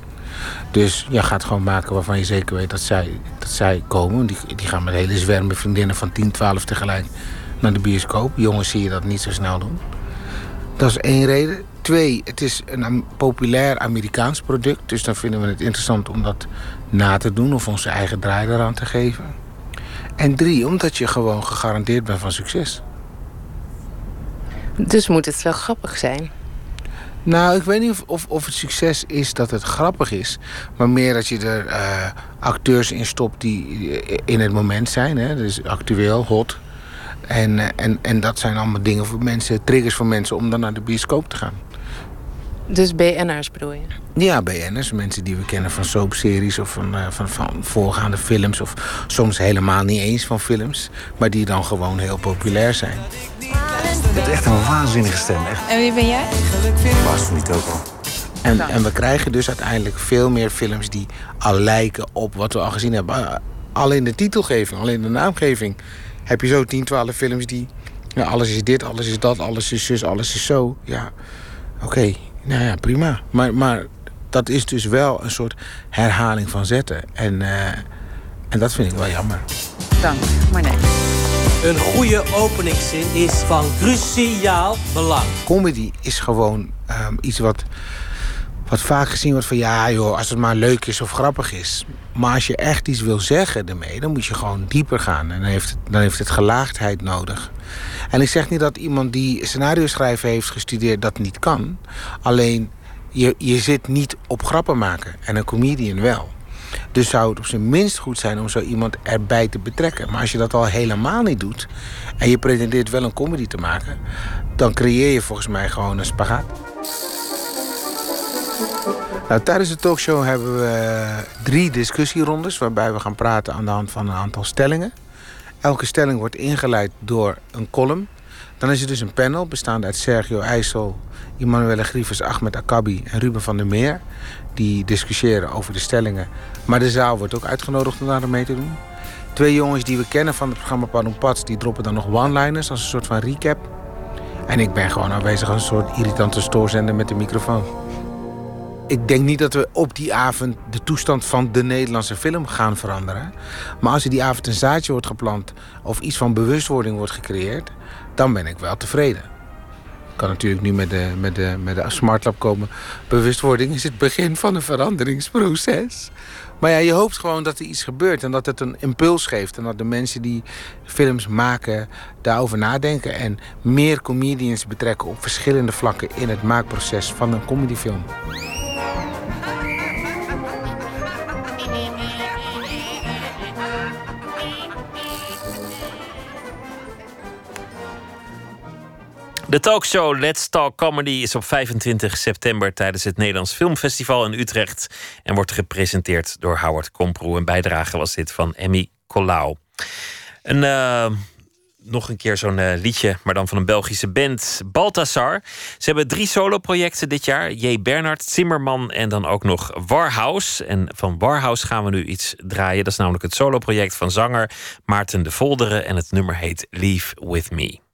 Dus je gaat gewoon maken waarvan je zeker weet dat zij, dat zij komen. Die, die gaan met hele zwermen vriendinnen van 10, 12 tegelijk naar de bioscoop. Jongens zie je dat niet zo snel doen. Dat is één reden. Twee, het is een populair Amerikaans product. Dus dan vinden we het interessant om dat na te doen of onze eigen draai eraan te geven. En drie, omdat je gewoon gegarandeerd bent van succes. Dus moet het wel grappig zijn. Nou, ik weet niet of, of, of het succes is dat het grappig is. Maar meer dat je er eh, acteurs in stopt die eh, in het moment zijn. Hè? Dus actueel, hot. En, eh, en, en dat zijn allemaal dingen voor mensen, triggers voor mensen om dan naar de bioscoop te gaan. Dus BN'ers bedoel je? Ja, BN'ers, mensen die we kennen van soapseries of van, eh, van, van voorgaande films. Of soms helemaal niet eens van films. Maar die dan gewoon heel populair zijn. Je hebt echt een waanzinnige stem. Echt. En wie ben jij? Was het niet ook al? En, en we krijgen dus uiteindelijk veel meer films die al lijken op wat we al gezien hebben. Uh, Al in de titelgeving, al in de naamgeving heb je zo 10, 12 films die. Ja, alles is dit, alles is dat, alles is zus, alles is zo. Ja, oké, nou ja, prima. Maar, maar dat is dus wel een soort herhaling van zetten. En, eh, en dat vind ik wel jammer. Dank, maar nee. Een goede openingszin is van cruciaal belang. Comedy is gewoon ehm, iets wat, wat vaak gezien wordt van ja joh, als het maar leuk is of grappig is. Maar als je echt iets wil zeggen ermee, dan moet je gewoon dieper gaan. En dan heeft het, dan heeft het gelaagdheid nodig. En ik zeg niet dat iemand die scenario schrijven heeft gestudeerd dat niet kan. Alleen je, je zit niet op grappen maken. En een comedian wel. Dus zou het op zijn minst goed zijn om zo iemand erbij te betrekken. Maar als je dat al helemaal niet doet en je pretendeert wel een comedy te maken, dan creëer je volgens mij gewoon een spagaat. Nou, tijdens de talkshow hebben we drie discussierondes waarbij we gaan praten aan de hand van een aantal stellingen. Elke stelling wordt ingeleid door een column. Dan is er dus een panel bestaande uit Sergio IJssel, Immanuele Grievers, Ahmed Akabi en Ruben van der Meer. Die discussiëren over de stellingen. Maar de zaal wordt ook uitgenodigd om daar mee te doen. Twee jongens die we kennen van het programma Pardon Pats, die droppen dan nog one-liners als een soort van recap. En ik ben gewoon aanwezig als een soort irritante stoorzender met de microfoon. Ik denk niet dat we op die avond de toestand van de Nederlandse film gaan veranderen. Maar als er die avond een zaadje wordt geplant of iets van bewustwording wordt gecreëerd, dan ben ik wel tevreden. Ik kan natuurlijk nu met de, met de, met de smartlab komen. Bewustwording is het begin van een veranderingsproces. Maar ja, je hoopt gewoon dat er iets gebeurt en dat het een impuls geeft. En dat de mensen die films maken daarover nadenken. En meer comedians betrekken op verschillende vlakken in het maakproces van een comedyfilm. De talkshow Let's Talk Comedy is op 25 september tijdens het Nederlands Filmfestival in Utrecht en wordt gepresenteerd door Howard Komproe. Een bijdrage was dit van Emmy Colau. Een, eh, nog een keer zo'n eh, liedje, maar dan van een Belgische band, Baltasar. Ze hebben drie soloprojecten dit jaar. J. Bernard, Zimmerman en dan ook nog Warhouse. En van Warhouse gaan we nu iets draaien. Dat is namelijk het soloproject van zanger Maarten de Volderen. En het nummer heet Leave With Me.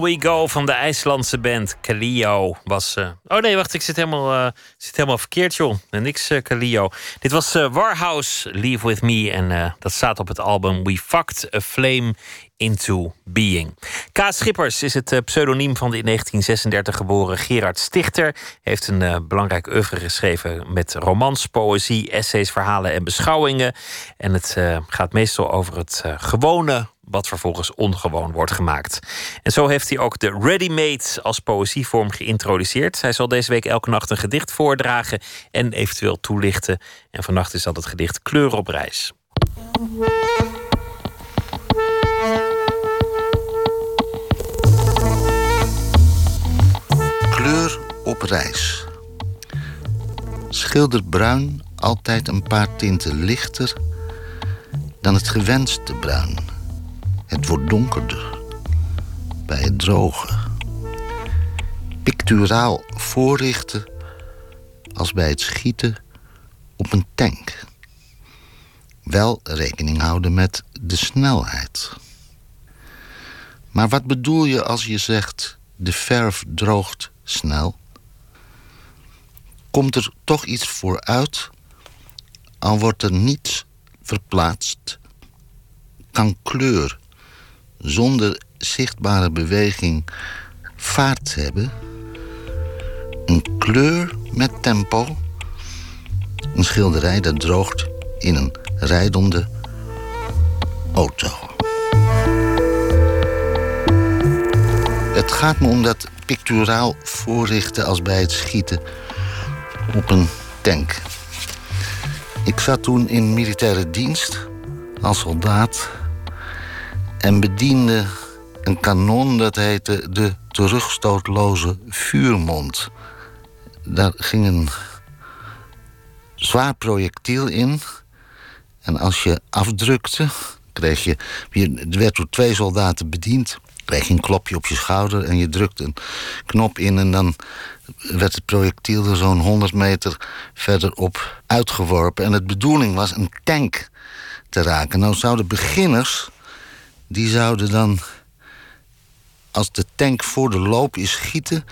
We Go van de IJslandse band Kalio was. eh, Oh nee, wacht, ik zit helemaal, eh, zit helemaal verkeerd, joh. En niks uh, Kalio. Dit was eh, Warhouse, Leave With Me. En eh, dat staat op het album We Fucked a Flame Into Being. Kaas Schippers is het eh, pseudoniem van de in 1936 geboren Gerard Stichter. Heeft een eh, belangrijk oeuvre geschreven met romans, poëzie, essays, verhalen en beschouwingen. En het eh, gaat meestal over het eh, gewone wat vervolgens ongewoon wordt gemaakt. En zo heeft hij ook de ready-made als poëzievorm geïntroduceerd. Hij zal deze week elke nacht een gedicht voordragen en eventueel toelichten. En vannacht is dat het gedicht Kleur op reis. Kleur op reis. Schilder bruin altijd een paar tinten lichter dan het gewenste bruin. Het wordt donkerder bij het droge. Picturaal voorrichten als bij het schieten op een tank. Wel rekening houden met de snelheid. Maar wat bedoel je als je zegt de verf droogt snel? Komt er toch iets vooruit, al wordt er niets verplaatst? Kan kleur zonder zichtbare beweging vaart hebben? Een kleur met tempo? Een schilderij dat droogt in een rijdende auto. Het gaat me om dat picturaal voorrichten als bij het schieten op een tank. Ik zat toen in militaire dienst als soldaat en bediende een kanon dat heette de terugstootloze vuurmond. Daar ging een zwaar projectiel in. En als je afdrukte, kreeg je. Er werd door twee soldaten bediend. Kreeg je een klopje op je schouder en je drukte een knop in. En dan werd het projectiel er zo'n 100 meter verderop uitgeworpen. En het bedoeling was een tank te raken. Nou zouden beginners. Die zouden dan. als de tank voor de loop is schieten.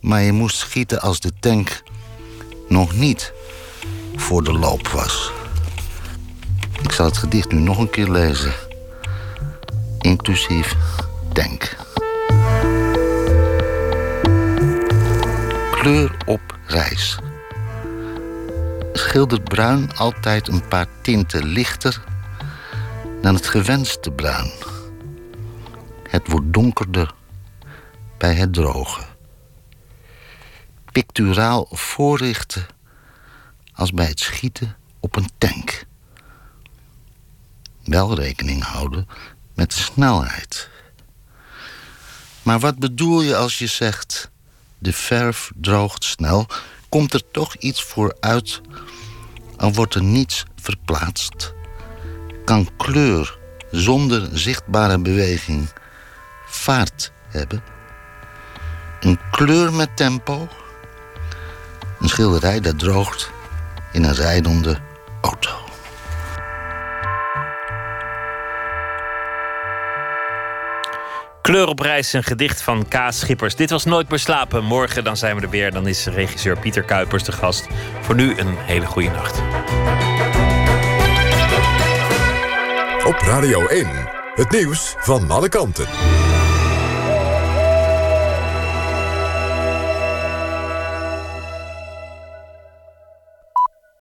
maar je moest schieten als de tank nog niet voor de loop was. Ik zal het gedicht nu nog een keer lezen. Inclusief denk. Kleur op reis. Schildert bruin altijd een paar tinten lichter dan het gewenste bruin. Het wordt donkerder bij het drogen. Picturaal voorrichten als bij het schieten op een tank. Wel rekening houden met snelheid. Maar wat bedoel je als je zegt: de verf droogt snel? Komt er toch iets vooruit, al wordt er niets verplaatst? Kan kleur zonder zichtbare beweging vaart hebben? Een kleur met tempo? Een schilderij dat droogt in een rijdende auto. Kleur op reis, een gedicht van Kaas Schippers. Dit was Nooit meer slapen. Morgen dan zijn we er weer. Dan is regisseur Pieter Kuipers de gast. Voor nu een hele goede nacht. Op Radio 1, het nieuws van alle kanten.